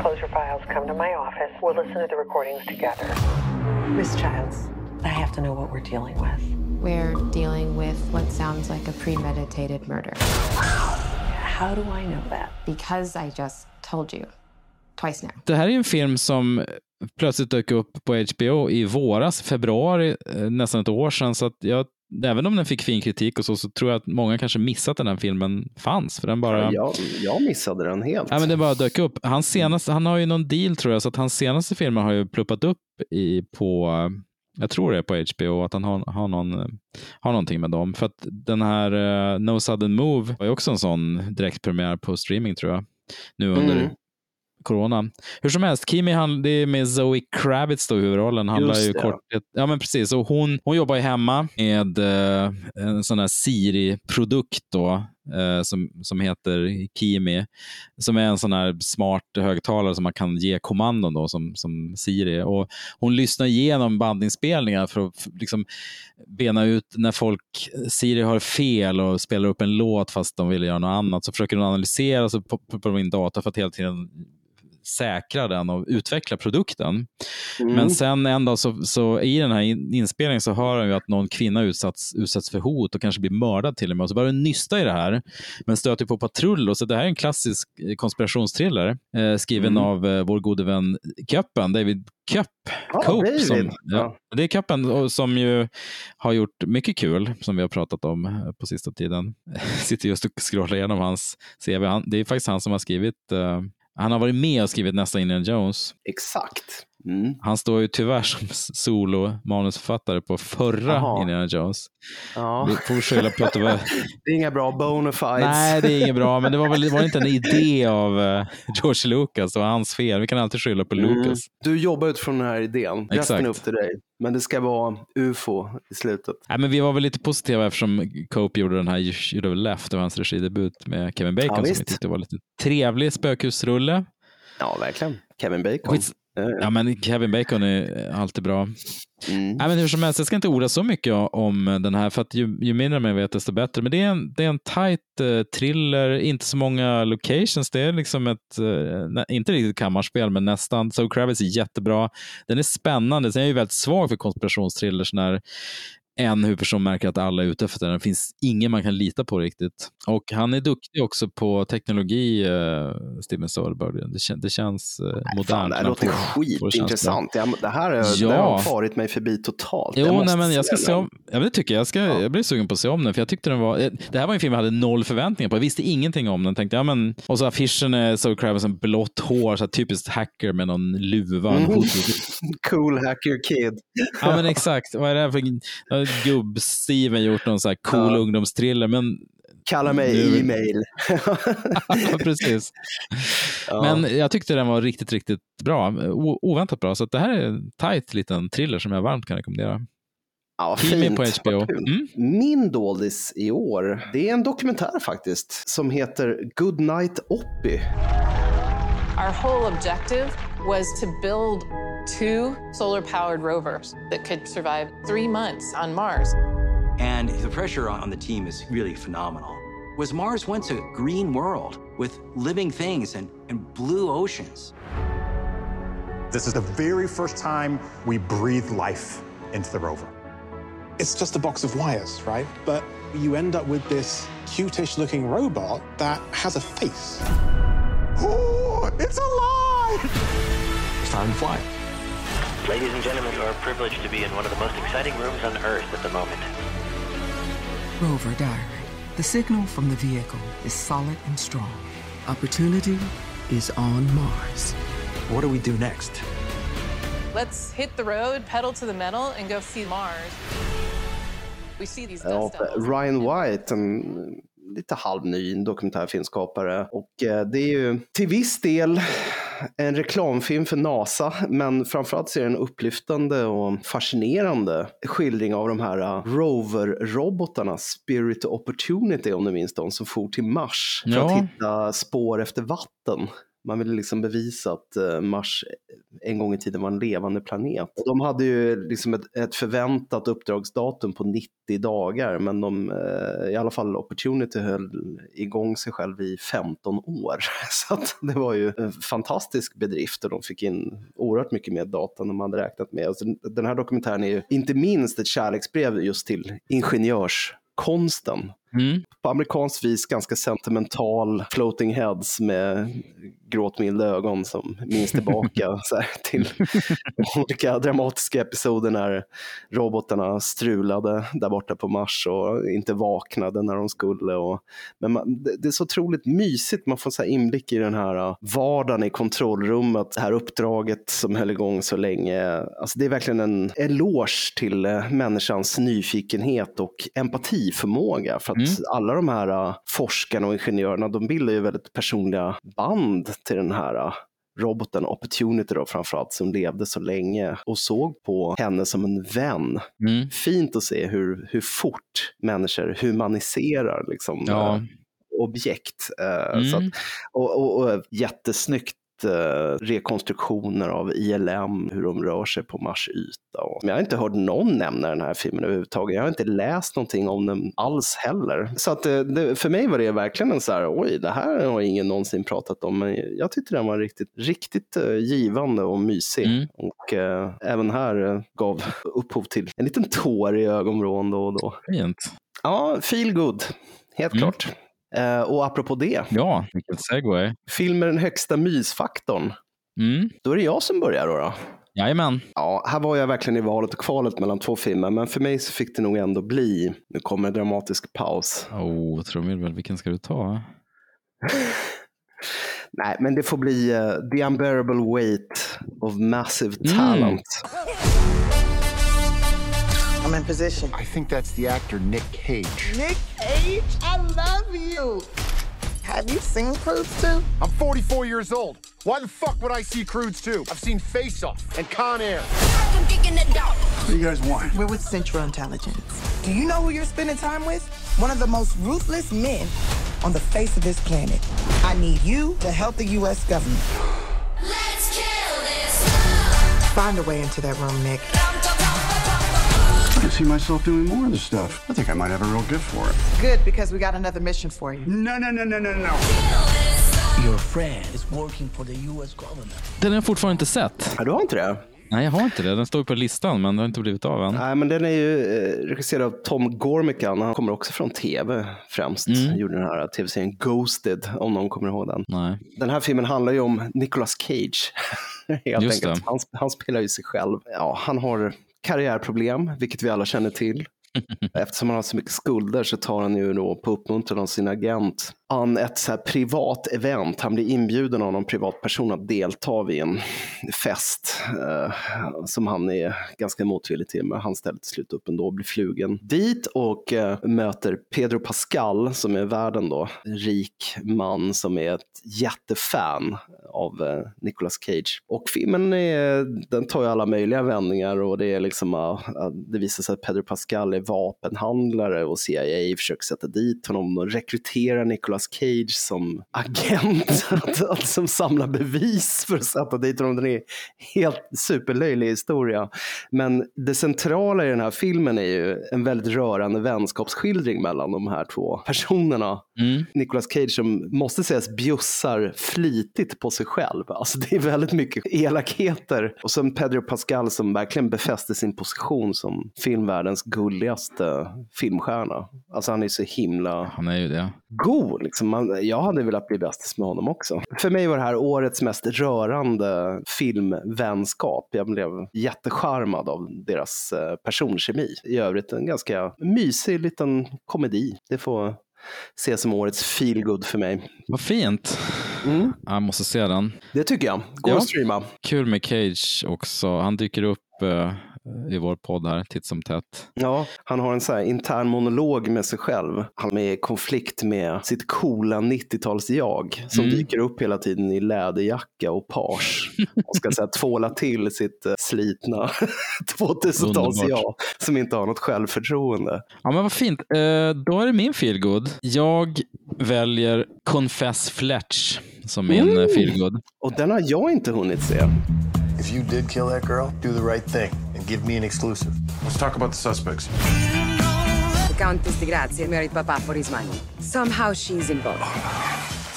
Close your files, come to my office. We'll listen to the recordings together. Miss Childs, I have to know what we're dealing with.
We're dealing with what sounds like a premeditated murder.
How do I know that?
Because I just told you. Twice now.
Det här är en film som plötsligt dök upp på HBO i våras, februari, eh, nästan ett år sedan. Så att jag, även om den fick fin kritik och så, så tror jag att många kanske missat den här filmen fanns. För den bara...
Jag, jag missade den helt.
Ja, men det bara dök upp. Hans senaste, han har ju någon deal tror jag, så att hans senaste filmer har ju pluppat upp i, på, jag tror det är på HBO, att han har, har, någon, har någonting med dem. För att den här eh, No Sudden Move var ju också en sån direktpremiär på streaming tror jag, nu under
Mm.
Corona. Hur som helst, Kimi han, det är med Zoe Kravitz då i huvudrollen. Handlar ju korthet, ja men precis. Och hon, hon jobbar ju hemma med eh, en sån här Siri-produkt då, eh, som, som heter Kimi, som är en sån här smart högtalare som man kan ge kommandon då, som, som Siri. Och hon lyssnar igenom bandinspelningar för att f- liksom bena ut när folk, Siri har fel och spelar upp en låt fast de vill göra något annat. Så försöker hon analysera så poppar de in data för att hela tiden säkra den och utveckla produkten.
Mm.
Men sen en dag så, så i den här in- inspelningen så hör han ju att någon kvinna utsatts, utsätts för hot och kanske blir mördad till och med. Och så börjar den nysta i det här, men stöter på patrull. Och så det här är en klassisk eh, konspirationsthriller eh, skriven
Mm.
av eh, vår gode vän Köppen, David Köpp.
Ja,
Cope, som,
Ja.
Det är Köppen som ju har gjort mycket kul, som vi har pratat om eh, på sista tiden. Sitter just och scrollar igenom hans CV. Han, det är faktiskt han som har skrivit eh, han har varit med och skrivit nästa Indiana Jones.
Exakt. Mm.
Han står ju tyvärr som solo-manusförfattare på förra
Jaha.
Indiana Jones.
Ja.
Vi får skylla på att det var...
Det är inga bra bona fides.
Nej, det är inget bra, men det var väl var det inte en idé av eh, George Lucas. Det var hans fel. Vi kan alltid skylla på
Mm.
Lucas.
Du jobbar utifrån den här idén. Resten är upp till dig. Men det ska vara ufo i slutet.
Nej, men vi var väl lite positiva eftersom Cope gjorde den här You Should Have Left, hans regidebut med Kevin Bacon
Ja,
som vi tyckte var lite trevlig spökhusrulle.
Ja, verkligen. Kevin Bacon.
Skits- Ja, men Kevin Bacon är alltid bra.
Mm.
Nej, men hur som helst, jag ska inte orda så mycket om den här, för att ju, ju mindre man vet, desto bättre. Men det är en, det är en tight eh, thriller, inte så många locations. Det är liksom ett, nä- inte riktigt kammarspel, men nästan. So Kravitz är jättebra. Den är spännande. Sen är jag ju väldigt svag för konspirationsthrillers när en huvudperson märker att alla är ute efter den. Det finns ingen man kan lita på riktigt. Och han är duktig också på teknologi, uh, Steven Soderbergh. Det, kän det känns uh, modernt.
Fan, det här låter skitintressant. Det, det här är,
ja.
det har farit mig förbi totalt.
Jo,
jag
nej, men jag ska
se
om, ja, det tycker jag. Jag, ska,
Ja.
jag blir sugen på att se om den, för jag tyckte den var, eh, det här var en film jag hade noll förväntningar på. Jag visste ingenting om den. Tänkte, ja, men, och så affischen är Zoe Kravitz en blått hår, så typiskt hacker med någon luva.
Mm. Cool hacker kid.
Ja men exakt, vad är det här för gubb-Steven gjort någon så här cool
Ja.
ungdomstriller, men
Kalla mig
Nu-
e-mail.
Precis.
Ja.
Men jag tyckte den var riktigt, riktigt bra. O- oväntat bra. Så det här är en tight liten thriller som jag varmt kan rekommendera.
Ja, fint.
på HBO. Mm.
Min doldis i år, det är en dokumentär faktiskt, som heter Good Night Oppie.
Our whole objective was to build two solar powered rovers that could survive three months on Mars.
And the pressure on on the team is really phenomenal. Was Mars once a green world with living things and, and blue oceans?
This is the very first time we breathe life into the rover.
It's just a box of wires, right? But you end up with this cutish looking robot that has a face. Oh! Oh, it's alive!
It's time to fly.
Ladies and gentlemen, you are privileged to be in one of the most exciting rooms on Earth at the moment.
Rover Diary. The signal from the vehicle is solid and strong. Opportunity is on Mars.
What do we do next?
Let's hit the road, pedal to the metal, and go see Mars. We see these
Ja,
dust devils.
Ryan White, en lite halvny dokumentärfilmskapare. Och eh, det är ju till viss del en reklamfilm för NASA, men framförallt så är det en upplyftande och fascinerande skildring av de här uh, rover-robotarna, Spirit Opportunity om du minns dem, som for till Mars för
Ja.
att hitta spår efter vatten. Man ville liksom bevisa att eh, Mars eh, en gång i tiden var en levande planet. De hade ju liksom ett, ett förväntat uppdragsdatum på 90 dagar, men de, eh, i alla fall Opportunity höll igång sig själv i 15 år. Så att det var ju en fantastisk bedrift och de fick in oerhört mycket mer data än de hade räknat med. Alltså, den här dokumentären är ju inte minst ett kärleksbrev just till ingenjörskonsten
Mm.
på amerikanskt vis ganska sentimental floating heads med gråtmilda ögon som minns tillbaka så här, till olika dramatiska episoder när robotarna strulade där borta på Mars och inte vaknade när de skulle. Och, men man, det, det är så otroligt mysigt, man får så inblick i den här uh, vardagen i kontrollrummet, det här uppdraget som höll igång så länge. Alltså det är verkligen en eloge till uh, människans nyfikenhet och empatiförmåga. För att alla de här uh, forskarna och ingenjörerna, de bildar ju väldigt personliga band till den här uh, roboten Opportunity då framförallt som levde så länge och såg på henne som en vän.
Mm.
Fint att se hur, hur fort människor humaniserar liksom,
Ja.
eh, objekt.
Mm.
så att, och, och, och jättesnyggt rekonstruktioner av ILM, hur de rör sig på Mars yta. Men jag har inte hört någon nämna den här filmen överhuvudtaget. Jag har inte läst någonting om den alls heller. Så att eh, det, för mig var det verkligen en så här, oj, det här har ingen någonsin pratat om. Men jag tyckte den var riktigt, riktigt eh, givande och mysig.
Mm.
Och eh, även här eh, gav upphov till en liten tår i ögonvrån då och då.
Fint.
Ja, feel good. Helt
Mm.
klart. Eh, och apropå det,
Ja, vilket segway.
film med den högsta mysfaktorn.
Mm.
Då är det jag som börjar då. då.
Jajamän.
Ja, här var jag verkligen i valet och kvalet mellan två filmer, men för mig så fick det nog ändå bli, nu kommer en dramatisk paus.
Oh, trumvirvel, vilken ska du ta?
Nej, men det får bli eh, The Unbearable Weight of Massive
Mm.
Talent.
I'm in position.
I think that's the actor Nick Cage.
Nick Cage, I love you. Have you seen Cruise 2?
I'm 44 years old. Why the fuck would I see Crudes 2? I've seen Face Off and Con Air. What do you guys want?
We're with Central Intelligence. Do you know who you're spending time with? One of the most ruthless men on the face of this planet. I need you to help the U.S. government. Let's kill this. Find a way into that room, Nick.
Can see myself doing more of this stuff. I think I might have a real gift for it.
Good, because we got another mission for you.
No, no, no, no, no, no.
Your friend is working for the U.S. government.
Den har jag fortfarande inte sett.
Ja, du har inte det?
Nej, jag har inte det. Den står ju på listan, men det har inte blivit av än.
Nej, men den är ju eh, regisserad av Tom Gormican. Han kommer också från tv främst.
Mm.
Gjorde den här tv-serien Ghosted, om någon kommer ihåg den.
Nej.
Den här filmen handlar ju om Nicolas Cage. Helt
Just
enkelt. Han, han spelar ju sig själv. Ja, han har karriärproblem, vilket vi alla känner till. Eftersom han har så mycket skulder så tar han ju då på uppmuntran av sin agent an ett så här privat event. Han blir inbjuden av någon privatperson att delta vid en fest eh, som han är ganska motvillig till. Men han ställer till slut upp ändå och blir flugen dit och eh, möter Pedro Pascal som är världen då. En rik man som är ett jättefan av eh, Nicolas Cage. Och filmen är, den tar ju alla möjliga vändningar och det är liksom, uh, det visar sig att Pedro Pascal är vapenhandlare och CIA försöker sätta dit honom och rekrytera Nicolas Cage som agent att, att, som samlar bevis för att sätta dit honom. Den är helt superlöjlig historia. Men det centrala i den här filmen är ju en väldigt rörande vänskapsskildring mellan de här två personerna.
Mm.
Nicolas Cage som måste sägas bjussar flitigt på sig själv. Alltså det är väldigt mycket elakheter. Och sen Pedro Pascal som verkligen befäster sin position som filmvärldens gulligaste filmstjärna. Alltså han är så himla
Han är ju det.
god. Liksom. Man, jag hade velat bli bästis med honom också. För mig var det här årets mest rörande filmvänskap. Jag blev jättecharmad av deras eh, personkemi. I övrigt en ganska mysig liten komedi. Det får ses som årets feelgood för mig.
Vad fint.
Mm.
Jag måste se den.
Det tycker jag. Gå
Ja.
och streama.
Kul med Cage också. Han dyker upp eh, i vår podd här titt som tätt.
Ja, han har en så här intern monolog med sig själv. Han är i konflikt med sitt coola 90-tals-jag som
Mm.
dyker upp hela tiden i läderjacka och page och ska så här, tvåla till sitt eh, slitna 2000-tals-jag som inte har något självförtroende.
Ja, men vad fint. Eh, då är det min feelgood. Jag väljer Confess Fletch som min
Mm.
mm. feelgood.
Och den har jag inte hunnit se.
If you did kill that girl, do the right thing and give me an exclusive. Let's talk about the suspects.
The Countess de Grazia married Papa for his money. Somehow she's involved.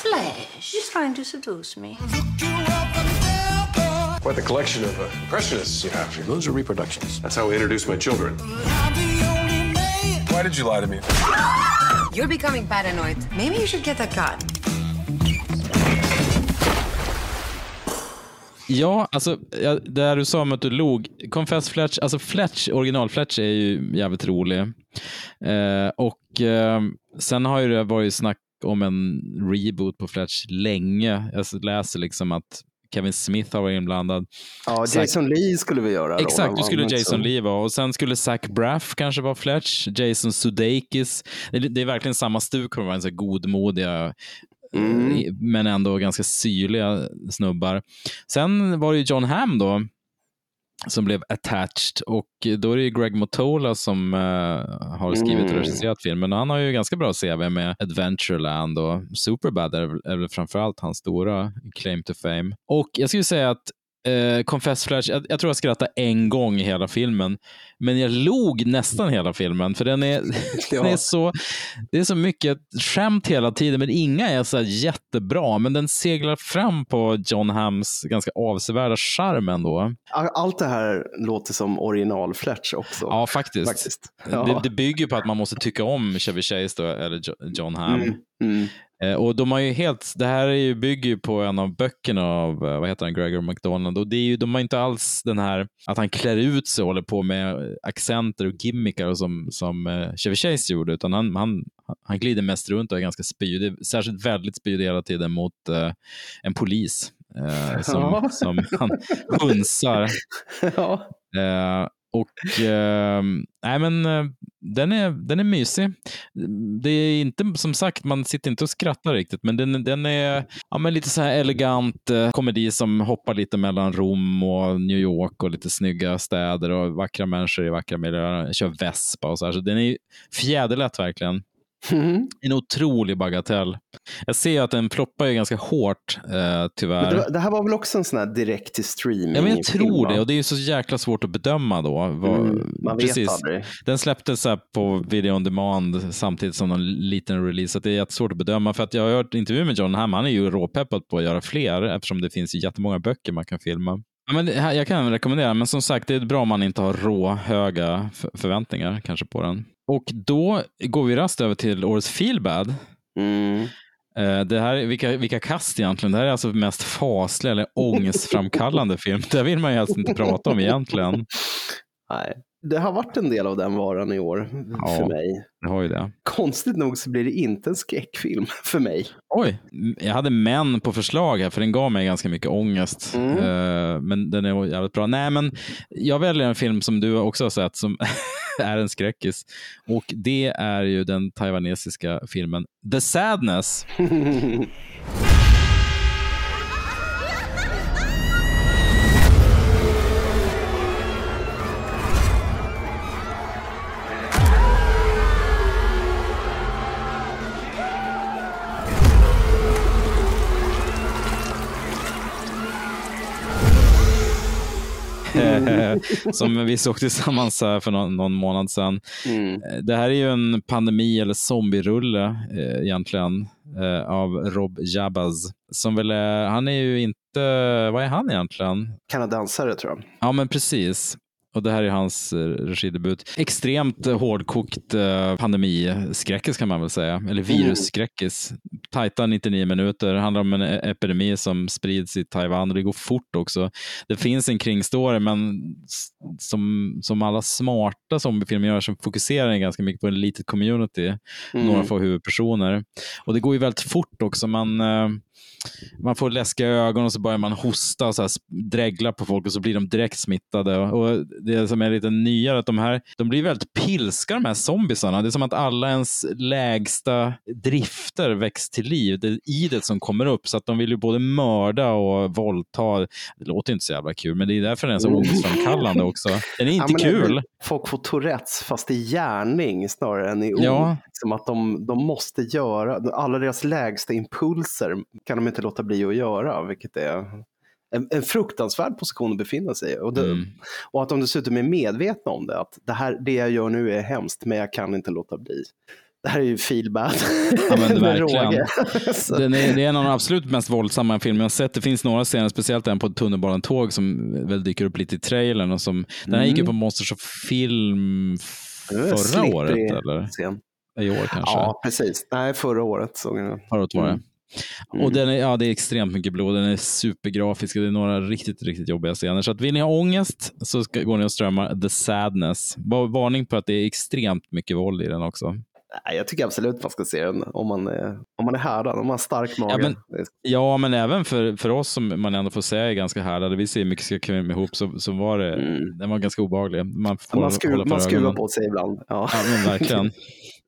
Flesh, you're trying to seduce me.
Quite the collection of uh, impressionists you have here. Those are reproductions. That's how we introduce my children. Why did you lie to me?
You're becoming paranoid. Maybe you should get a gun.
Ja, alltså ja, det där du sa om att du log. Confess Fletch, alltså Fletch, original Fletch är ju jävligt rolig. Eh, och eh, sen har ju det varit snack om en reboot på Fletch länge. Jag läser liksom att Kevin Smith har varit inblandad.
Ja, Jason Lee skulle vi göra. då.
Exakt, du skulle Jason Lee vara. Och sen skulle Zach Braff kanske vara Fletch. Jason Sudeikis. Det, är- det är verkligen samma stuk så här godmodiga,
Mm.
eh, men ändå ganska syrliga snubbar. Sen var det ju John Hamm då, som blev attached. Och då är det ju Greg Motola som eh, har skrivit och
Mm.
regisserat filmen. Och han har ju ganska bra CV med Adventureland och Superbad är väl framförallt hans stora claim to fame. Och jag skulle säga att eh, Confess Flash, jag, jag tror jag skrattade en gång i hela filmen, men jag log nästan hela filmen, för den är, den är så, det är så mycket skämt hela tiden, men inga är så jättebra, men den seglar fram på John Hams ganska avsevärda charm ändå.
All- Allt det här låter som original Fletch också.
Ja, faktiskt.
Faktiskt. Ja.
Det, det bygger på att man måste tycka om Chevy Chase då, eller Jo- John Hamm.
Mm, mm.
Eh, Och de har ju helt, det här är ju, bygger ju på en av böckerna av, eh, vad heter han, Gregor McDonald. Och det är ju, de har inte alls den här, att han klär ut sig och håller på med accenter och gimmickar och som, som eh, Chevy Chase gjorde, utan han, han, han glider mest runt och är ganska spydig, särskilt väldigt spydig hela tiden mot eh, en polis eh, som,
Ja.
som han hunsar.
ja.
Och eh, nej men eh, den är, den är mysig. Det är inte som sagt, man sitter inte och skrattar riktigt, men den, den är ja, men lite så här elegant eh, komedi som hoppar lite mellan Rom och New York och lite snygga städer och vackra människor i vackra miljöer. Kör Vespa och så här. Så den är fjäderlätt verkligen.
Mhm.
En otrolig bagatell. Jag ser att den ploppar ju ganska hårt, eh, tyvärr.
Det, det här var väl också en sån här direkt till streaming?
Ja, men jag tror det och det är ju så jäkla svårt att bedöma då. Vad,
Mm, man vet aldrig.
Den släpptes så på video on demand samtidigt som någon liten release, så det är jättesvårt att bedöma. För att jag har hört intervjuer med John Hamm, han är ju råpeppad på att göra fler eftersom det finns ju jättemånga böcker man kan filma. Ja, men här- jag kan rekommendera, men som sagt, det är bra om man inte har rå höga för, förväntningar kanske på den. Och då går vi rast över till årets feelbad.
Mm.
Eh, Det här, är- vilka, vilka kast egentligen. Det här är alltså mest fasliga eller ångestframkallande film. Det vill man ju helst inte prata om egentligen.
Nej. Det har varit en del av den varan i år för
Ja.
mig.
Det har ju det.
Konstigt nog så blir det inte en skräckfilm för mig.
Oj, jag hade män på förslag här, för den gav mig ganska mycket ångest.
Mm.
Eh, men den är jävligt bra. Nej, men jag väljer en film som du också har sett som är en skräckis. Och det är ju den taiwanesiska filmen The Sadness. som vi såg tillsammans här för någon, någon månad sedan.
Mm.
Eh, Det här är ju en pandemi eller zombierulle eh, egentligen eh, av Rob Jabaz. Som väl är, han är ju inte, vad är han egentligen?
Kanadensare tror jag.
Ja, men precis. Och det här är hans eh, regidebut. Extremt eh, hårdkokt eh, pandemiskräckis kan man väl säga, eller virusskräckis. Tajta 99 minuter, handlar om en e- epidemi som sprids i Taiwan och det går fort också. Det finns en kringstory, men som, som alla smarta zombiefilmer gör så fokuserar den ganska mycket på en litet community,
Mm.
några få huvudpersoner. Och det går ju väldigt fort också. Man, man får läskiga ögon och så börjar man hosta och så här dregla på folk och så blir de direkt smittade. Och det som är lite nyare är att de här de blir väldigt pilska de här zombiesarna. Det är som att alla ens lägsta drifter väcks till liv. Det är idet som kommer upp så att de vill ju både mörda och våldta. Det låter inte så jävla kul men det är därför den är så ångestframkallande också. Den är inte
Ja,
kul.
Folk får Tourettes fast i gärning snarare än i ord.
Ja.
Som att de, de måste göra, alla deras lägsta impulser kan de inte låta bli att göra, vilket är en, en fruktansvärd position att befinna sig i. Och, det,
Mm.
och att de dessutom är medvetna om det, att det, här, det jag gör nu är hemskt, men jag kan inte låta bli. Det här är ju feel bad.
Ja, men verkligen. Den är, det är en av de absolut mest våldsamma filmer jag sett. Det finns några scener, speciellt en på ett tunnelbanetåg som väl dyker upp lite i trailern. Och som, Den här gick ju
Mm.
på Monsters of Film förra
slippery
året, eller?
scen.
I år kanske?
Ja, precis. Nej, förra året såg jag den.
Förra året var det.
Mm.
Och den är, ja, det är extremt mycket blod, den är supergrafisk och det är några riktigt, riktigt jobbiga scener. Så att vill ni ha ångest så ska, går ni och strömmar The Sadness. Var, varning på att det är extremt mycket våld i den också.
Jag tycker absolut man ska se den om man är, om man är härdad, om man har stark mage.
Ja, men, ja, men även för, för oss som man ändå får säga är ganska härdade, vi ser mycket skräckfilm ihop, så, så var det, den var ganska obehaglig. Man, får
man, skru,
hålla för
man skruvar på sig ibland. Ja,
Ja, men verkligen.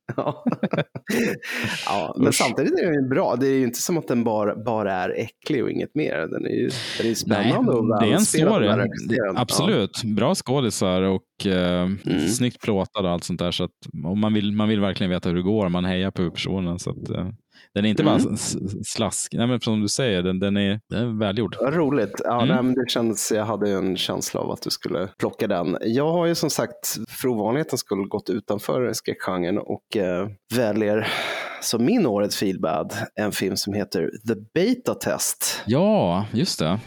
ja. ja, men
Usch.
samtidigt är den bra. Det är ju inte som att den bara, bara är äcklig och inget mer. Den är ju, den är spännande och
det är en story. Absolut. Bra skådisar och eh,
Mm.
snyggt plåtad och allt sånt där. Så att, man, vill, man vill verkligen veta hur det går. Man hejar på huvudpersonen. Så att, eh, den är inte bara
Mm.
s- slask. Nej, men som du säger, den, den, är, den är välgjord.
Vad roligt. Ja,
Mm.
nej, men det kändes, jag hade en känsla av att du skulle plocka den. Jag har ju som sagt för ovanlighetens skull gått utanför skräckgenren och eh, väljer som min årets feelbad en film som heter The Beta Test.
Ja, just det.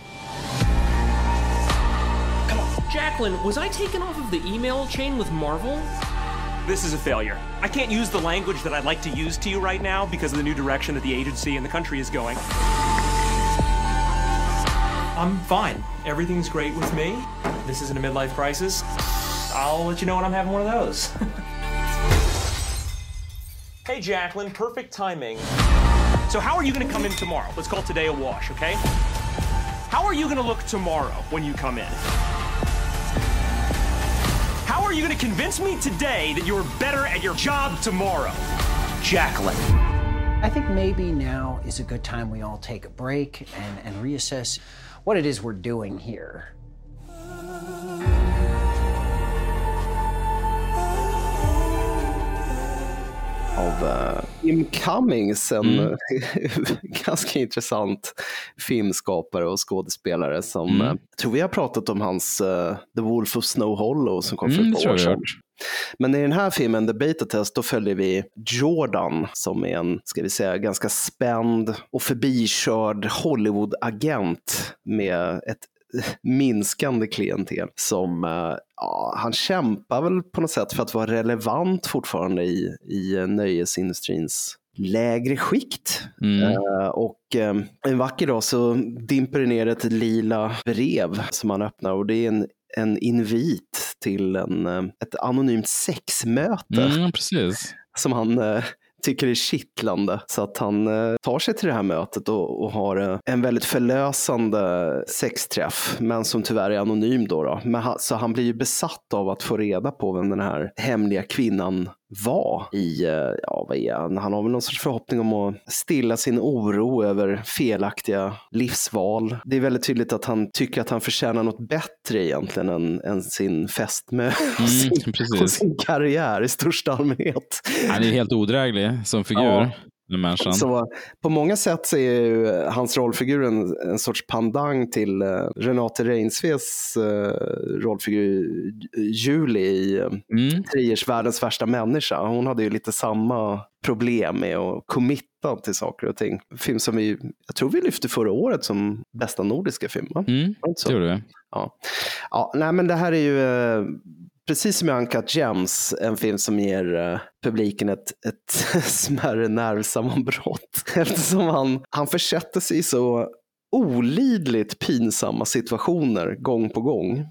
Jacqueline, was I taken off of the email chain with Marvel?
This is a failure. I can't use the language that I'd like to use to you right now because of the new direction that the agency and the country is going. I'm fine. Everything's great with me. This isn't a midlife crisis. I'll let you know when I'm having one of those. hey, Jacqueline, perfect timing. So, how are you going to come in tomorrow? Let's call today a wash, okay? How are you going to look tomorrow when you come in? You going to convince me today that you're better at your job tomorrow? Jacqueline.
I think maybe now is a good time we all take a break and, and reassess what it is we're doing here.
Av uh, Jim Cummings, en
Mm.
eh, ganska intressant filmskapare och skådespelare som,
Mm.
eh, tror vi har pratat om hans eh, The Wolf of Snow Hollow som kom för
Mm,
ett par år sedan. Men i den här filmen, The Beta Test, då följer vi Jordan som är en, ska vi säga, ganska spänd och förbikörd Hollywood-agent med ett minskande klientel som uh, ja, han kämpar väl på något sätt för att vara relevant fortfarande i, i nöjesindustrins lägre skikt.
Mm.
Uh, och uh, en vacker dag så dimper det ner ett lila brev som han öppnar och det är en, en invit till en, uh, ett anonymt sexmöte.
Mm, precis.
Som han tycker det är kittlande. Så att han eh, tar sig till det här mötet och, och har eh, en väldigt förlösande sexträff, men som tyvärr är anonym då. då. Men han, så han blir ju besatt av att få reda på vem den här hemliga kvinnan var i, ja vad är han, han har väl någon sorts förhoppning om att stilla sin oro över felaktiga livsval. Det är väldigt tydligt att han tycker att han förtjänar något bättre egentligen än, än sin fästmö sin, och sin karriär i största allmänhet.
Han är helt odräglig som figur. Ja.
Så på många sätt så är ju hans rollfigur en, en sorts pandang till uh, Renate Reinsves uh, rollfigur Julie i mm. Triers Världens värsta människa. Hon hade ju lite samma problem med att committa till saker och ting. Film som vi, jag tror vi lyfte förra året som bästa nordiska film. Va?
Mm, det gjorde vi.
Ja. ja, nej men det här är ju precis som i Uncut Gems, en film som ger eh, publiken ett, ett smärre nervsammanbrott. Eftersom han, han försätter sig i så olidligt pinsamma situationer gång på gång.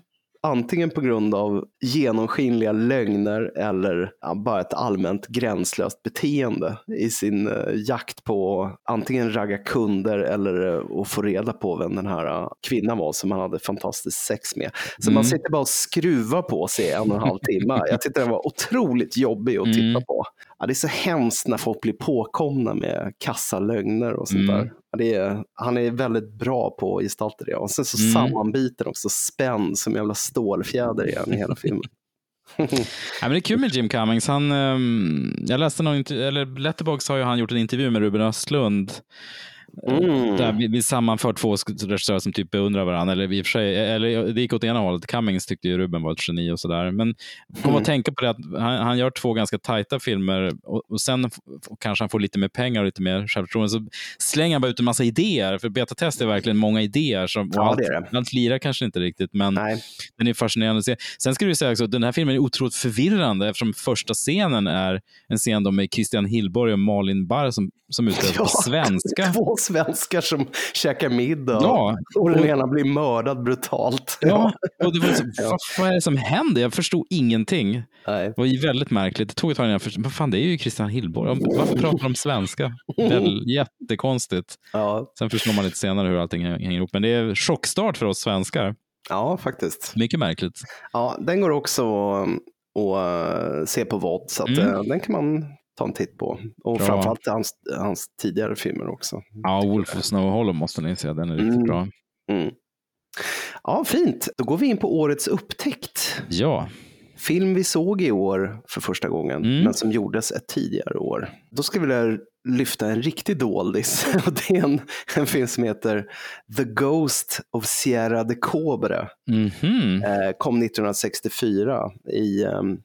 Antingen på grund av genomskinliga lögner eller ja, bara ett allmänt gränslöst beteende i sin uh, jakt på antingen ragga kunder eller uh, att få reda på vem den här uh, kvinnan var som han hade fantastiskt sex med. Så mm. man sitter bara och skruvar på sig en och en halv timme. Jag tyckte den var otroligt jobbig att titta mm. på. Ja, det är så hemskt när folk blir påkomna med kassalögner och sånt mm. där. Det är, han är väldigt bra på att gestalta det. Och sen så mm. sammanbiten också, spänd som jävla stålfjäder igen i hela filmen.
ja, men det är kul med Jim Cummings. Han, um, jag läste någon, eller Letterbox har ju han gjort en intervju med Ruben Östlund Mm. Där vi, vi sammanför två regissörer som typ beundrar varandra. Eller, i och sig, eller det gick åt ena hållet. Cummings tyckte ju Ruben var ett geni och sådär. Men kom mm. att tänka på det att han, han, gör två ganska tajta filmer och, och sen kanske han får lite mer pengar och lite mer självförtroende. Så slänger han bara ut en massa idéer. För Beta Test är verkligen många idéer. Som,
ja,
allt,
det är det.
allt lirar kanske inte riktigt, men
Nej.
den är fascinerande att se. Sen ska du säga också den här filmen är otroligt förvirrande eftersom första scenen är en scen med Christian Hillborg och Malin Barr som, som sig ja, på svenska.
Två svenskar som käkar middag ja, och den ena blir mördad brutalt.
Ja, och det var så, vad, vad är det som händer? Jag förstod ingenting. Nej. Det var väldigt märkligt. Det tog ett tag innan jag förstod. Vad fan, det är ju Christian Hillborg. Varför pratar de svenska? Väl, jättekonstigt.
Ja.
Sen förstår man lite senare hur allting hänger ihop. Men det är chockstart för oss svenskar.
Ja, faktiskt.
Mycket märkligt.
Ja, den går också att se på VOD, så att, mm. Eh, den kan man ta en titt på. Och bra. framförallt hans, hans tidigare filmer också.
Ja, Wolf of Snow Hollow måste ni se, den är riktigt mm. bra.
Mm. Ja, fint. Då går vi in på årets upptäckt.
Ja.
Film vi såg i år för första gången, mm. men som gjordes ett tidigare år. Då ska vi lyfta en riktig doldis. det är en, en film som heter The Ghost of Sierra de Cobre.
Mm -hmm.
kom 1964 i um,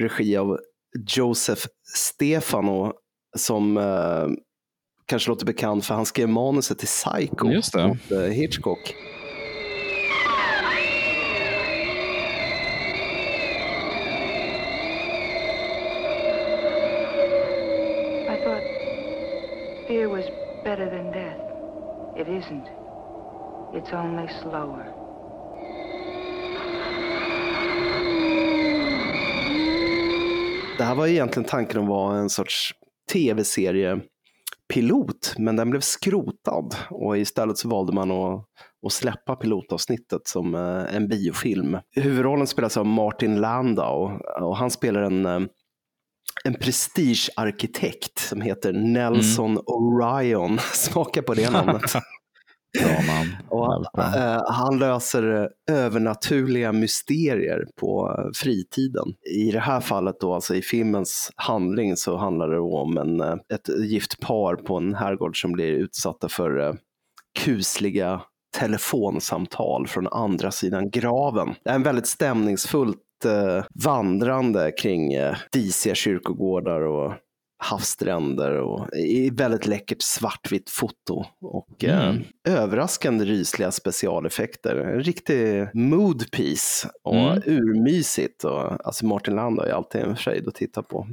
regi av Joseph Stefano som eh, kanske låter bekant för han skrev manuset till Psycho
Just det.
åt eh, Hitchcock.
I thought fear was better than death. It isn't. It's only slower.
Det här var egentligen tanken att vara en sorts tv-seriepilot, men den blev skrotad och istället så valde man att, att släppa pilotavsnittet som eh, en biofilm. Huvudrollen spelas av Martin Landau och han spelar en eh, en prestigearkitekt som heter Nelson mm. Orion. Smaka på det namnet.
Bra man.
Och, uh, han löser övernaturliga mysterier på fritiden. I det här fallet då, alltså i filmens handling så handlar det om en, eh, ett gift par på en herrgård som blir utsatta för kusliga telefonsamtal från andra sidan graven. Det är en väldigt stämningsfullt vandrande kring disiga kyrkogårdar och havsstränder och i väldigt läckert svartvitt foto och
Mm.
eh, överraskande rysliga specialeffekter. En riktig mood piece och
Mm.
urmysigt. Och, alltså Martin Land är alltid en fröjd att titta på.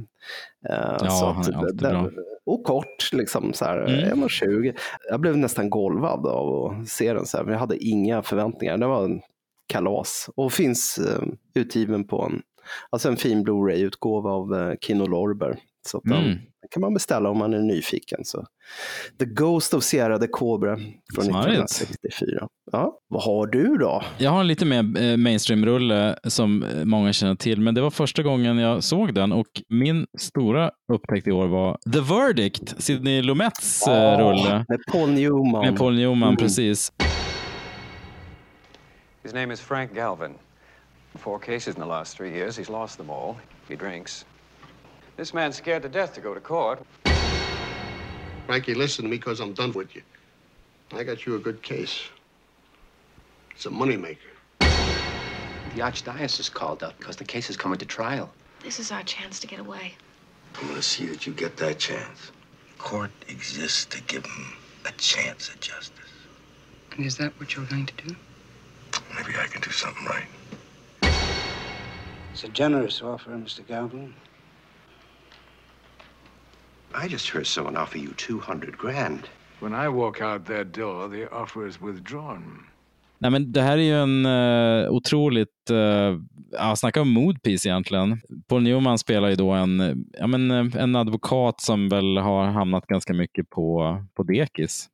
Eh,
Ja,
så
han är alltid
den-
bra.
Och kort, liksom så här,
Mm.
1,20. Jag blev nästan golvad av att se den så här, men jag hade inga förväntningar. Det var en kalas och finns eh, utgiven på en, alltså en fin Blu-ray-utgåva av eh, Kino Lorber. Så
Mm.
den kan man beställa om man är nyfiken. Så. The Ghost of Sierra de Cobra från
Smarrigt.
1964. Ja. Vad har du då?
Jag har en lite mer eh, mainstream-rulle som eh, många känner till, men det var första gången jag såg den och min stora upptäckt i år var The Verdict, Sidney Lumets eh,
Ja,
rulle.
Med Paul Newman.
Med Paul Newman,
Mm.
precis.
His name is Frank Galvin. Four cases in the last three years. He's lost them all. He drinks. This man's scared to death to go to court.
Frankie, listen to me because I'm done with you. I got you a good case. It's a moneymaker.
The Archdiocese called up because the case is coming to trial.
This is our chance to get away.
I'm gonna see that you get that chance. Court exists to give him a chance at justice.
And is that what you're going to do?
Maybe I can do something right.
It's a generous offer, Mr. Galvin.
I just heard someone offer you 200 grand.
When I walk out that door, the offer is withdrawn.
Nej, men det här är ju en uh, otroligt, uh, ja, snacka om moodpiece egentligen. Paul Newman spelar ju då en, ja, men, eh, en advokat som väl har hamnat ganska mycket på, på dekis.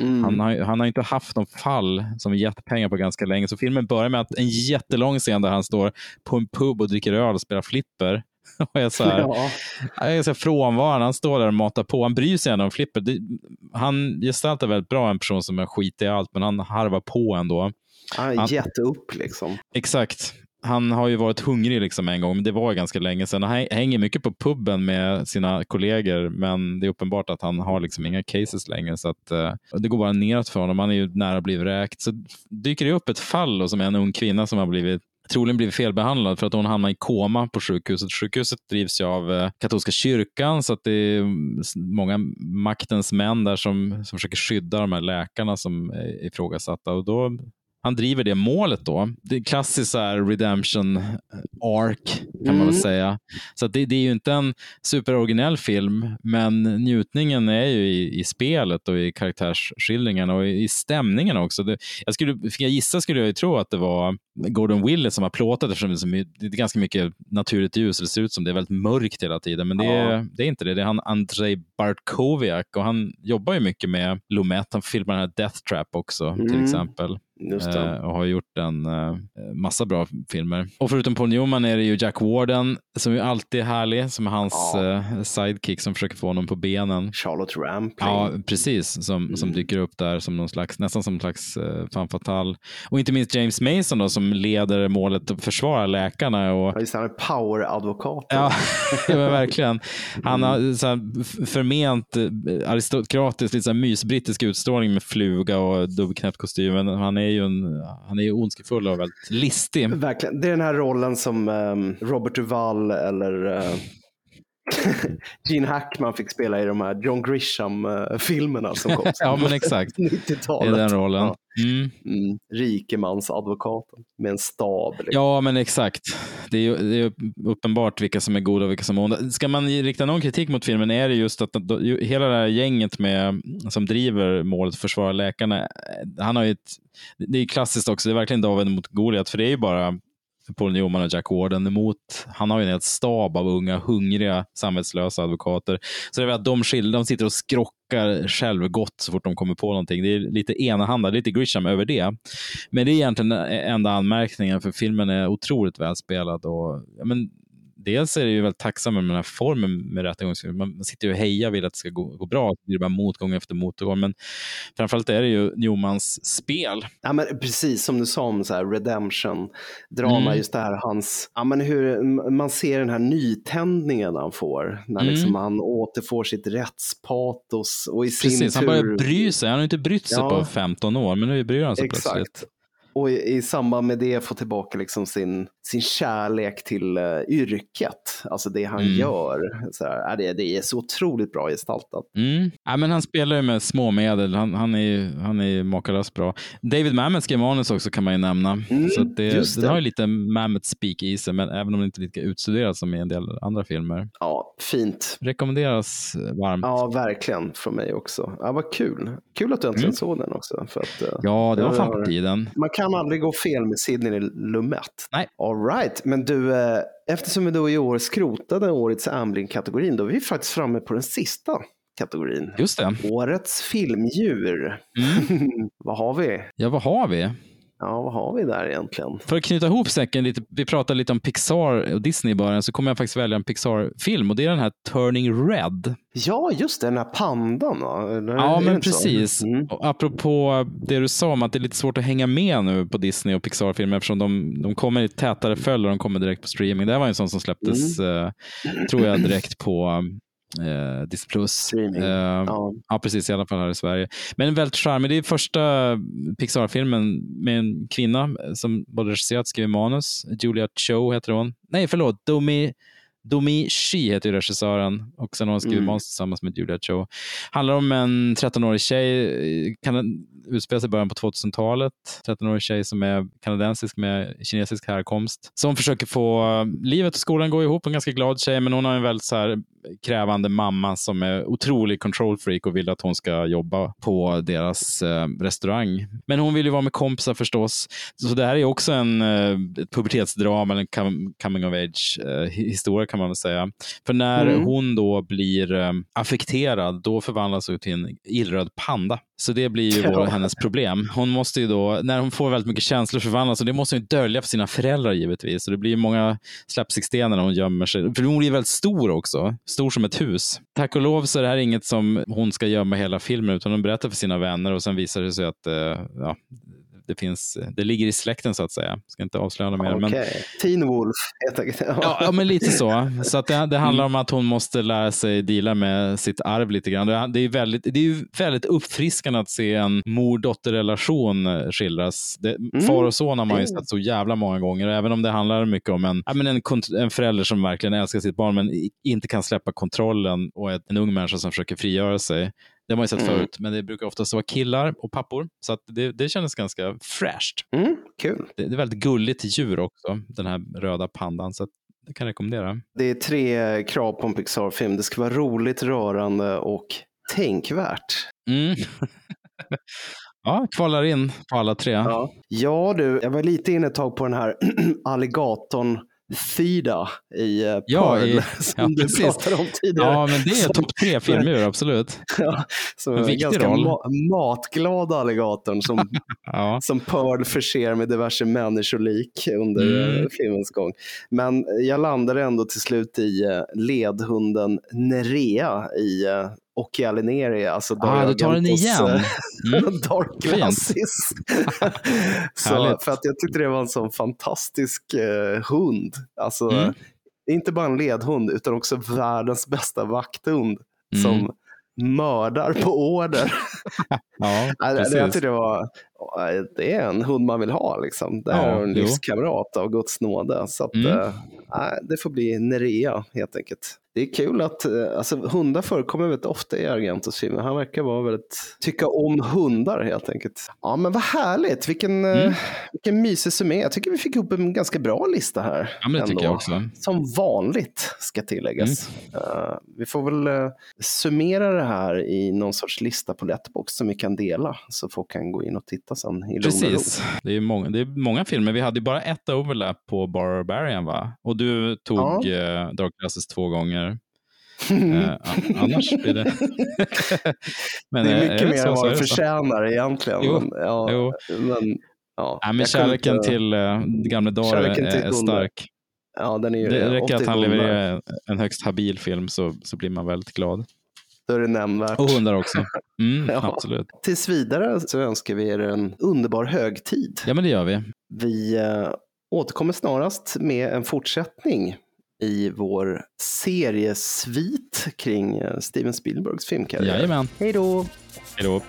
Mm.
Han, har, han har inte haft någon fall som gett pengar på ganska länge, så filmen börjar med att en jättelång scen där han står på en pub och dricker öl och spelar flipper. Och jag så här,
Ja.
jag är så här frånvarande. Han står där och matar på. Han bryr sig ändå om flipper. Det, han gestaltar väldigt bra en person som är skit i allt, men han harvar på ändå.
Han har gett upp liksom.
Exakt. Han har ju varit hungrig liksom en gång, men det var ganska länge sedan. Han hänger mycket på puben med sina kollegor, men det är uppenbart att han har liksom inga cases längre. Så att, eh, det går bara neråt för honom. Han är ju nära att bli vräkt. Så dyker det upp ett fall då, som är en ung kvinna som har blivit troligen blivit felbehandlad för att hon hamnar i koma på sjukhuset. Sjukhuset drivs ju av eh, katolska kyrkan så att det är mm, många maktens män där som, som försöker skydda de här läkarna som eh, är ifrågasatta. Och då, han driver det målet då. Det klassiskt så redemption arc kan man väl
Mm.
säga. Så det, det är ju inte en superoriginell film, men njutningen är ju i, i spelet och i karaktärsskildringen och i, i stämningen också. Det, jag skulle, fick jag gissa skulle jag ju tro att det var Gordon Willett som har plåtat eftersom det är, ganska mycket naturligt ljus. Det ser ut som det är väldigt mörkt hela tiden, men det, är,
Ja.
det är inte det. Det är han Andrei Bartkowiak och han jobbar ju mycket med Lumet. Han filmar den här Death Trap också till
Mm.
exempel. Eh, och har gjort en eh, massa bra filmer. Och förutom Paul Newman är det ju Jack Warden som ju alltid är härlig, som är hans eh, sidekick som försöker få honom på benen.
Charlotte Rampling.
Ja, precis. Som,
Mm.
som dyker upp där som någon slags, nästan som en slags uh, fan fatal. Och inte minst James Mason då, som leder målet att försvara läkarna. Och,
Ja, just det, han är power-advokat.
Ja, ja verkligen. Han har så här, förment eh, aristokratisk, lite så här mysbrittisk utstrålning med fluga och dubbelknäppt kostym. Men han är ju en, han är ju ondskefull och väldigt listig.
Verkligen. Det är den här rollen som ehm, Robert Duvall eller eh, Gene Hackman fick spela i de här John Grisham-filmerna som kom.
Ja, men exakt. Det
90-talet.
är den rollen.
Ja.
Mm.
Mm. Rikemansadvokaten med en stab. Liksom.
Ja, men exakt. Det är, ju, det är uppenbart vilka som är goda och vilka som är onda. Ska man rikta någon kritik mot filmen är det just att hela det här gänget med, som driver målet att försvara läkarna, han har ju ett, det är klassiskt också, det är verkligen David mot Goliat, för det är ju bara Paul Newman och Jack Warden emot. Han har ju en hel stab av unga, hungriga, samvetslösa advokater. Så det är väl att de skiljer, de sitter och skrockar självgott så fort de kommer på någonting. Det är lite enahanda, lite Grisham över det. Men det är egentligen enda anmärkningen, för filmen är otroligt välspelad. Och, men, dels är det ju väldigt tacksam med den här formen med rättegångsfilm. Man sitter ju och hejar vill att det ska gå, gå bra. Det blir bara motgång efter motgång. Men framförallt är det ju Newmans spel.
Ja, men precis som du sa om så här redemption, drama,
Mm.
just det här hans, ja, men hur man ser den här nytändningen han får, när
Mm.
liksom han återfår sitt rättspatos och i sin
Precis,
tur...
han börjar bry sig. Han har inte brytt sig
Ja.
på 15 år, men nu bryr han sig
Exakt.
plötsligt.
Och i, i samband med det få tillbaka liksom sin, sin kärlek till uh, yrket, alltså det han
Mm.
gör. Så här, är det, det är så otroligt bra gestaltat.
Mm. Ja, men han spelar ju med små medel. Han, han är ju han är makalöst bra. David Mamet skrev manus också kan man ju nämna. så att det, det.
det.
har ju lite Mamet speak i sig, men även om det inte är lika utstuderat som i en del andra filmer.
Ja, fint.
Rekommenderas varmt.
Ja, verkligen från mig också. Ja, vad kul. Kul att du äntligen
Mm.
såg den också. För att, eh,
Ja, det var fan på tiden.
Man kan aldrig gå fel med Sidney Lumet.
Nej.
All right, men du, eh, eftersom vi då i år skrotade årets Amblin-kategorin, då är vi faktiskt framme på den sista kategorin.
Just det.
Årets filmdjur. vad har vi?
Ja, vad har vi?
Ja, vad har vi där egentligen?
För att knyta ihop säcken lite, vi pratade lite om Pixar och Disney i början, så kommer jag faktiskt välja en Pixar-film och det är den här Turning Red.
Ja, just det, den här pandan. Eller
Ja, men precis. Och apropå det du sa om att det är lite svårt att hänga med nu på Disney och Pixar-filmer eftersom de, de kommer i tätare följd och de kommer direkt på streaming. Det här var en sån som släpptes, eh, tror jag, direkt på eh, Disney+. Plus. Eh, ja. precis. I alla fall här i Sverige. Men väldigt charmig. Det är första Pixar-filmen med en kvinna som både regisserat och skrivit manus. Julia Cho heter hon. Nej, förlåt. Domi Domi Shi heter regissören och sen har hon skrivit
Mm.
manus tillsammans med Julia Cho. Handlar om en 13-årig tjej, kan utspelar sig i början på 2000-talet. 13-årig tjej som är kanadensisk med kinesisk härkomst. Som försöker få livet och skolan gå ihop. En ganska glad tjej, men hon har en väldigt så här krävande mamma som är otrolig control freak och vill att hon ska jobba på deras eh, restaurang. Men hon vill ju vara med kompisar förstås. Så det här är också en eh, ett pubertetsdrama, eller en com- coming of age eh, hi- historia kan man väl säga. För när
Mm.
hon då blir affekterad, då förvandlas hon till en illröd panda. Så det blir ju vår, hennes problem. Hon måste ju då, när hon får väldigt mycket känslor förvandlas, och det måste hon ju dölja för sina föräldrar givetvis. Så det blir ju många slapstick-scener när hon gömmer sig. För hon blir väldigt stor också, stor som ett hus. Tack och lov så är det här inget som hon ska gömma hela filmen, utan hon berättar för sina vänner och sen visar det sig att eh, ja, det, finns, det ligger i släkten så att säga. Ska inte avslöja mer.
Okej.
Men,
Teen Wolf, helt.
Ja, ja, men lite så. Så att det, det handlar om att hon måste lära sig deala med sitt arv lite grann. Det, är, väldigt, det är väldigt uppfriskande att se en mor-dotter-relation skildras. Det, Far och son har man ju
Mm.
sett så jävla många gånger, även om det handlar mycket om en, ja, men en, en förälder som verkligen älskar sitt barn, men inte kan släppa kontrollen och en ung människa som försöker frigöra sig. Det har man ju sett
Mm.
förut, men det brukar oftast vara killar och pappor. Så att det, det kändes ganska fräscht.
Mm, kul.
Det, det är väldigt gulligt djur också, den här röda pandan. Så det kan jag rekommendera.
Det är tre krav på en Pixar-film. Det ska vara roligt, rörande och tänkvärt.
Mm. ja, kvalar in på alla tre.
Ja. ja du, jag var lite inne ett tag på den här alligatorn Thida i uh,
Ja,
Pearl,
i-
som
ja,
du
precis.
pratade om tidigare.
Ja, men det är topp tre filmdjur, absolut.
Ja, som
En viktig
ganska
roll.
ma- matglad alligatorn som,
Ja.
som Pearl förser med diverse människolik under
Mm.
eh, filmens gång. Men jag landade ändå till slut i eh, ledhunden Nerea i uh, Occhiali Neri, alltså
Ah,
Dario
du tar den igen.
eh,
Mm.
Dark. Glasses. så, för att jag tyckte det var en sån fantastisk eh, hund. Alltså,
Mm.
inte bara en ledhund utan också världens bästa vakthund
Mm.
som mördar på order.
Ja,
Nej, det-
precis.
jag tyckte det var det är en hund man vill ha. Liksom. Det är
Ja,
en livskamrat av Guds nåde. Så att,
Mm.
eh, nej, det får bli Nerea helt enkelt. Det är kul att eh, alltså, hundar förekommer väldigt ofta i Argentos filmer. Han verkar vara väldigt, tycka om hundar helt enkelt. Ja men vad härligt, vilken,
Mm.
eh, vilken mysig summé. Jag tycker vi fick ihop en ganska bra lista här.
Ja, men det tycker jag också.
Som vanligt ska tilläggas. Eh, vi får väl eh, summera det här i någon sorts lista på Letterboxd som vi kan dela. Så folk kan gå in och titta sen i.
Precis. Det är, många, det är många filmer. Vi hade bara ett overlap på Barbarian, va? Och du tog
Ja.
eh, Dark Glasses två gånger. Eh, an- annars blir det... Men,
det är
eh,
mycket
det
mer än vad
är
det förtjänar egentligen.
Jo,
Men, ja,
jo.
men, ja,
Ja, men kärleken
inte-
till gamla dagar
Kärleken
är, är stark.
Ja, den är
Det räcker att han
80 hundar.
levererar en högst habil film så, så blir man väldigt glad.
Då är det nämnvärt.
Och hundar också. Mm,
Ja.
Absolut.
Tills vidare så önskar vi er en underbar högtid.
Ja, men det gör vi.
Vi eh, återkommer snarast med en fortsättning i vår seriesvit kring eh, Steven Spielbergs filmkarriär.
Jajamän.
Hej då!
Hej då.